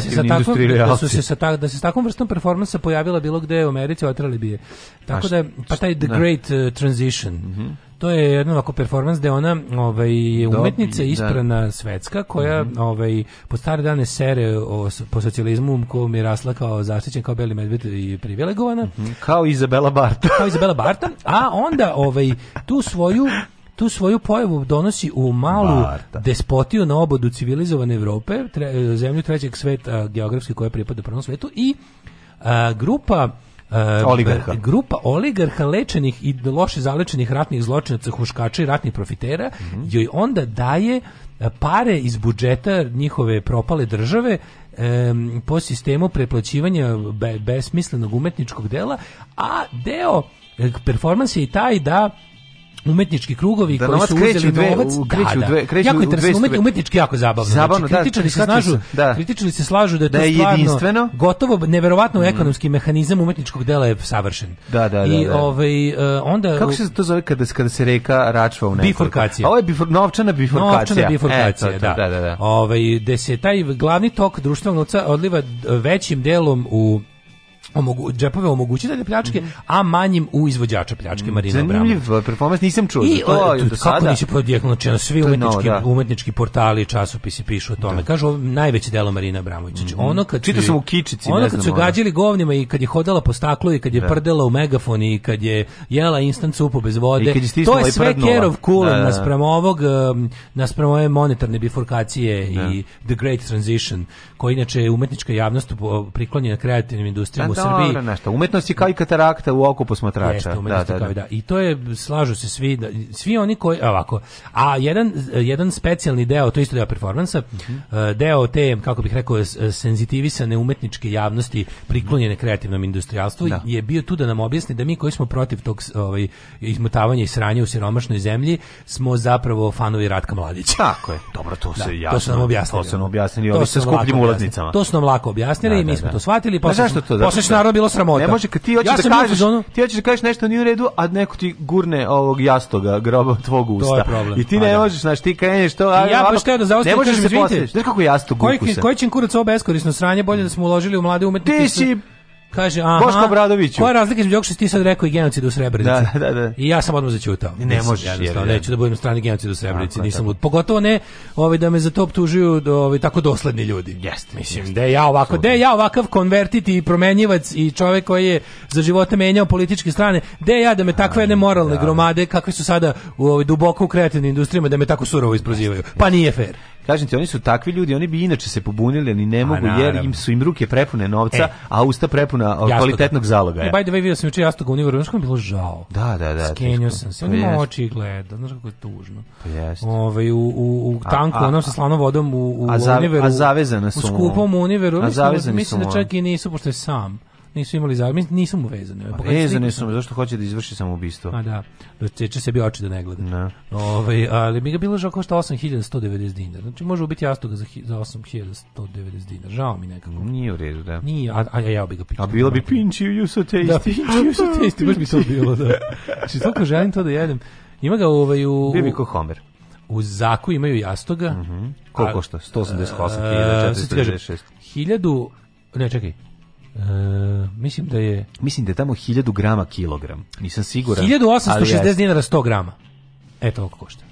da se sa takvom, da su se sa tak, da se s takvom vrstom performansa pojavila bilo gde u Americi otrali bi je. Tako da pa taj The da. Great uh, Transition. Mm -hmm. To je jedna ovako performans gde ona ovaj, je umetnica da. isprana svetska koja mm -hmm. ovaj, po stare dane sere o, po socijalizmu kom je rasla kao zaštićen kao beli medved i privilegovana. Mm -hmm. Kao Izabela Barta. kao Izabela Barta. A onda ovaj, tu svoju tu svoju pojavu donosi u malu Marta. despotiju na obodu civilizovane Evrope, tre, e, zemlju trećeg sveta geografski koja pripada prvom svetu i a, grupa Uh, oligarha. Grupa oligarha lečenih i loše zalečenih ratnih zločinaca, huškača i ratnih profitera mm -hmm. joj onda daje e, pare iz budžeta njihove propale države um, po sistemu preplaćivanja be, besmislenog umetničkog dela, a deo e, performansa je i taj da umetnički krugovi da, koji su uzeli dve, novac, u, kreću, da, da, Dve, kreću, jako interesantno, umet, umetnički jako zabavno. Znači, zabavno znači, kritičari, da, se slažu da. kritičari se slažu da je to da je stvarno, jedinstveno. gotovo neverovatno mm. ekonomski mehanizam umetničkog dela je savršen. Da, da, da. I da. ovaj, uh, onda... Kako se to zove kada, kada se reka račva u nekoj? Bifurkacija. ovo je bifor, novčana bifurkacija. Novčana e, bifurkacija, e, to, to, da. da, da, da. Ovaj, gde se taj glavni tok društvenog odliva većim delom u omogu, džepove omogućitelja pljačke, mm -hmm. a manjim u izvođača pljačke Marina Abramović. Zanimljiv e, performans, nisam čuo I, za to. I, e, kako sada? nisi podijekno, znači, na svi umetnički, no, da. umetnički portali, časopisi pišu o tome. Da. Kažu, najveće delo Marina Abramović. mm -hmm. ono kad Čitao sam u kičici, ono ne znam. Ono kad su gađili govnima i kad je hodala po staklu i kad je da. prdela u megafon i kad je jela instant supu bez vode, je to je sve Kerov Kulen da, da, da, naspram ovog, naspram ove monetarne bifurkacije da. i The Great Transition, koji inače je umetnička javnost priklonjena kreativnim industrijama u Srbiji. Nešto. Umetnost je kao i katarakta u oku posmatrača. Jeste, da, da, da. Kao, da. da. I to je, slažu se svi, da, svi oni koji, ovako, a jedan, jedan specijalni deo, to isto deo performansa, mm -hmm. deo te, kako bih rekao, eh, senzitivisane umetničke javnosti priklonjene kreativnom industrijalstvu da. je bio tu da nam objasni da mi koji smo protiv tog ovaj, izmutavanja i sranja u siromašnoj zemlji smo zapravo fanovi Ratka Mladića. Tako je. Dobro, to da, se da, jasno. To su nam objasnili. To su nam objasnili, ovi sa skupljim ulaznicama. To su nam lako objasnili, da, da, mi da. pa smo to shvatili, posle, to, Da, naravno bilo sramota. Ne može ti hoćeš ja da kažeš, zonu... ti hoćeš da kažeš nešto nije u redu, a neko ti gurne ovog jastoga groba tvog usta. I ti pa ne da. možeš, znači ti kreneš to, a ja baš da Ne možeš se posjetiš. Znaš kako jastog ukusa. Koji koji će kurac ovo beskorisno sranje, bolje da smo uložili u mlade umetnike. Ti si Kaže, aha. Boško Bradoviću. Koja je razlika između ovog što ti sad rekao i genocida u Srebrenici? Da, da, da. I ja sam odmah začutao. Ne možeš, jer, da. Neću da budem strani genocida u Srebrenici, tako, nisam lud. Pogotovo ne, ovaj da me za to optužuju ovaj tako dosledni ljudi. Jeste. Mislim, jest. da ja ovako, da ja ovakav konvertiti i promenjivac i čovek koji je za života menjao političke strane, da ja da me takve jedne moralne da, gromade kakve su sada u ovoj duboko u kreativnim industrijama da me tako surovo isprozivaju. Pa nije fer. Kažem ti, oni su takvi ljudi, oni bi inače se pobunili, ali ne pa mogu, a, jer im su im ruke prepune novca, e. a usta prepuna kvalitetnog zaloga. E, by the way, vidio sam juče jastoga u Nivoru, mi bilo žao. Da, da, da. Skenio sam se, pa on ima oči i gleda, znaš kako je tužno. Pa Ove, ovaj, u, u, u tanku, onom sa slanom vodom u, u a, za, univeru, a zavezane su. U skupom univeru, a mislim, mislim da čak i nisu, pošto je sam nisu imali za mislim nisu mu vezane. Ovaj, vezane su mu zašto hoće da izvrši samoubistvo. A da. Doceče da sebi oči da ne gleda. Ne. Da. Ovaj ali mi ga bilo žao košta 8190 dinara. Znači može ubiti jastoga za za 8190 dinara. Žao mi nekako. Nije u redu, da. Nije, a, a ja bih ga pitao. A bilo bi pinči you so da, tasty. Da, pinči you so tasty, baš bi to bilo, da. Znači, toliko želim to da jedem. Ima ga ovaj u... Bibi ko Homer. U Zaku imaju jastoga. Mm -hmm. Koliko košta? 188.466. 1000... Ne, čekaj. E, mislim da je... Mislim da je tamo 1000 grama kilogram. Nisam siguran. 1860 je... dinara 100 grama. Eto toliko košta.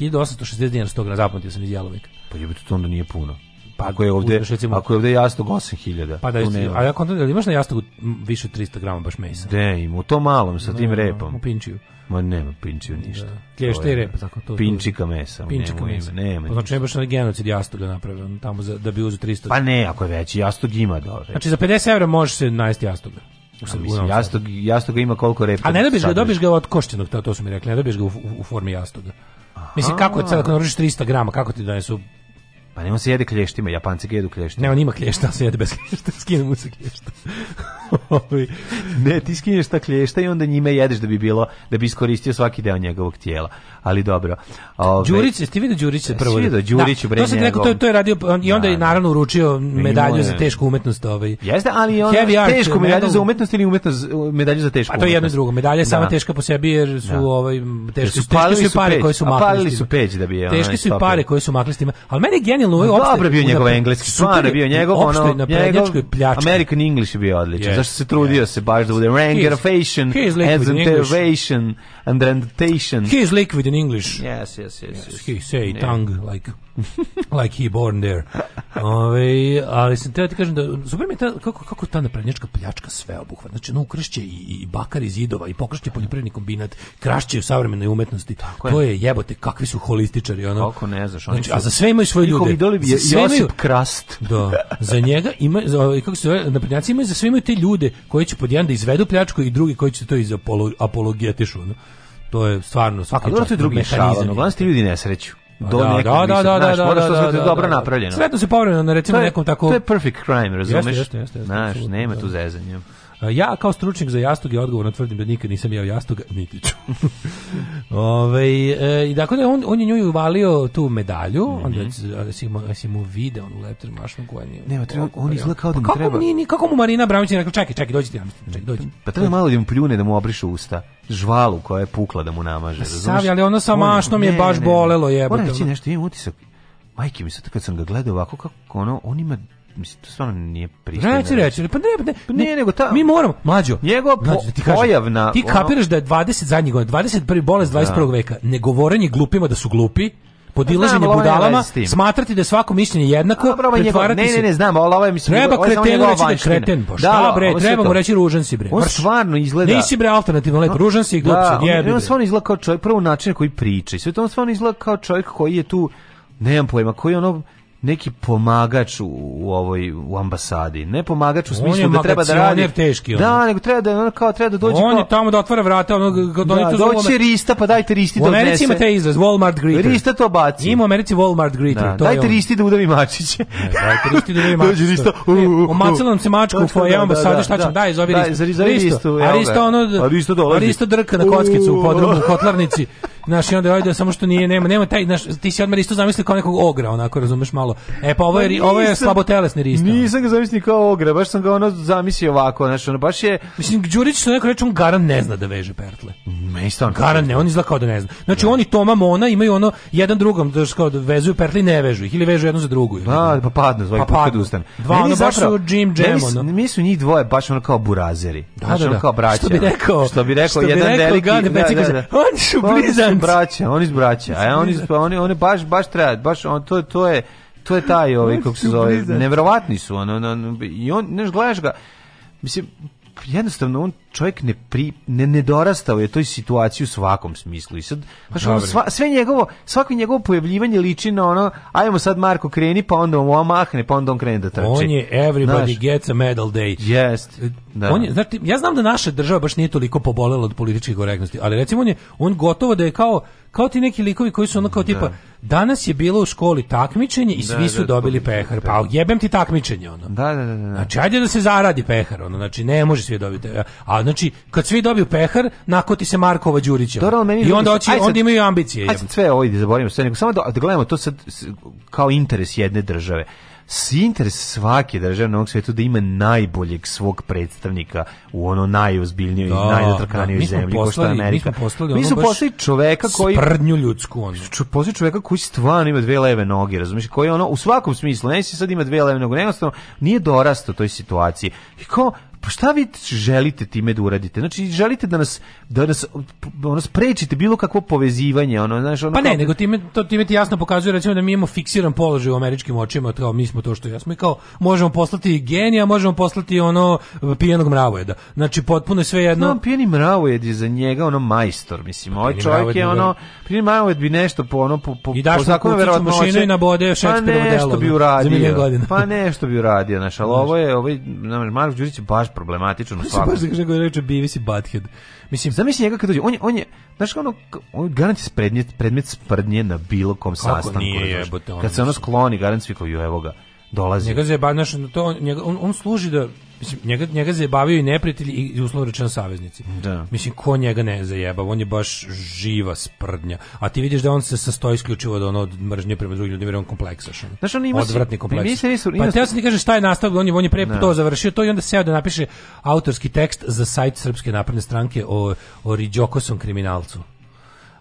1860 dinara 100 grama, zapamtio sam iz jelovika. Pa jebite, to onda nije puno. Pa ako je ovde, recimo, ako je ovde jastog 8000. Pa da, isti, a ja kontam imaš na jastogu više od 300 grama baš mesa. Da, ima u to malo, sa da, tim no, repom. u pinčiju. Ma nema pinčiju da. ništa. Da. Klješta i repa, tako to. Pinčika mesa. Pinčika nema, mesa. Nema, nema. Pa znači ne baš na genocid jastoga napravljen tamo za, da bi uzu 300. Pa ne, ako je veći jastog ima dobro. Znači za 50 evra možeš se najesti jastoga. U sad, mislim, jastog, jastoga ima koliko repa. A ne dobiš ga, dobiješ ga od košćenog, to, to su mi rekli, ne dobiš ga u, u, u formi jastoga. Aha. Mislim, kako je sad, ako naručiš 300 grama, kako ti donesu Pa nema se jede klještima, Japanci ga jedu klještima. Ne, on ima klješta, on se jede bez klješta, skine mu se klješta. ne, ti skinješ ta klješta i onda njime jedeš da bi bilo, da bi iskoristio svaki deo njegovog tijela. Ali dobro. Ove, Đurić, ti vidio Đurić prvo? Svi vidio Đurić da, To sam rekao, to, to je radio, on, i onda je da, da. naravno uručio medalju za tešku umetnost. Ovaj. Jeste, ali on tešku medalju medal... za umetnost ili umetnost, medalju za tešku A to je jedno i drugo. Medalja je sama da. teška po sebi jer su, da. ovaj, teški, su, teški su pare koje su maklistima. Palili su peć da bi. Teški su pare koje su maklistima. Ali meni je genijalno, ovo je opšte. Dobro bio njegov engleski, stvarno je bio njegov, ono, njegov, American English je bio odličan, yes, zašto se trudio yes. se baš da bude rangerfation, exenteration, and rentation. He is liquid in English. yes. yes. yes. He say tongue, like... like he born there. Ove, ali sam teo ti kažem da super mi je ta, kako, kako ta naprednjačka pljačka sve obuhvat. Znači, no, ukršće i, i bakar iz zidova i pokrašće poljoprivredni kombinat, krašće u savremenoj umetnosti. Tako to je. je jebote, kakvi su holističari. Ono. Kako ne znaš. Oni znači, su, a za sve imaju svoje ljude. Idoli bi sve Josip imaju, Krast. Da, za njega ima, za, ovaj, kako se zove, naprednjaci imaju za sve imaju te ljude koji će pod jedan da izvedu pljačku i drugi koji će to iz apologijetišu. No. To je stvarno svaki čast. A dobro to je drugi šalano, glavno ti ljudi nesreću. Pa do da, nekog da, da, da, da, moraš da, da, da, da, dobro da. napravljeno. Sretno se povremeno na recimo nekom tako... To je perfect crime, razumeš? Jeste, jeste, jeste. Znaš, nema da. tu zezanja. E, ja kao stručnjak za jastuge odgovorno tvrdim da nikad nisam jeo jastuga, niti ću. Ove, e, dakle, on, on je nju uvalio tu medalju, mm -hmm. onda ali si, ali si mu video on u leptir mašnu koja nije... Ne, treba, on izgleda kao da pa mu pa treba... Kako, ni, kako mu Marina Abramović je rekla, čekaj, čekaj, dođi ti, ja mislim, čekaj, dođi. Pa treba malo da mu pljune da mu obriše usta žvalu koja je pukla da mu namaže. Pa savi, ali ono sa mašnom je baš bolelo jebote. Moram reći nešto, imam utisak, majke mi sad kad sam ga gledao ovako, kako ono, on ima mislim, to stvarno nije pristojno. Reći, reći, pa ne, pa ne, pa ne, nego ta... Mi moramo, mlađo. Njegova po, mlađo, ti pojavna... ti kapiraš da je 20 zadnjih godina, 21. bolest 21. Da. veka, ne govorenje glupima da su glupi, podilaženje pa znam, ovaj budalama, smatrati da je svako mišljenje jednako, A, bravo, ovaj pretvarati njegov, Ne, ne, ne, znam, ali ovo ovaj, je mislim... Treba kretenu reći da je kreten, pa da, šta da, bre, treba mu reći ružan si bre. On stvarno izgleda... Nisi bre alternativno lep, ružan si i glup si, da, jebi. On stvarno izgleda kao čovjek, prvo način koji priča i sve to on stvarno izgleda kao čovjek koji je tu, nemam pojma, koji ono neki pomagač u, u ovoj u ambasadi. Ne pomagač u smislu da treba da radi. teški. Da, nego treba da on kao treba da dođe On kao, je tamo da otvara vrata, on da, da doći rista, pa dajte risti da odnese. U Americi ima taj izraz Walmart greeter. Rista to baci. Ima u Americi Walmart greeter, da, dajte risti da udavi mačiće. dajte risti da udavi mačiće. Dođe rista. U, u, se mačku u foje da, ambasade, da, šta da. će? Daj, zove ristu. Risto. A risto ono, a risto dolazi. A risto drka na kockicu u podrumu kotlarnici. Znaš, i onda je ovaj samo što nije, nema, nema taj, znaš, ti si odmah isto zamislio kao nekog ogra, onako, razumeš malo. E, pa ovo je, nisam, pa ovo je slabotelesni rista. Nisam ga zamislio kao ogra, baš sam ga ono zamislio ovako, znaš, ono, baš je... Mislim, Đurić što neko reče, on garan ne zna da veže pertle. Ma isto Garan ne, on izgleda kao da ne zna. Znači, da. oni Toma Mona imaju ono, jedan drugom, da kao da vezuju pertle i ne vežu ih, ili vežu jedno za drugu. Da, pa padne, zvoj, pa padnu. Pa Dva, meni ono, baš su Jim Jam, Mi su njih dvoje baš ono kao burazeri. Da, da, da. Kao braća. Što bi rekao, što bi rekao, jedan veliki... Da, da, da. Oni su su braća, oni su braća. A oni su oni oni baš baš treba, baš on to to je to je taj ovaj kako se zove. Neverovatni su ono, on, on, i on ne gledaš ga. Mislim jednostavno on čovjek ne pri, ne, ne je toj situaciji u svakom smislu i sad baš ono, sva, sve njegovo svako njegovo pojavljivanje liči na ono ajmo sad Marko kreni pa onda on mahne pa onda on krene da trči on je everybody Znaš, gets a medal day jest da. on je znači ja znam da naša država baš nije toliko pobolela od političke korektnosti ali recimo on je on gotovo da je kao kao ti neki likovi koji su ono kao tipa da. danas je bilo u školi takmičenje i da, svi da, su dobili pehar. Pa jebem ti takmičenje ono. Da, da, da, da. Znači ajde da se zaradi pehar ono. Znači ne može svi dobiti. A znači kad svi dobiju pehar, nakoti se Markova Đurića. I onda hoće onda imaju ambicije. Ajde sve ovo ide zaboravimo sve nego samo da, da gledamo to sad kao interes jedne države interes svake države na ovom svijetu da ima najboljeg svog predstavnika u ono najozbiljnijoj i da, najnatrkanijoj zemlji, kao što je Amerika. Da. Mi smo poslali, mi smo poslali čoveka koji... Sprdnju ljudsku. Ono. Znači, poslali čoveka koji stvarno ima dve leve noge, razumiješ, koji ono, u svakom smislu, ne si sad ima dve leve noge, jednostavno nije dorastao toj situaciji. I kao, Pa šta vi želite time da uradite? Znači želite da nas da nas ono da sprečite bilo kakvo povezivanje, ono znaš, ono Pa ne, kao... nego time to time ti jasno pokazuje recimo da mi imamo fiksiran položaj u američkim očima, kao mi smo to što jesmo i kao možemo poslati genija, možemo poslati ono pijenog mravojeda. Znači potpuno je sve jedno. No, pijeni mravojed je za njega ono majstor, mislim. Pa, ovaj čovjek je ono pijeni mravojed bi nešto po ono po po I daš po zakonu verovatno mašine i na bode Šekspirovo pa delo. Bi uradio, pa nešto bi uradio, znaš, al ovo je ovaj Marko Đurić baš baš problematičan u svakom. Baš kako reče bivi si Bathead. Mislim, zamisli njega kad dođe, on je on je znaš kao ono on garant predmet predmet sprdnje na bilo kom Kako sastanku. Nije, je, znaš, je, kad se ono skloni garant svi kao evo ga dolazi. Njega zajebanaš, to on, on, on služi da mislim, njega, njega zajebavaju i neprijatelji i uslovno rečeno saveznici. Da. Mislim, ko njega ne zajebav, on je baš živa sprdnja. A ti vidiš da on se sastoji isključivo od ono od mržnje prema drugim ljudima, jer on kompleksaš. Da što on ima odvratni kompleks. Nisu, pa teo sam ti kaže šta je nastavio, on je, on je pre da. to završio to i onda seo da napiše autorski tekst za sajt Srpske napredne stranke o, o Riđokosom kriminalcu.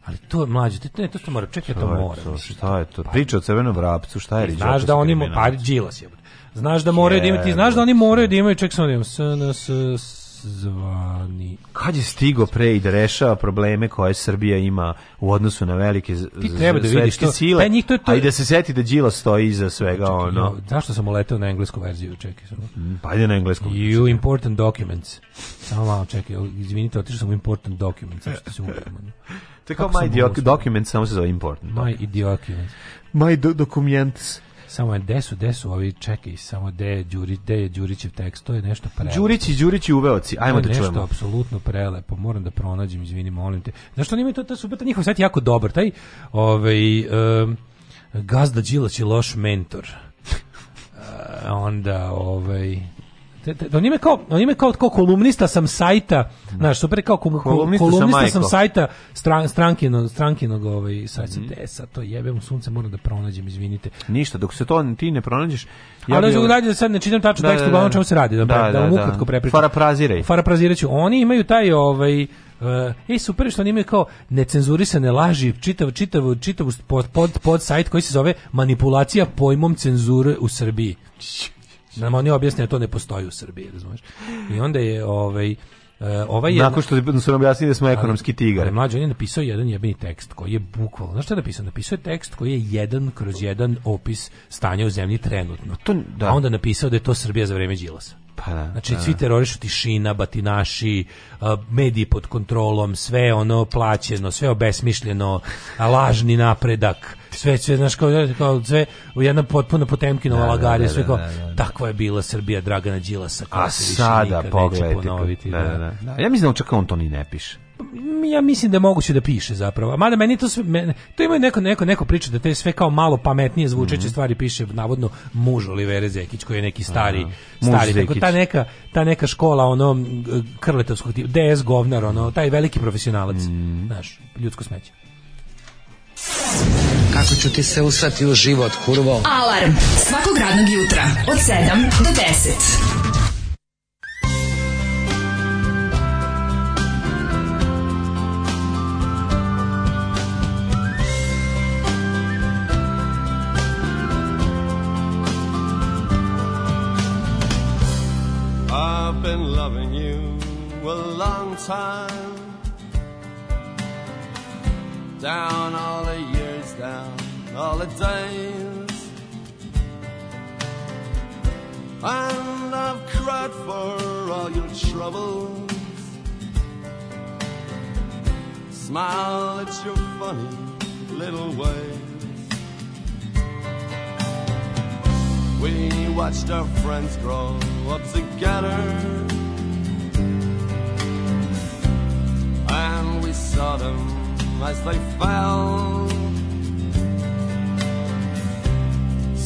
Ali to mlađe, ti ne, to što mora, čekaj, to mora. Šta je to? Pa- Priča o crvenom vrapcu, šta je Riđokos Znaš da on ima, par Đilas je. Znaš da moraju da imaju, ti znaš da oni moraju da imaju, ček sam da imam, SNS, zvani. Kad je stigo pre i da rešava probleme koje Srbija ima u odnosu na velike ti treba da vidiš to, sile, taj pa to, to... a i da se seti da Đila stoji iza svega čekaj, ono. Jo, zašto sam uleteo na englesku verziju, čekaj Mm, pa ajde na englesku. You important documents. Samo malo, čekaj, izvinite, otišao sam important documents, što se uvijem. To kao my document, samo se zove important. My documents. My do documents. Samo je, desu, desu, ovi čekaj, samo de je, Đuri, de je Đurićev tekst, to je nešto prelepo. Đurići, i Đurić uveoci, ajmo da čujemo. nešto apsolutno prelepo, moram da pronađem, izvini, molim te. Zašto oni imaju to, to super, ta njihov set jako dobar, taj ovaj, um, gazda Đilać je loš mentor. Uh, onda, ovaj, on ime kao on ime kao, kao kolumnista sam sajta, znaš, super kao kom, kolumnista, kolumnista sam, sam sajta stran, strankinog strankinog ovaj sajta mm. Desa, to jebem u sunce moram da pronađem, izvinite. Ništa, dok se to ti ne pronađeš, ja Ali bi... da sad ne čitam tačno da, tekst, uglavnom čemu se radi, da, da, da, da, ukratko prepričam. Farapraziraj. Farapraziraću. Oni imaju taj ovaj Uh, e, super što oni imaju kao necenzurisane laži, čitav, čitav, čitav pod, pod, pod sajt koji se zove manipulacija pojmom cenzure u Srbiji. Da nam oni objasne da to ne postoji u Srbiji, razumeš? I onda je ovaj eh, ovaj je Nakon što su nam objasnili da smo da. ekonomski tigar. Ali on je napisao jedan jebeni tekst koji je bukvalno, znaš šta je napisao? Napisao je tekst koji je jedan kroz jedan opis stanja u zemlji trenutno. To, da. A onda napisao da je to Srbija za vreme Đilasa. Pa da, znači da. svi terorišu tišina, batinaši, eh, mediji pod kontrolom, sve ono plaćeno, sve obesmišljeno, lažni napredak sve sve znaš kao, kao sve u jedna potpuno potemkinova da, da, lagarija da, sve kao takva je bila Srbija Dragana Đilasa a sada pogledajte da, da, da. ja mislim da čak to ni ne piše ja mislim da je moguće da piše zapravo. Mada meni to sve, meni, to ima neko neko neko priča da te sve kao malo pametnije zvučeće mm -hmm. stvari piše navodno muž Olivere Zekić koji je neki stari A, stari tako ta neka ta neka škola ono krletovskog tipa DS govnar ono taj veliki profesionalac mm -hmm. znaš ljudsko smeće. Kako ću ti se usrati u život, kurvo? Alarm svakog radnog jutra od 7 do 10. time down all the years holidays. And I've cried for all your troubles. Smile at your funny little ways. We watched our friends grow up together. And we saw them as they fell.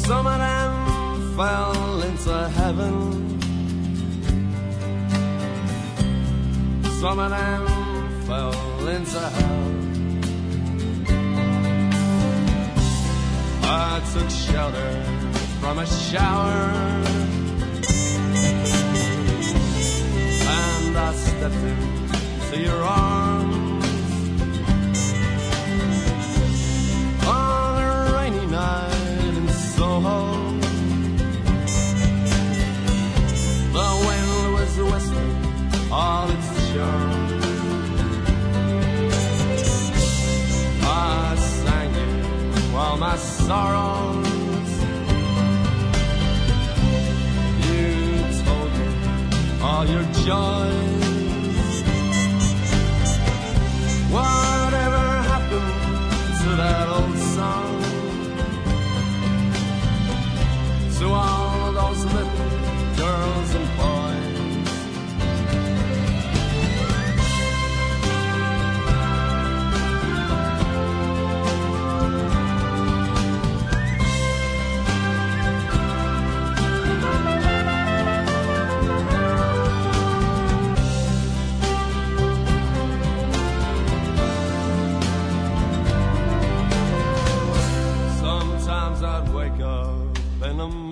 Some of them fell into heaven. Some of them fell into hell. I took shelter from a shower. And I stepped into your arms. my sorrows. You told me all your joys. Whatever happened to that old song? To all those little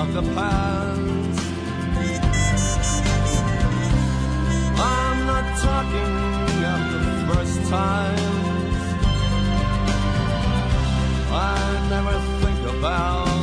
of the past. I'm not talking of the first times. I never think about.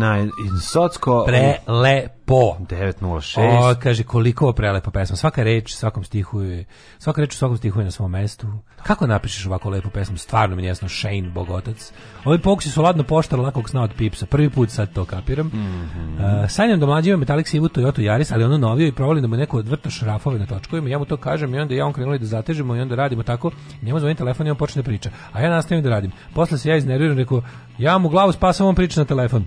99 in Socko. Prelepo. 906. O, kaže, koliko je prelepa pesma. Svaka reč, svakom stihu je, svaka reč u svakom stihu je na svom mestu. Kako napišeš ovako lepu pesmu? Stvarno mi jasno, Shane, bogotac. Ovi pokusi su ladno poštar lakog sna od pipsa. Prvi put sad to kapiram. Mm -hmm. uh, sanjam da mlađi ima Metallic Sivu Toyota Yaris, ali ono novio i provolim da mu neko odvrta šrafove na točkovima. Ja mu to kažem i onda ja on krenuli da zatežemo i onda radimo tako. Njemu zvoni telefon i on počne da priča. A ja nastavim da radim. Posle se ja iznerviram, rekao, ja mu glavu spasam, on priča na telefon.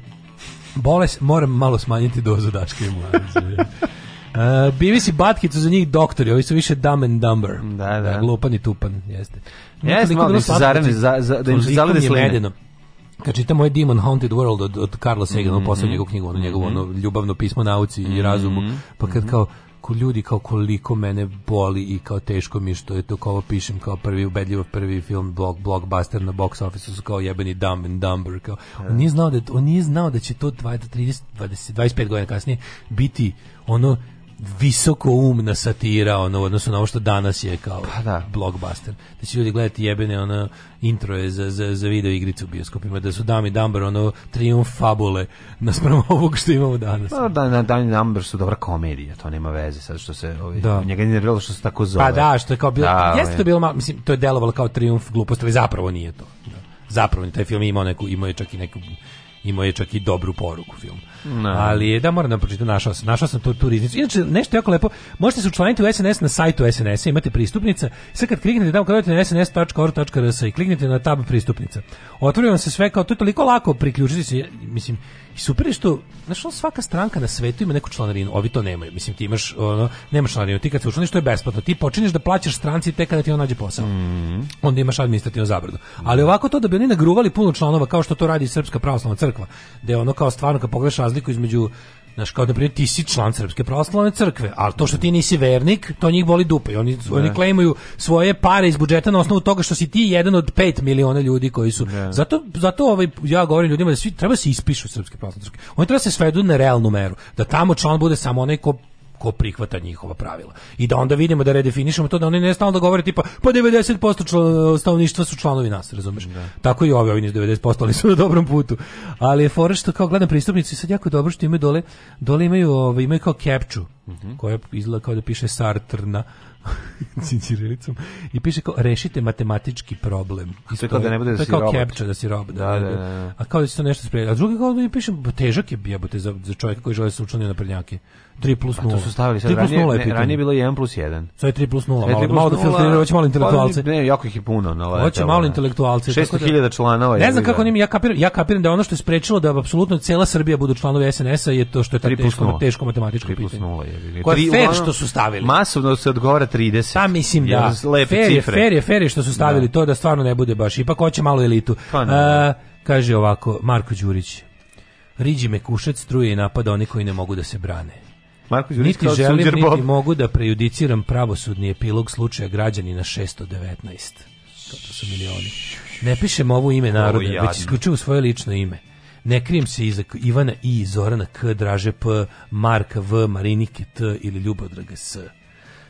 Boles, moram malo smanjiti dozu dačke i mladeži. Uh, e, bili si batkicu za njih doktori, ovi su više dumb and dumber. Da, da. da glupan i tupan, jeste. Jeste, malo da se zarane, za, za, da im se zalede sline. Kad čitam moj ovaj Demon Haunted World od, od Carla Sagan, mm -hmm. poslednju mhm, njegovu knjigu, ono mhm. njegovo mm -hmm. ono, ljubavno pismo nauci mm -hmm. i mhm, razumu, pa kad kao, ko ljudi kao koliko mene boli i kao teško mi što je to kao pišem kao prvi ubedljivo prvi film blog, blockbuster na box office su kao jebeni dumb and dumber kao on e. nije znao da on nije znao da će to 20 30 20 25 godina kasnije biti ono visoko umna satira ono u odnosu na ovo što danas je kao pa da. blockbuster. Da će ljudi gledati jebene ono intro je za, za, za video igricu u bioskopima, da su Dami Dumber ono triumf fabule naspram ovog što imamo danas. Pa da, na Dami Dumber su dobra komedija, to nema veze sad što se ovi, da. njega nije bilo što se tako zove. Pa da, što je kao bilo, da, jeste ovaj. to bilo, malo, mislim, to je delovalo kao triumf gluposti, ali zapravo nije to. Da. Zapravo, taj film ima, neku, ima je čak i neku imao je čak i dobru poruku film. No. Ali da moram da pročitam, našao sam, našao sam tu, tu riznicu. Inače, nešto jako lepo, možete se učlaniti u SNS na sajtu SNS, imate pristupnice, sad kad kliknete tamo, kad na sns.org.rs i kliknete na tab pristupnica, otvori vam se sve kao, to je toliko lako priključiti se, mislim, i super je što, znaš, svaka stranka na svetu ima neku članarinu, ovi to nemaju, mislim, ti imaš, ono, nemaš članarinu, ti kad se učlaniš, to je besplatno, ti počinješ da plaćaš stranci tek kada ti on nađe posao, mm -hmm. onda imaš administrativnu zabranu. Mm -hmm. Ali ovako to da bi oni nagruvali puno članova, kao što to radi Srpska pravoslavna crkva, crkva, gde ono kao stvarno kad pogledaš razliku između Znaš, kao da primjer, ti si član Srpske pravoslavne crkve, ali to što ti nisi vernik, to njih boli dupe. oni, ne. oni klejmuju svoje pare iz budžeta na osnovu toga što si ti jedan od pet miliona ljudi koji su. Ne. Zato, zato ovaj, ja govorim ljudima da svi treba da se ispišu Srpske pravoslavne crkve. Oni treba da se svedu na realnu meru. Da tamo član bude samo onaj ko ko prihvata njihova pravila. I da onda vidimo da redefinišemo to da oni ne stalno da govore tipa pa 90% čl stanovništva su članovi nas, razumeš? Da. Tako i ovi, ovi nisu 90%, ali su na dobrom putu. Ali je fora što kao gledam pristupnici sad jako dobro što imaju dole, dole imaju, ove, ovaj, imaju kao kepču, Mm -hmm. koja izgleda kao da piše Sartrna cincirilicom i piše kao rešite matematički problem. I to kao da ne bude da si kao Capture, da si robot. Da, da, da, da, da. da, da. A kao da se to nešto sprije. A drugi kao da mi piše težak je jebote za, za čovjeka koji žele se učlanio na prednjake. 3 plus 0. Pa to su stavili sad. 3 plus 0 je ne, ranije bilo 1 plus 1. Sad je 3 plus 0. Malo, malo da filtriraju, hoće malo pa, intelektualce. Pa, ne, jako ih je puno. Na ovaj, hoće malo intelektualce. 600.000 da, članova. Ne znam kako njima, ja kapiram, ja kapiram da ono što je sprečilo da apsolutno cela Srbija budu članovi SNS-a je to što je ta teško, teško matematičko pitanje. 3 plus 0 je. Koje je fair što su stavili. Masovno se odgovara 30. Pa mislim da, lepe fer cifre. Fer je, fer je što su stavili da. to da stvarno ne bude baš, ipak hoće malo elitu. Pa Uh, kaže ovako, Marko Đurić, riđi me kušac, struje i napada oni koji ne mogu da se brane. Marko Đurić niti želim, niti mogu da prejudiciram pravosudni epilog slučaja građanina 619. To, su milioni. Ne pišem ovo ime naroda, ovo već isključivo svoje lično ime. Ne krijem se iza Ivana I, Zorana K, Draže P, Marka V, Marinike T ili Ljubodraga S.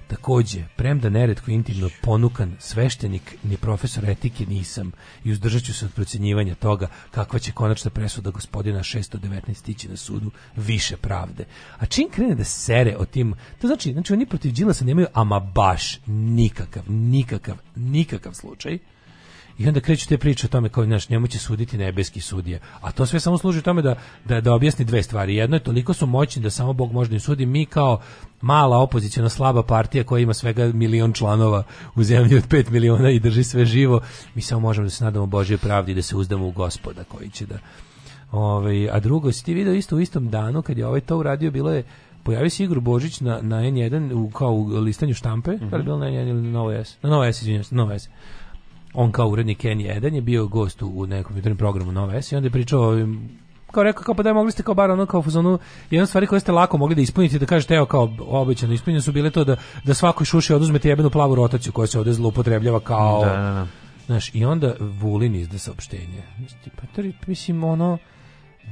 Takođe, premda neretko intimno ponukan sveštenik, ni profesor etike nisam i uzdržat ću se od procenjivanja toga kakva će konačna presuda gospodina 619 stići na sudu više pravde. A čim krene da sere o tim, to znači, znači oni protiv Đilasa nemaju ama baš nikakav, nikakav, nikakav slučaj. I onda kreću te priče o tome kao, naš njemu će suditi nebeski sudije. A to sve samo služi tome da, da, da objasni dve stvari. Jedno je, toliko su moćni da samo Bog može da im sudi. Mi kao mala opozicijona slaba partija koja ima svega milion članova u zemlji od 5 miliona i drži sve živo, mi samo možemo da se nadamo Božje pravdi i da se uzdamo u gospoda koji će da... Ove, ovaj, a drugo, si ti video isto u istom danu kad je ovaj to uradio, bilo je pojavio se Igor Božić na, na N1 u, kao u listanju štampe, mm -hmm. je mhm. bilo na N1 ili na Novo S? Na Novo S, izvinjam se, Novo S. On kao urednik N1 je bio gost u nekom jutarnjem programu Nova S i onda je pričao o ovim kao rekao kao pa da je mogli ste kao bar ono kao fuzonu jedna stvari koje ste lako mogli da ispunite da kažete evo kao obećano ispunjene su bile to da da svakoj šuši oduzmete jebenu plavu rotaciju koja se ovde zloupotrebljava kao da, da, da. Znaš, i onda Vulin izda saopštenje. Pa to mislim, ono,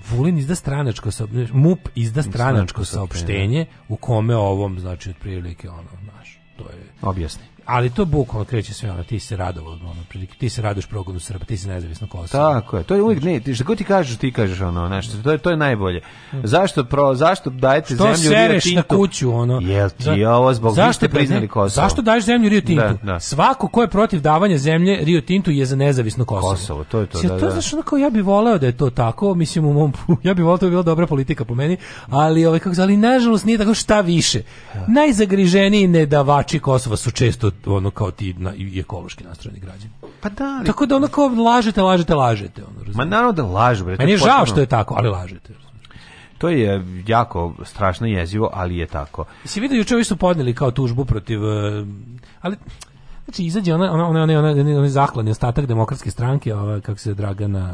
Vulin izda stranačko saopštenje, MUP izda stranačko saopštenje u kome ovom, znači, otprilike, ono, znaš, to je... Objasni ali to bukvalno kreće sve ono, ti se radilo, ono, ti se radoš progonu Srba, ti se nezavisno Kosovo. Tako je, to je uvijek, ne, ti, šta god ti kažeš, ti kažeš ono, znaš, to je, to je najbolje. Zašto, pro, zašto dajete što zemlju Rio Tinto? Tintu? na kuću, ono? Jel ti je ovo zbog zašto, ste priznali Kosovo? Zašto daješ zemlju Rio Tinto? Da, da. Svako ko je protiv davanja zemlje Rio Tinto je za nezavisno Kosovo. Kosovo, to je to, Sje, da, da. To da. znaš, ono kao, ja bih voleo da je to tako, mislim, u mom, ja bih voleo da je bila dobra politika po meni, ali, ovaj, kako, ali nažalost nije tako šta više. Da. Najzagriženiji nedavači Kosova su često ono kao ti na, i ekološki nastrojeni građani. Pa da, ali... Tako da ono kao lažete, lažete, lažete. Ono, Ma naravno da lažu, bre. Meni je žao što je tako, ali lažete. To je jako strašno jezivo, ali je tako. Si vidio juče ovi su podneli kao tužbu protiv eh, ali znači izađe ona ona ona ona, ona, ona, ostatak demokratske stranke, ova kako se Dragana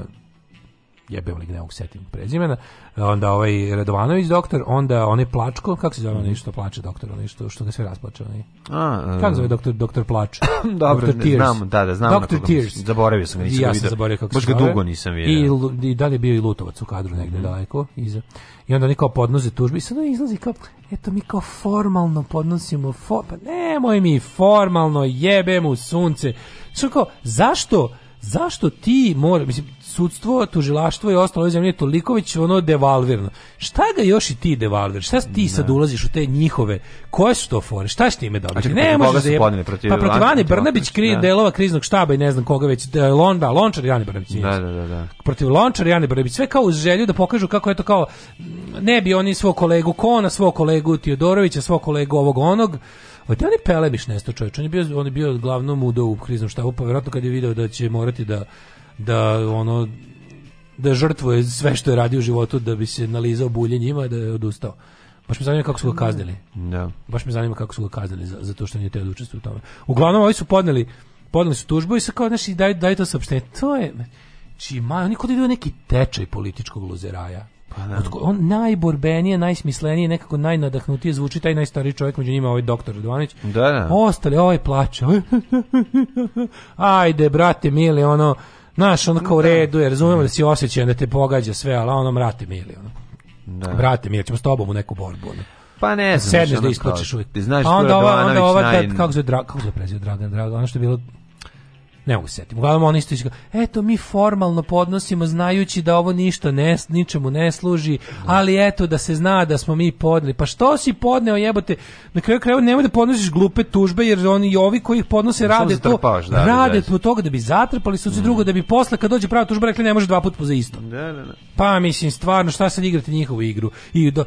jebem li ne mogu setim prezimena, onda ovaj Radovanović doktor, onda onaj Plačko, kako se zove onaj mhm. što plače doktor, onaj što, što ga sve rasplače, onaj. A, e. kako zove doktor, doktor Plač? Dobro, doktor ne, znam, da, da, znam. Doktor Tears. Zaboravio sam ga, nisam ja sam zaboravio kako Baš ga dugo nisam vidio. I, I da li je bio i Lutovac u kadru mhm. negde mm daleko, iza. I onda oni kao podnose tužbe i sad ono izlazi kao, eto mi kao formalno podnosimo, for, pa nemoj mi formalno, jebem u sunce. Što kao, zašto, zašto ti mora, mislim, sudstvo, tužilaštvo i ostalo ove zemlje je toliko već ono devalvirno. Šta ga još i ti devalvir? Šta ti sad ulaziš u te njihove? Koje su to fore? Šta s time dobiti? Da ne može da je... Protiv pa protiv Ane Brnabić, kri, da. delova kriznog štaba i ne znam koga već, da, Lon, da, Lončar i Ane Brnabić. Da, da, da, da. Protiv Lončar i Ane Brnabić. Sve kao uz želju da pokažu kako je to kao ne bi oni svog kolegu Kona, svog kolegu Tiodorovića, svog kolegu ovog onog. Ote oni Pelemiš nesto čovječ. On je bio, on je bio glavnom udo u kriznom štabu, pa verovatno kad je video da će morati da da ono da žrtvuje sve što je radio u životu da bi se nalizao bulje njima da je odustao. Baš me zanima kako su ga kaznili. Da. Baš me zanima kako su ga kaznili za, za to što nije te da učestvovao u tome. Uglavnom ovi su podneli podneli su tužbu i se kao znači daj daj to saopštenje. To je čima znači, oni kod idu neki tečaj političkog luzeraja. Pa da. Otko, on najborbenije, najsmislenije, nekako najnadahnutije zvuči taj najstariji čovjek među njima, ovaj doktor Radovanić. Da, da. Ostali, ovaj plače. Ajde, brate, mili, ono, Znaš, ono kao u da. redu, jer razumemo da si osjećajan da te pogađa sve, ali ono mrate mi ili ono. Da. Brate mi, ćemo s tobom u neku borbu. Ono. Pa ne znam. Sedneš da isplačeš uvijek. Ti znaš A pa onda ova, onda ova, naj... kako se, dra, kako se prezio Dragan Dragan, ono što je bilo ne mogu se setiti. Uglavnom oni isto izgleda, eto mi formalno podnosimo znajući da ovo ništa ne, ničemu ne služi, da. ali eto da se zna da smo mi podneli. Pa što si podneo jebote? Na kraju krajeva nemoj da podnosiš glupe tužbe jer oni i ovi koji ih podnose rade to, da, da, da, rade to toga da bi zatrpali suci mm. drugo da bi posle kad dođe prava tužba rekli ne može dva puta po za isto. Da, da, da. Pa mislim stvarno šta se igrate njihovu igru i do,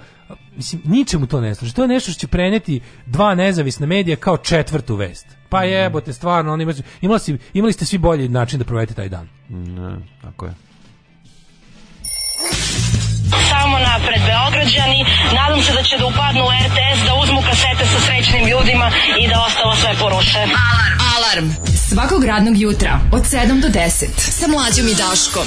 mislim ničemu to ne služi. To je nešto što će preneti dva nezavisna medija kao četvrtu vest. Pa mm. jebote, stvarno, oni imali, ste imali ste svi bolji način da provedete taj dan. Ne, tako je. Samo napred Beograđani, nadam se da će da upadnu u RTS, da uzmu kasete sa srećnim ljudima i da ostalo sve poruše. Alarm! Alarm! Svakog radnog jutra od 7 do 10 sa mlađom i Daškom.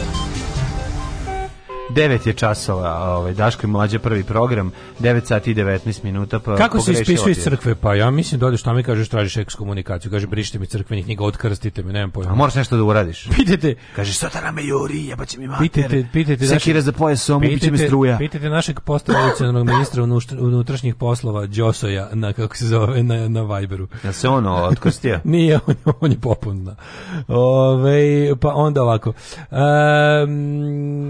9 je časova, ovaj Daško i mlađe prvi program, 9 sati i 19 minuta pa Kako se ispišu iz crkve? Pa ja mislim da odeš tamo i kažeš tražiš ekskomunikaciju, kaže brišite mi crkvenih knjiga, odkrstite me, nemam pojma. A moraš nešto da uradiš. Pitajte. Kaže satana da me juri, jebaće mi mater. Pitajte, pitajte Sekira za somu, ubiće mi struja. Pitajte našeg postavljenog ministra unutrašnjih poslova Đosoja na kako se zove na na Viberu. Ja se ono otkrstio. Nije, on, on je popun. Da. Ove, pa onda ovako. Ehm,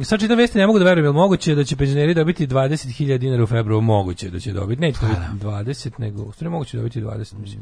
sad čitam vesti, ne mogu da verujem, je moguće da će penzioneri dobiti 20.000 dinara u februaru? Moguće da će dobiti. Neće dobiti 20, nego u stvari moguće da dobiti 20, mislim.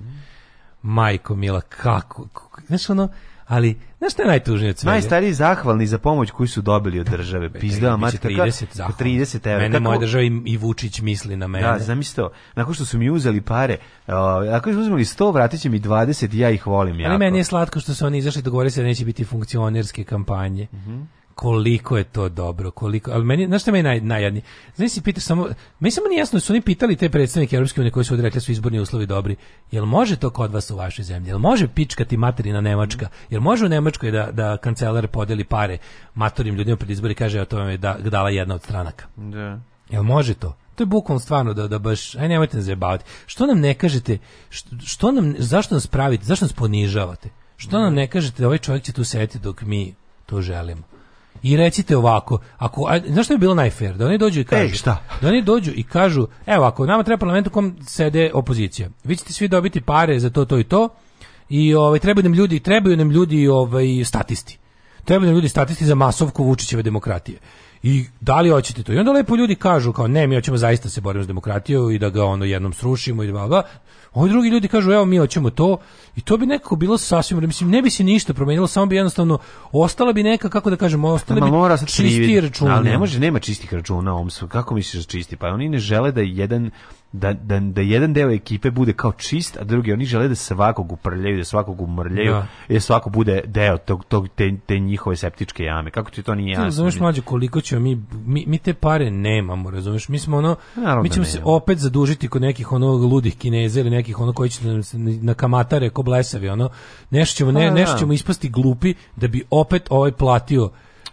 Majko Mila, kako? kako znaš ono, ali znaš šta je najtužnije od svega? Najstariji zahvalni za pomoć koju su dobili od države. Pizda, mati, 30, kaka, 30 evra. Mene moja država i, i Vučić misli na mene. Da, zamislite to. Nakon što su mi uzeli pare, uh, ako su uzmeli 100, vratit će mi 20 ja ih volim. Ali meni je slatko što su oni izašli, dogovorili se da neće biti funkcionerske kampanje. Mm -hmm koliko je to dobro, koliko, ali meni, znaš što meni naj, najjadnije? Znaš si pitao samo, meni samo nije jasno, su oni pitali te predstavnike Europske unije koji su odrekli da su izborni uslovi dobri, jel može to kod vas u vašoj zemlji, jel može pičkati materina Nemačka, jel može u Nemačkoj da, da kancelar podeli pare matorim ljudima pred izbori kaže, a to vam je da, dala jedna od stranaka. Da. Jel može to? to je bukvalno stvarno da, da baš, aj nemojte nas zajebavati. Što nam ne kažete, što, što nam, zašto nas pravite, zašto nas ponižavate? Što nam ne kažete da ovaj čovjek će tu sediti dok mi to želimo? i recite ovako, ako a, znaš što je bilo najfair, da oni dođu i kažu, Ej, šta? da oni dođu i kažu, evo ako nama treba parlament u kom sede opozicija. Vi ćete svi dobiti pare za to to i to i ovaj trebaju nam ljudi, trebaju nam ljudi ovaj statisti. Trebaju nam ljudi statisti za masovku Vučićeve demokratije. I da li hoćete to? I onda lepo ljudi kažu kao ne, mi hoćemo zaista da se borimo za demokratiju i da ga ono jednom srušimo i da Ovi drugi ljudi kažu, evo mi hoćemo to i to bi nekako bilo sasvim, mislim, ne bi se ništa promijenilo samo bi jednostavno ostala bi neka, kako da kažemo ostala bi mora čisti računa. Ali ne može, nema čistih računa, oms, um, kako misliš da čisti? Pa oni ne žele da jedan da, da, da jedan deo ekipe bude kao čist, a drugi oni žele da svakog uprljaju, da svakog umrljaju, da. da svako bude deo tog, tog te, te, njihove septičke jame. Kako ti to nije jasno? Ti razumeš mlađe koliko ćemo mi, mi, mi te pare nemamo, razumeš? Mi smo ono Naravno mi ćemo da se opet zadužiti kod nekih ono ludih Kineza ili nekih ono koji će da nam se na kamatare ko blesavi, ono nešto ćemo ne, pa nešto da. ćemo ispasti glupi da bi opet ovaj platio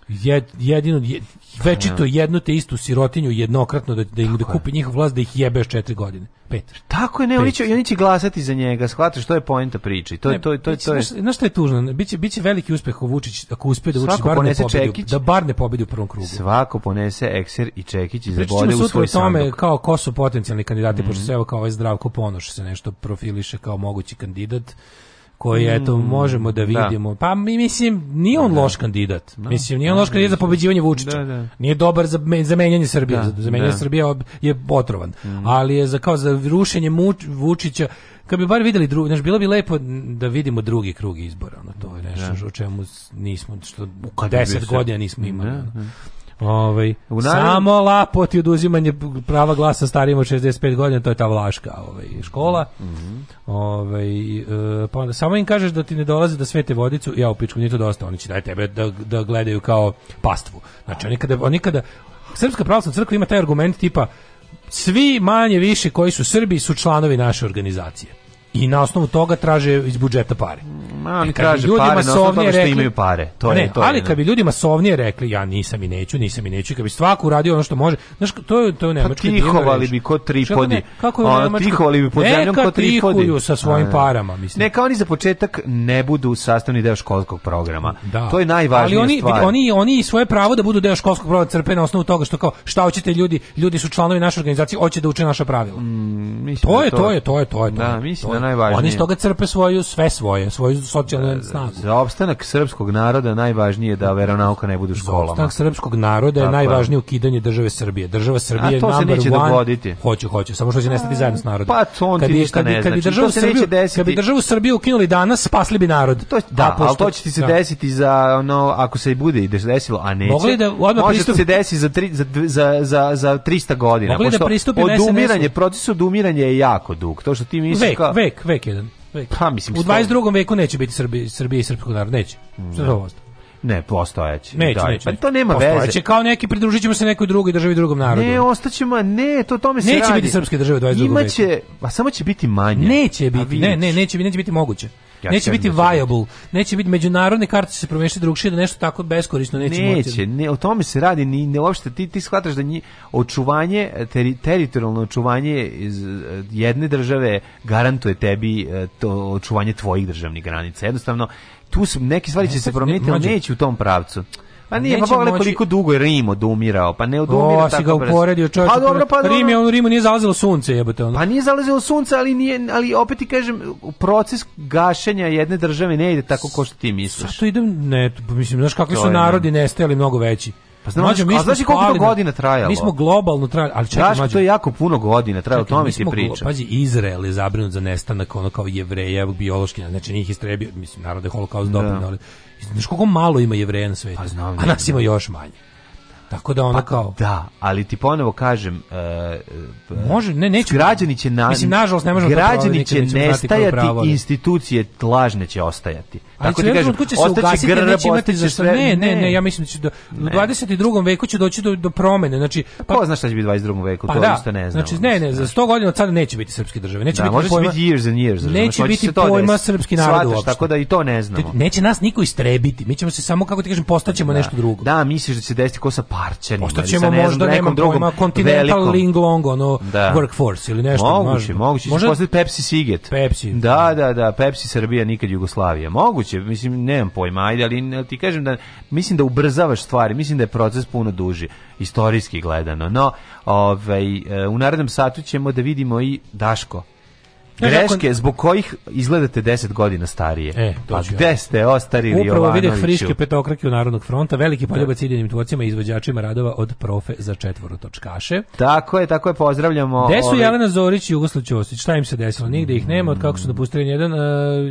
jed, jedino jed, Pa večito jednu te istu sirotinju jednokratno da, da im da kupi njihov vlast da ih jebe još četiri godine. Pet. Tako je, ne, pet. oni će, oni će glasati za njega, shvataš što je poenta priče. To, je to, to, to je... šta je tužno? Biće, biće veliki uspeh u Vučić, ako uspe da Vučić bar ne pobedi, da bar ne pobedi u prvom krugu. Svako ponese Ekser i Čekić i zabode u svoj tome kao ko su potencijalni kandidati, pošto mhm. se evo kao ovaj Zdravko Ponoš se nešto profiliše kao mogući kandidat koji mm. eto možemo da, da. vidimo. Da. Pa mi mislim nije on da. loš kandidat. Da. Mislim nije on loš da. kandidat za pobeđivanje Vučića. Da, nije dobar za me, za menjanje Srbije, za menjanje Srbije je otrovan. Mm. Ali je za kao za rušenje muč, Vučića kad bi bar videli drugi, znači bilo bi lepo da vidimo drugi krug izbora, ono to je nešto o čemu nismo što u 10 godina nismo imali. Ovaj naravno... samo lapot i oduzimanje prava glasa starijim od 65 godina, to je ta vlaška, ovaj škola. Mhm. Ovaj e, pa onda samo im kažeš da ti ne dolaze da svete vodicu, ja u pičku nije to dosta, oni će daj tebe da, da gledaju kao pastvu. Znači oni kada oni kada Srpska pravoslavna crkva ima taj argument tipa svi manje više koji su Srbi su članovi naše organizacije i na osnovu toga traže iz budžeta pare. Ma, oni e, traže na osnovu masovnije rekli, imaju pare. To ne, je, to ali je, da. kad bi ljudi masovnije rekli ja nisam i neću, nisam i neću, kad bi svako uradio ono što može, znaš, to je to je Pa tihovali bi kod tri podi. Kako je ono, tihovali bi pod zemljom kod tri podi. sa svojim parama, mislim. Neka oni za početak ne budu sastavni deo školskog programa. Da. To je najvažnija ali oni, stvar. Ali oni oni svoje pravo da budu deo školskog programa crpe na osnovu toga što kao šta hoćete ljudi, ljudi su članovi naše organizacije, hoće da uče naša pravila. Mm, to, da je, to je, to je, to da, je, to je. Da, mislim najvažnije. Oni iz toga crpe svoju, sve svoje, svoju socijalnu e, snagu. Za opstanak srpskog naroda najvažnije je da veronauka ne bude u školama. Za opstanak srpskog naroda je najvažnije ukidanje države Srbije. Država Srbije A to se neće dogoditi. Hoće, hoće, samo što će nestati zajedno s pa, narodom. Pa to on kad ti ništa kad ne kad Bi znači. Državu to se Srbiju, neće desiti. Kad bi državu Srbiju ukinuli danas, spasli bi narod. To, da, posto, ali to će ti se da. desiti za ono, ako se i bude i desilo, a neće. Mogli da odmah može pristup... se desiti za, tri, za, za, za, za 300 godina. Mogli da pristupi odumiranje, SNS... proces odumiranja je jako dug. To što ti misliš vek, vek, vek, vek jedan. Vek. Pa, mislim, u 22. veku neće biti Srbije, Srbije i srpskog naroda, neće. Što je ovo ne, postojeći. Neće, da, neće. Pa to nema postojeće, veze. Postojeće kao neki pridružit ćemo se nekoj drugoj državi drugom narodu. Ne, ostaćemo, ne, to tome se neće radi. Neće biti srpske države 22. Imaće, a samo će biti manje. Neće biti, ne, ne, neće, neće biti moguće. Ja neće da biti viable, neće biti međunarodne karte se promešati drugačije da nešto tako beskorisno neće, neće moći. ne, o tome se radi, ni ne uopšte ti ti shvataš da nji, očuvanje e, teri, teritorijalno očuvanje iz e, jedne države garantuje tebi e, to očuvanje tvojih državnih granica. Jednostavno tu su neke stvari ne, će se promijeniti, ali neće u tom pravcu. Pa nije, pa pogledaj moći... koliko dugo je Rim odumirao, pa ne odumira o, tako. O, si ga uporedio, čovječe. Pa dobro, pa dobro. Rim je, on Rimu nije zalazilo sunce, jebote. Ono. Pa nije zalazilo sunce, ali, nije, ali opet ti kažem, proces gašenja jedne države ne ide tako kao što ti misliš. Zašto idem, ne, pa mislim, znaš kakvi su narodi nestajali mnogo veći. Pa znam, mađo, mi a znaš koliko to godina trajalo? Mi smo globalno trajali, ali čekaj, Znaš, to je jako puno godina trajalo, o tome se priča. Pazi, Izrael je zabrinut za nestanak ono kao jevreja, biološki, znači njih istrebio, mislim, naravno je holokaust da. dobro, ali Znaš koliko malo ima jevreja na svetu? Pa znam. A nas ima još manje. Tako da ona pa, kao... Da, ali ti ponovo kažem... Uh, Može, ne, neće Građani će... Na, mislim, nažalost, ne možemo Građani će nestajati, institucije lažne će ostajati. Tako ti kažem, će se ugasiti, grb, neće imati za sve... Ne, ne, ne, ja mislim da će do, u 22. veku će doći do, do promene. Znači, pa, Ko zna šta će biti u 22. veku, pa to da, isto ne znam. Znači, ne, ne, za 100 godina od sada neće biti srpske države. Neće da, biti može pojma, biti years and years. Neće biti pojma srpski narod uopšte. Tako da i to ne znamo. Neće nas niko istrebiti. Mi ćemo se samo, kako ti kažem, postaćemo da. nešto drugo. Da, misliš da će desiti ko sa parčanim. Ostaćemo ne možda nekom drugom Continental Ling Long ono da. workforce ili nešto. Moguće, možda. moguće. Možda posle Pepsi Siget. Pepsi. Da, da, da, Pepsi Srbija nikad Jugoslavija. Moguće, mislim nemam pojma, ajde, ali ti kažem da mislim da ubrzavaš stvari, mislim da je proces puno duži istorijski gledano. No, ovaj e, u narednom satu ćemo da vidimo i Daško Greške zbog kojih izgledate 10 godina starije. E, pa gde ste ostarili Jovanoviću? Upravo vide friške petokrake u Narodnog fronta, veliki poljubac idejnim tvorcima i izvođačima radova od profe za četvorotočkaše. Tako je, tako je, pozdravljamo. Gde su ove... Jelena Zorić i Jugoslav Ćosić? Šta im se desilo? Nigde ih nema, od kako su napustili jedan. Uh, e,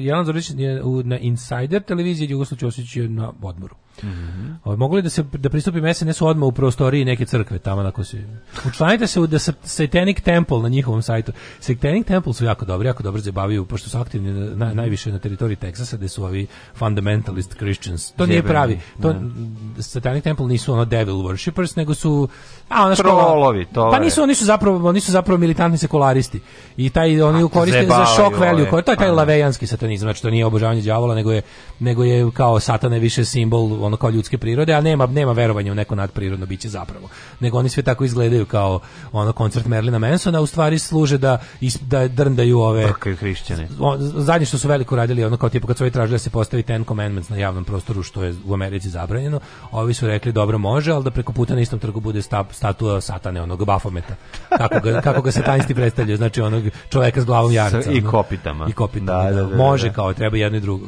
Jelena Zorić je na Insider televiziji, Jugoslav Ćosić je na odmoru. Mm -hmm. Ovo, ovaj, mogli da se da pristupi SNS-u odmah u prostoriji neke crkve tamo na se. Učlanite se u da Satanic Temple na njihovom sajtu. Satanic Temple su jako dobri, jako dobro zabavljaju pošto su aktivni na, najviše na teritoriji Teksasa gde su ovi fundamentalist Christians. To Jebeni, nije pravi. To ne. Da. Satanic Temple nisu ono devil worshippers, nego su a ona Trolovi, to Pa nisu, oni su zapravo, oni su zapravo militantni sekularisti. I taj oni a, koriste za shock value, to je taj lavejanski satanizam, znači to nije obožavanje đavola, nego je nego je kao satana više simbol ono kao ljudske prirode, a nema nema verovanja u neko nadprirodno biće zapravo. Nego oni sve tako izgledaju kao ono koncert Merlina Mansona, u stvari služe da is, da drndaju ove hrišćane. Zadnje što su veliko radili, ono kao tipa kad su ovi tražili da se postavi Ten Commandments na javnom prostoru što je u Americi zabranjeno, ovi su rekli dobro može, al da preko puta na istom trgu bude sta, statua satane onog Bafometa. Kako ga kako ga satanisti predstavljaju, znači onog čoveka s glavom jarca. I kopitama. I kopitama. Da, da, da, da može da. kao treba jedno i drugo.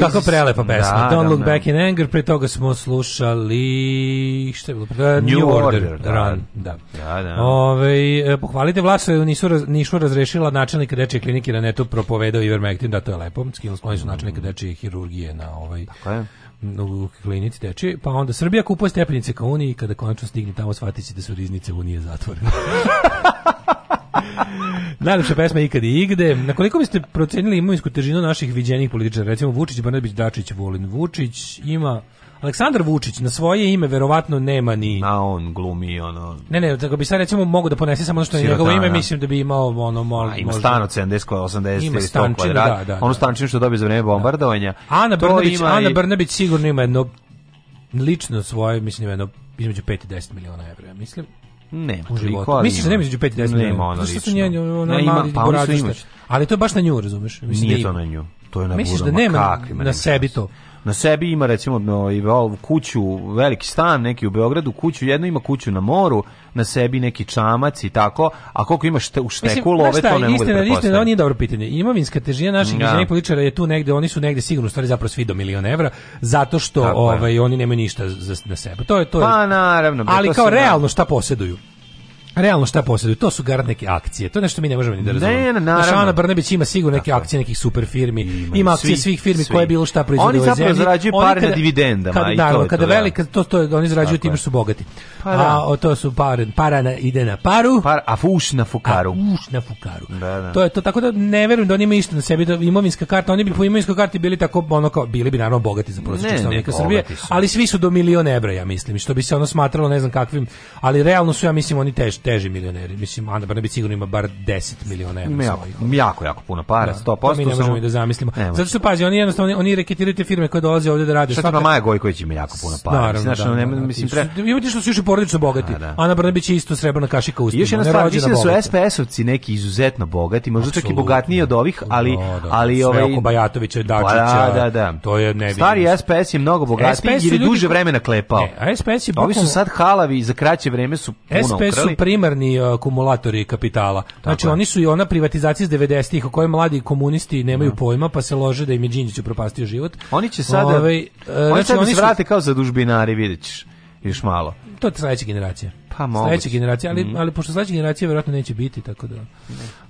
Kako prelepa da, pesma. Da, Don't da, Look da. Back in Anger, pre toga smo slušali šta je bilo? Pre, New, New, Order, Order da. Run, da. da, da. Ove, ovaj, pohvalite vlasa, nisu, nisu razrešila načelnika dečje klinike da ne to propovedao Ivermectin, da to je lepo. Skills, oni su mm. načelnika dečje hirurgije na ovaj... Tako je u klinici teče, pa onda Srbija kupuje stepenice ka Uniji, kada konačno stigne tamo shvatići da su riznice Unije zatvorene. Najlepša pesma ikad i igde. Na koliko biste procenili imovinsku težinu naših viđenih političara? Recimo Vučić, Brnabić, Dačić, Volin. Vučić ima... Aleksandar Vučić na svoje ime verovatno nema ni... A on glumi, ono... Ne, ne, da bi sad recimo mogu da ponese samo ono što je njegovo ime, mislim da bi imao ono... Mol, A, ima možda... stan od 70, 80 ima 100 kvadrata. Da, da, da. Ono stančinu što dobije za vreme da. bombardovanja. Ana Brnabić, ima Ana Brnabić sigurno ima jedno lično svoje, mislim, jedno između 5 i 10 miliona evra, mislim. Nema toliko. Misliš da nema između 5 i 10 Nema ona lično. Nema, ona ima, pa oni su imaš. Ali to je baš na nju, razumeš? Mislim da Nije da to na nju. To je na Misliš da nema na sebi to? na sebi ima recimo no, kuću, veliki stan neki u Beogradu, kuću jedno ima kuću na moru, na sebi neki čamac i tako, a koliko imaš šte, u šteku love, to ne mogu da Istina, nije dobro pitanje. Imovinska težina naših ja. Da. političara je tu negde, oni su negde sigurno stvari zapravo svi do miliona evra, zato što ovaj, oni nemaju ništa za, na sebe. To je, to je, pa naravno. ali to kao da. realno šta posjeduju Pa realno šta posjeduju, to su garant neke akcije. To nešto mi ne možemo ni da razumemo. Ne, ne, naravno. Naša Ana ima sigurno neke akcije nekih super firmi, ima, ima akcije svi, svih firmi svi. koje bilo šta proizvode Oni zapravo zarađuju pare na dividendama kad, i naravno, da, to kada to, da. velika, to, to, oni zarađuju tim što su bogati. Pa, da. A to su pare, para na, ide na paru. Par, a fuš na fukaru. A fuš na fukaru. Da, da. To je to, tako da ne verujem da oni imaju isto na sebi, da imovinska karta, oni bi po imovinskoj karti bili tako, ono kao, bili bi naravno bogati za prosječnog stanovnika Srbije, ali svi su do miliona evra, ja mislim, što bi se ono smatralo ne znam kakvim, ali realno su, ja mislim, oni teški teži milioneri. Mislim, Ana Brnabić sigurno ima bar 10 miliona evra. Jako, ovaj. jako, jako puno para, da, 100%. To mi ne možemo i da zamislimo. Nema. Zato što, pazi, oni jednostavno, oni reketiraju te firme koje dolaze ovde da rade. Šta na Maja Gojković ima jako puno para? Naravno, Znaš, da, ne, da, da, mislim, pre... Imate što su još i porodično bogati. A, da, da. Ana Brnabić je isto srebrna kašika ustima. Još jedna stvar, mislim da su SPS-ovci neki izuzetno bogati, možda čak i bogatniji od ovih, da, ali... Da, da. ali ovaj... oko Bajatovića, pa Dačića, da, da, da. to je neviđeno. Stari SPS je mnogo bogatiji jer je duže vremena klepao. Ne, a SPS je... Ovi su sad halavi i za kraće vreme su puno ukrali. SPS primarni e, akumulatori kapitala. Tako znači je. oni su i ona privatizacija iz 90-ih o kojoj mladi komunisti nemaju da. pojma pa se lože da im je Đinđić upropastio život. Oni će sada Ove, ovaj, oni znači, sad da oni se vrate kao zadužbinari, vidjet još malo. To je sledeća generacija. Pa moguće. Sledeća generacija, ali, mm. ali pošto sledeća generacija vjerojatno neće biti, tako da...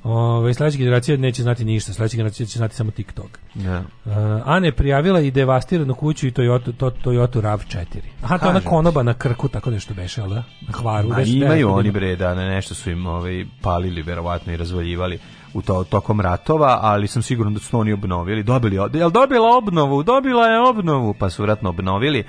Ove, sledeća generacija neće znati ništa, sledeća generacija će znati samo TikTok. Ja. Da. Uh, eh, Ana je prijavila i devastiranu kuću i Toyota, to, Toyota RAV4. Aha, to ona konoba na krku, tako nešto beše, ali da? Na hvaru. A imaju oni bre, da, nešto su im ovaj, palili, verovatno, i razvaljivali u to, tokom ratova, ali sam siguran da su oni obnovili. Dobili, jel dobila obnovu? Dobila je obnovu, pa su vratno obnovili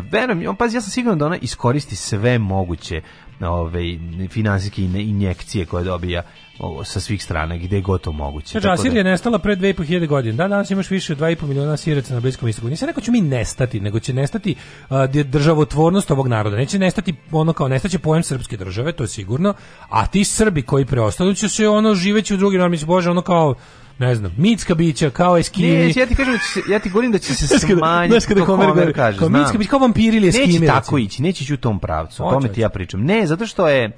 Verujem, on pazi, ja sam siguran da ona iskoristi sve moguće ove ovaj, finansijske injekcije koje dobija ovo, sa svih strana, gde je gotovo moguće. Znači, Asirija da... je nestala pre 2500 godina. Da, danas imaš više od 2,5 miliona Siraca na Bliskom istoku. Nisam rekao da ću mi nestati, nego će nestati a, državotvornost ovog naroda. Neće nestati ono kao nestaće pojem srpske države, to je sigurno, a ti Srbi koji preostali će se ono živeći u drugi narod, bože, ono kao ne znam, mitska bića, kao eskimi. Ne, ja ti kažem, da će se, ja ti govorim da će se smanjiti. Znaš kada Homer, Homer kaže, kao mitska bića, kao vampiri ili eskimi. Neće tako ići, neće ići u tom pravcu, o tome ti ja pričam. Ne, zato što je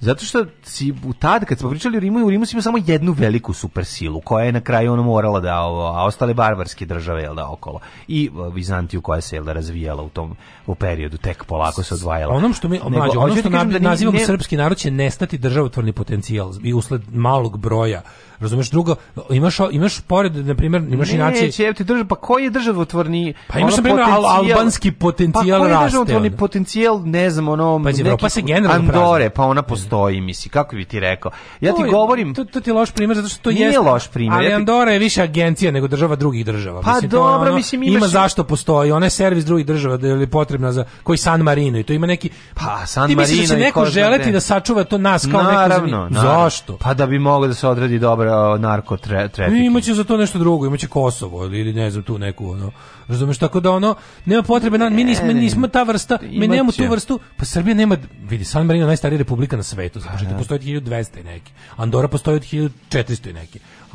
Zato što si tad kad smo pričali o Rimu, u Rimu si samo jednu veliku supersilu koja je na kraju ona morala da ovo, a ostale barbarske države jel da okolo. I e, Vizantiju koja se jel da razvijala u tom u periodu tek polako se odvajala. Onom što mi Nego, ono da što, što da nazivamo ne... srpski narod će nestati državotvorni potencijal i usled malog broja Razumeš drugo, imaš imaš pored na primjer, imaš inače Neće, ti država, pa koji je državotvorni? Pa imaš na primjer al, albanski potencijal pa, raste. Pa koji je državotvorni potencijal, ne znam, ono pa, neki, pa se generalno Andore, pa ona postoji, misli, kako bi ti rekao. Ja to, ti govorim, to, to ti je loš primjer zato što to nije jeste, loš primjer. Ali Andora je više agencija nego država drugih država. Pa mislim, dobro, ono, mislim imaš... ima zašto postoji, ona je servis drugih država da je potrebna za koji San Marino i to ima neki pa San Marino. Ti misliš da će neko želeti da sačuva to nas kao neko zašto? Pa da bi moglo da se odredi dobro narko tre, trafficking. Imaće za to nešto drugo, imaće Kosovo ili ne znam tu neku ono. Razumeš tako da ono nema potrebe na mi nismo, e, nismo ta vrsta, mi nemamo tu vrstu. Pa Srbija nema vidi San Marino najstarija republika na svetu, pa znači da. postoji od 1200 i neki. Andora postoji od 1400 i neki.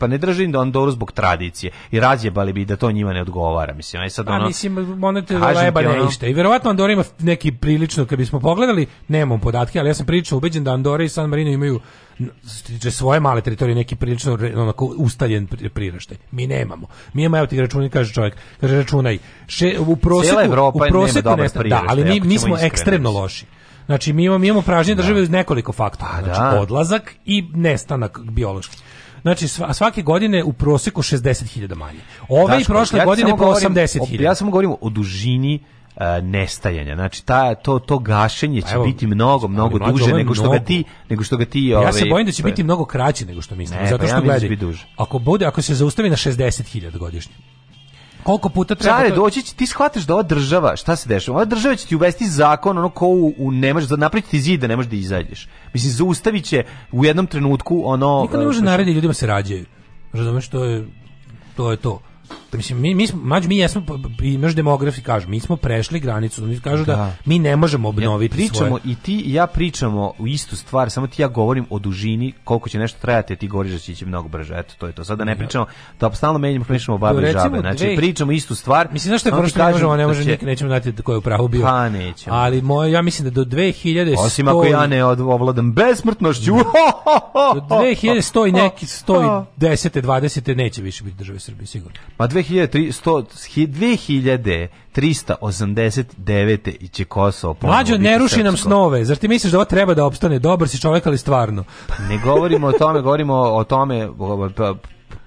pa ne drže im Andoru da zbog tradicije i razjebali bi da to njima ne odgovara. Mislim, aj sad pa ono... A mislim, ono te leba ono... ništa. I verovatno Andora ima neki prilično, kad bismo pogledali, nemam podatke, ali ja sam pričao ubeđen da Andora i San Marino imaju tiče svoje male teritorije neki prilično onako ustaljen priraštaj. Mi nemamo. Mi imamo evo ti računaj kaže čovjek, kaže računaj. Še, u proseku u proseku nesta, da, ali mi, mi smo ekstremno loši. Znači mi imamo mi imamo pražnje da. države da. uz nekoliko faktora, pa znači da. odlazak i nestanak biološki. Znači, sva, svake godine u proseku 60.000 manje. Ove Daško, i prošle ja godine po 80.000. Ja samo govorim o dužini Uh, nestajanja. Znači ta to to gašenje će pa Evo, biti mnogo mnogo mlađo, duže nego što ga ti nego što ga ti ove, Ja ovaj, se bojim da će pa... biti mnogo kraće nego što mislim. zato pa ja što ja da gledaj. Ako bude ako se zaustavi na 60.000 godišnje. Koliko puta treba Čare, to... doći će, ti shvatiš da ova država, šta se dešava? Ova država će ti uvesti zakon, ono ko u, u ne možeš, da- napraviti ti zid da ne možeš da izađeš. Mislim, zaustavit će u jednom trenutku ono... Niko ne e, može naredi, ljudima se rađaju. Razumeš, to je to. Je to. Mislim, mi, mi smo, mađu, mi jesmo, među demografi, kažu, mi smo prešli granicu, oni kažu da, da mi ne možemo obnoviti ja, pričamo svoje. i ti i ja pričamo u istu stvar, samo ti ja govorim o dužini, koliko će nešto trajati, a ti govoriš da će ići mnogo brže. Eto, to je to. Sada ne da. pričamo, da stalno menjamo, pričamo babe i žabe. Znači, dve... pričamo istu stvar. Mislim, znači što je ono kažem, ne možemo, ne da možemo, će... nećemo znati da ko je u pravu bio. Pa, nećemo. Ali moje ja mislim da do 2100... Osim ako ja ne ovladam besmrtnošću. Da. do 2100 i neki 110. 20. neće više biti države Srbije, sigurno. Pa 2000 389. iće Kosovo ponovno. Mlađo, ne ruši srpsko. nam snove. Zar ti misliš da ovo treba da opstane? Dobar si čovek, ali stvarno. Pa ne govorimo o tome, govorimo o tome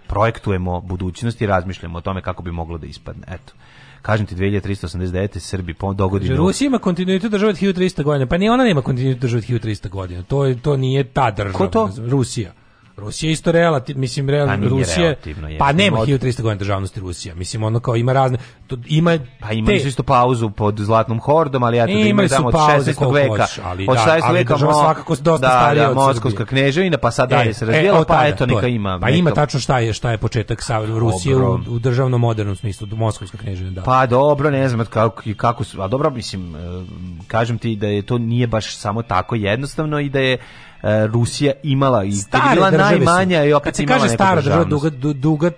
projektujemo budućnost i razmišljamo o tome kako bi moglo da ispadne. Eto kažem ti 2389 Srbi po dogodi Kaže, Rusija ima kontinuitet države da od 1300 godina. Pa ni ona nema kontinuitet države da od 1300 godina. To je to nije ta država. Ko to? Rusija. Rusija je isto relativ, mislim real, pa Rusija pa nema od... 1300 godina državnosti Rusija. Mislim ono kao ima razne to, ima pa ima su isto pauzu pod zlatnom hordom, ali ja to da e, imaju od 16. veka. od 16. Da, veka mo, svakako dosta da, starije da, od Moskovska kneževina, pa sad e, dalje se razvijela, e, pa, pa eto neka ima. Pa ima tačno šta je, šta je početak sa Rusije u, u državno modernom smislu, Moskovska kneževina, da. Pa dobro, ne znam kako kako a dobro mislim eh, kažem ti da je to nije baš samo tako jednostavno i da je E, Rusija imala i stare bila najmanja i e, opet kad kaže stara država duga duga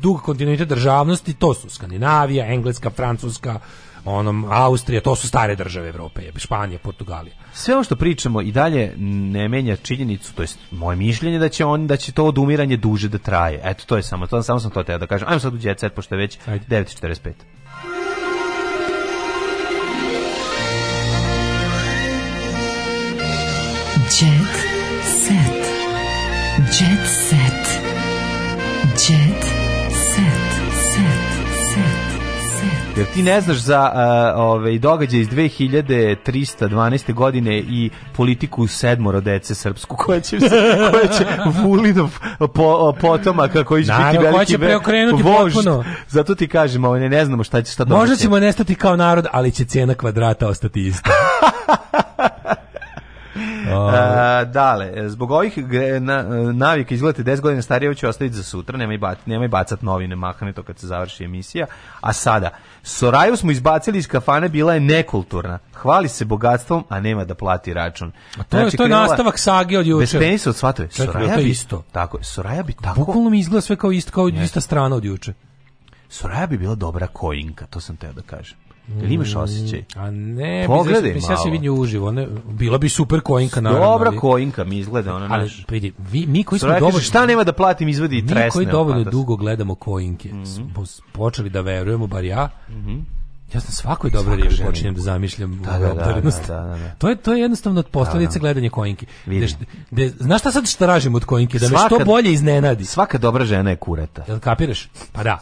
dug kontinuitet državnosti to su Skandinavija, Engleska, Francuska, onom Austrija, to su stare države Evrope, je Španija, Portugalija. Sve ono što pričamo i dalje ne menja činjenicu, to jest moje mišljenje da će on da će to odumiranje duže da traje. Eto to je samo to, samo sam to teo da kažem. Ajmo sad u jet set pošto je već 9:45. Jet set. set. Set. Set. set. Jer ti ne znaš za uh, ove, ovaj, događaj iz 2312. godine i politiku sedmoro dece srpsku koja će, koja će Vulinov po, potomaka koji će Naravno, biti veliki koja će preokrenuti vožd. potpuno. Zato ti kažemo, ovaj, ne, ne znamo šta će šta događa. Možda ćemo nestati kao narod, ali će cena kvadrata ostati ista. A, dale, zbog ovih navika izgledate 10 godina starije, ću ostaviti za sutra, nemoj, bat, nemoj bacat novine, mahane to kad se završi emisija. A sada, Soraju smo izbacili iz kafane, bila je nekulturna. Hvali se bogatstvom, a nema da plati račun. A to, znači, to je nastavak sage od juče. Bez penisa od svatove. Soraja bi, isto. Tako, Soraja bi tako... Bukvalno mi izgleda sve kao, ist, kao ista strana od juče. Soraja bi bila dobra kojinka, to sam teo da kažem. Jel imaš osjećaj? A ne, pogledaj bi, malo. Ja se vidim uživo, Ne, bila bi super kojinka, naravno. Dobra kojinka mi izgleda ona ali, vidi, vi, mi koji smo dovoljno šta nema da platim izvedi i tresne. Mi koji dovoljno dugo gledamo kojinke, mm -hmm. počeli da verujemo bar ja. Mm -hmm. Ja sam svakoj dobroj reči počinjem da zamišljam da, da, da, da, To je to je jednostavno od posledice gledanja Koinki. De, znaš šta sad šta tražim od Koinki da me što bolje iznenadi. Svaka dobra žena je kureta. Jel kapiraš? Pa da.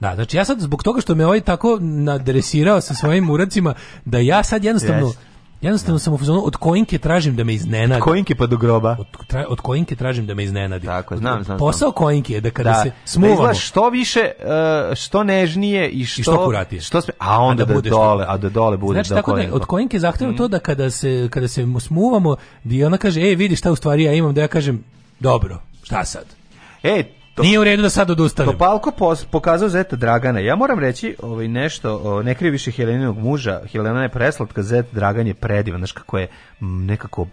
Da, znači ja sad zbog toga što me ovaj tako nadresirao sa svojim uracima, da ja sad jednostavno... Yes. Jednostavno da. sam u fazonu od kojinke tražim da me iznenadi. Od kojinke pa do groba. Od, tra, od kojinke tražim da me iznenadi. Tako, znam, znam. Posao kojinke je da kada da, se da smuvamo. Da što više, eh, što nežnije i što, I što kuratije. Što sme, a onda a da, da dole, a da dole bude znači, da tako kojinko. da od kojinke zahtevam mm. to mhm. da kada se, kada se smuvamo, di ona kaže, ej vidi šta u stvari ja imam, da ja kažem, dobro, šta sad? E, To, Nije u redu da sad odustanem. Topalko pos, pokazao Zeta Dragana. Ja moram reći ovaj, nešto, o, ne krivi više Heleninog muža. Helena je preslatka, Zeta Dragan je predivan. Znaš kako je nekako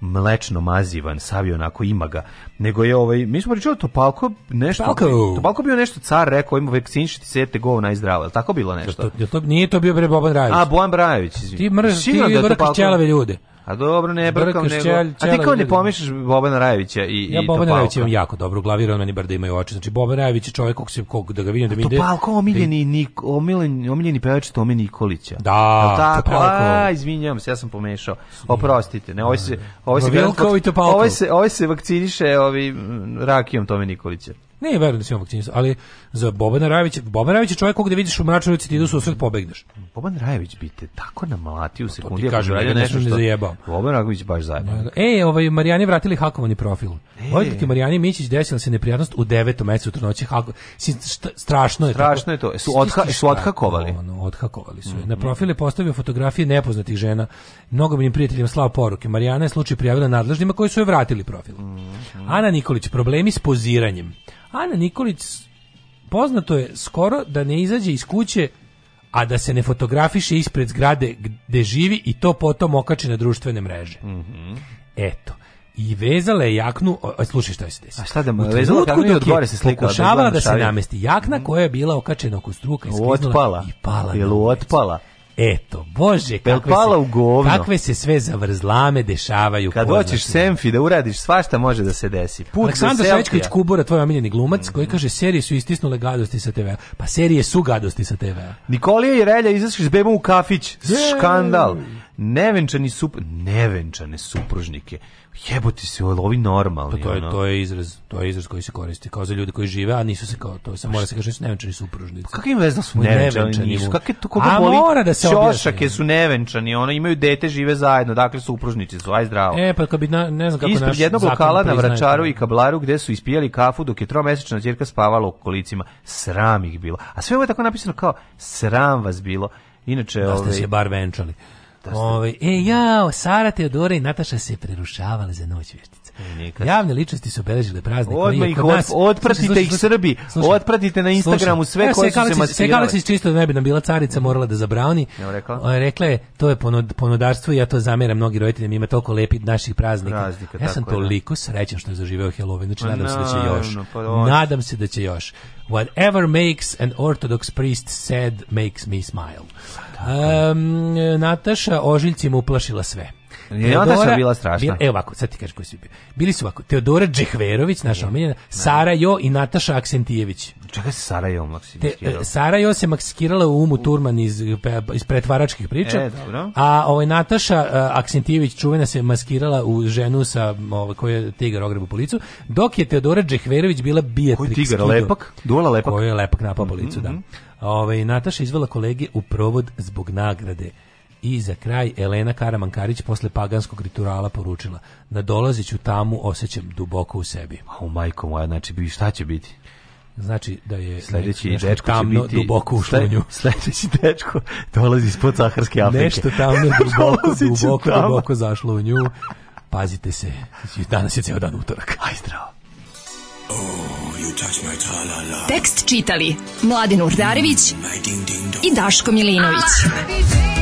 mlečno mazivan, savi onako ima ga. Nego je ovaj, mi smo pričali Topalko nešto, Topalko, Topalko bio nešto car, rekao ima vakcinišiti sete go najzdravo, tako bilo nešto. To, to, nije to bio bre Boban Rajević. A Boban Brajević. izvini. Ti mrz, ti da vrkaš ljude. A dobro, ne brkam, nego... Čel, čel, a ti kao ne pomešaš Bobana Rajevića i, ja i Bobana Rajevića imam jako dobro u glavi, on meni bar da imaju oči. Znači, Boban Rajević je čovjek kog se, kog, da ga vidim, da mi ide... Topalko, omiljeni, da- nik, omiljen, omiljeni pevač Tomi Nikolića. Da, tako, Topalko. A, izvinjam se, ja sam pomešao. Oprostite, ne, ovo ovaj se... Ovo ovaj se, ovo ovaj se, ovo se vakciniše ovi, rakijom Tomi Nikolića. Ne, verujem da si on vakcinisan, ali za Bobana Rajević, Boban Rajević je čovjek koga da vidiš u mračnoj ulici, ti u sred pobegneš. Boban Rajević bi te tako namlatio u no, sekundi. To ti kažem, ja nešto ne da zajebao. Boban Rajević baš zajebao. Da, e, ovaj, Marijani vratili hakovani profil. E. Odlike ovaj Marijani Mićić desila se neprijatnost u devetom mesecu trnoće. Hako... Strašno je Strašno je to. E, su, odha, su odhakovali. Ono, odhakovali su. Mm -hmm. Na mhm. profil je postavio fotografije nepoznatih žena. Mnogim prijateljima slao poruke. Marijana je slučaj prijavila nadležnima koji su joj vratili profil. Mm -hmm. Ana Nikolić, problemi s poziranjem. Ana Nikolić poznato je skoro da ne izađe iz kuće a da se ne fotografiše ispred zgrade gde živi i to potom okači na društvene mreže. Mm -hmm. Eto. I vezala je jaknu, a, e, slušaj šta je se desilo. A šta da mu vezala jaknu i od se slikala. Da pokušavala da, da se namesti jakna mhm. koja je bila okačena oko struka i otpala. i pala. Bilo otpala. Eto, bože, kakve pala se, u govno. kakve se sve zavrzlame dešavaju. Kad hoćeš Semfi da uradiš, svašta može da se desi. Put Aleksandar Savečković Kubura, tvoj omiljeni glumac, mm -hmm. koji mhm. kaže serije su istisnule gadosti sa TV-a. Pa serije su gadosti sa TV-a. Nikolija Jerelja izašli s bebom u kafić. Skandal nevenčani sup nevenčane supružnike jebote se ovi normalni pa to je ono. to je izraz to je izraz koji se koristi kao za ljude koji žive a nisu se kao to se mora se kaže da nevenčani supružnici pa kakve veze da su nevenčani nisu kakve to koga boli mora da se čošake su nevenčani ono imaju dete žive zajedno dakle supružnici su aj zdravo e pa kad bi na, ne znam kako ispred naš jednog lokala na Vračaru i Kablaru gde su ispijali kafu dok je tromesečna ćerka spavala u kolicima sram ih bilo a sve ovo je tako napisano kao sram vas bilo inače da ste ovaj, se bar venčali Ove, ovaj, e, ja, Sara Teodora i Nataša se prerušavale za noć vještica. E, nikad. Javne ličnosti su obeležile praznik. Odmah ih od, otpratite ih Srbi, slušaj, otpratite na Instagramu sve ja, e, koje su se masirale. Sve čisto da ne bi nam bila carica, mm. morala da zabrani. Ja, rekla? E, rekla je, to je ponud, ponudarstvo i ja to zameram mnogi roditelji. ima toliko lepi naših praznika. Razlika, ja sam da. toliko srećan što je zaživeo Halloween, znači pa nadam se da će još. Pa da nadam se da će još. Whatever makes an orthodox priest sad makes me smile. Um, Nataša ožiljci mu uplašila sve. E, Teodora, je bila strašna. Evo ovako, sad ti kažeš koji su bili. Bili su ovako, Teodora Džehverović, naša omiljena, da. Sara Jo i Nataša Aksentijević. Čega se Sara Jo maksimirala? E, Sara Jo se maksikirala u umu Turman iz, iz pretvaračkih priča. E, dobro. A ovaj, Nataša e, Aksentijević čuvena se maskirala u ženu sa ovaj, koja je tigar ogrebu po licu, dok je Teodora Džehverović bila Bijatrix. Koji tigar, Kido, lepak? Duvala lepak? Koji je lepak napao po mm -hmm. da. Mhm. Ove, ovaj, Nataša izvela kolege u provod zbog nagrade. I za kraj Elena Karamankarić posle paganskog rituala poručila na da dolazeću tamu osjećam duboko u sebi. A u majko moja, znači bi šta će biti? Znači da je sledeći dečko tamno će biti, duboko u šlunju. Sledeći dečko dolazi ispod podsaharske Afrike. Nešto tamno duboko, duboko, tamo. duboko zašlo u nju. Pazite se, danas je ceo dan utorak. Aj zdravo. Oh, Tekst čitali Mladin Urdarević i Daško Milinović. Ah!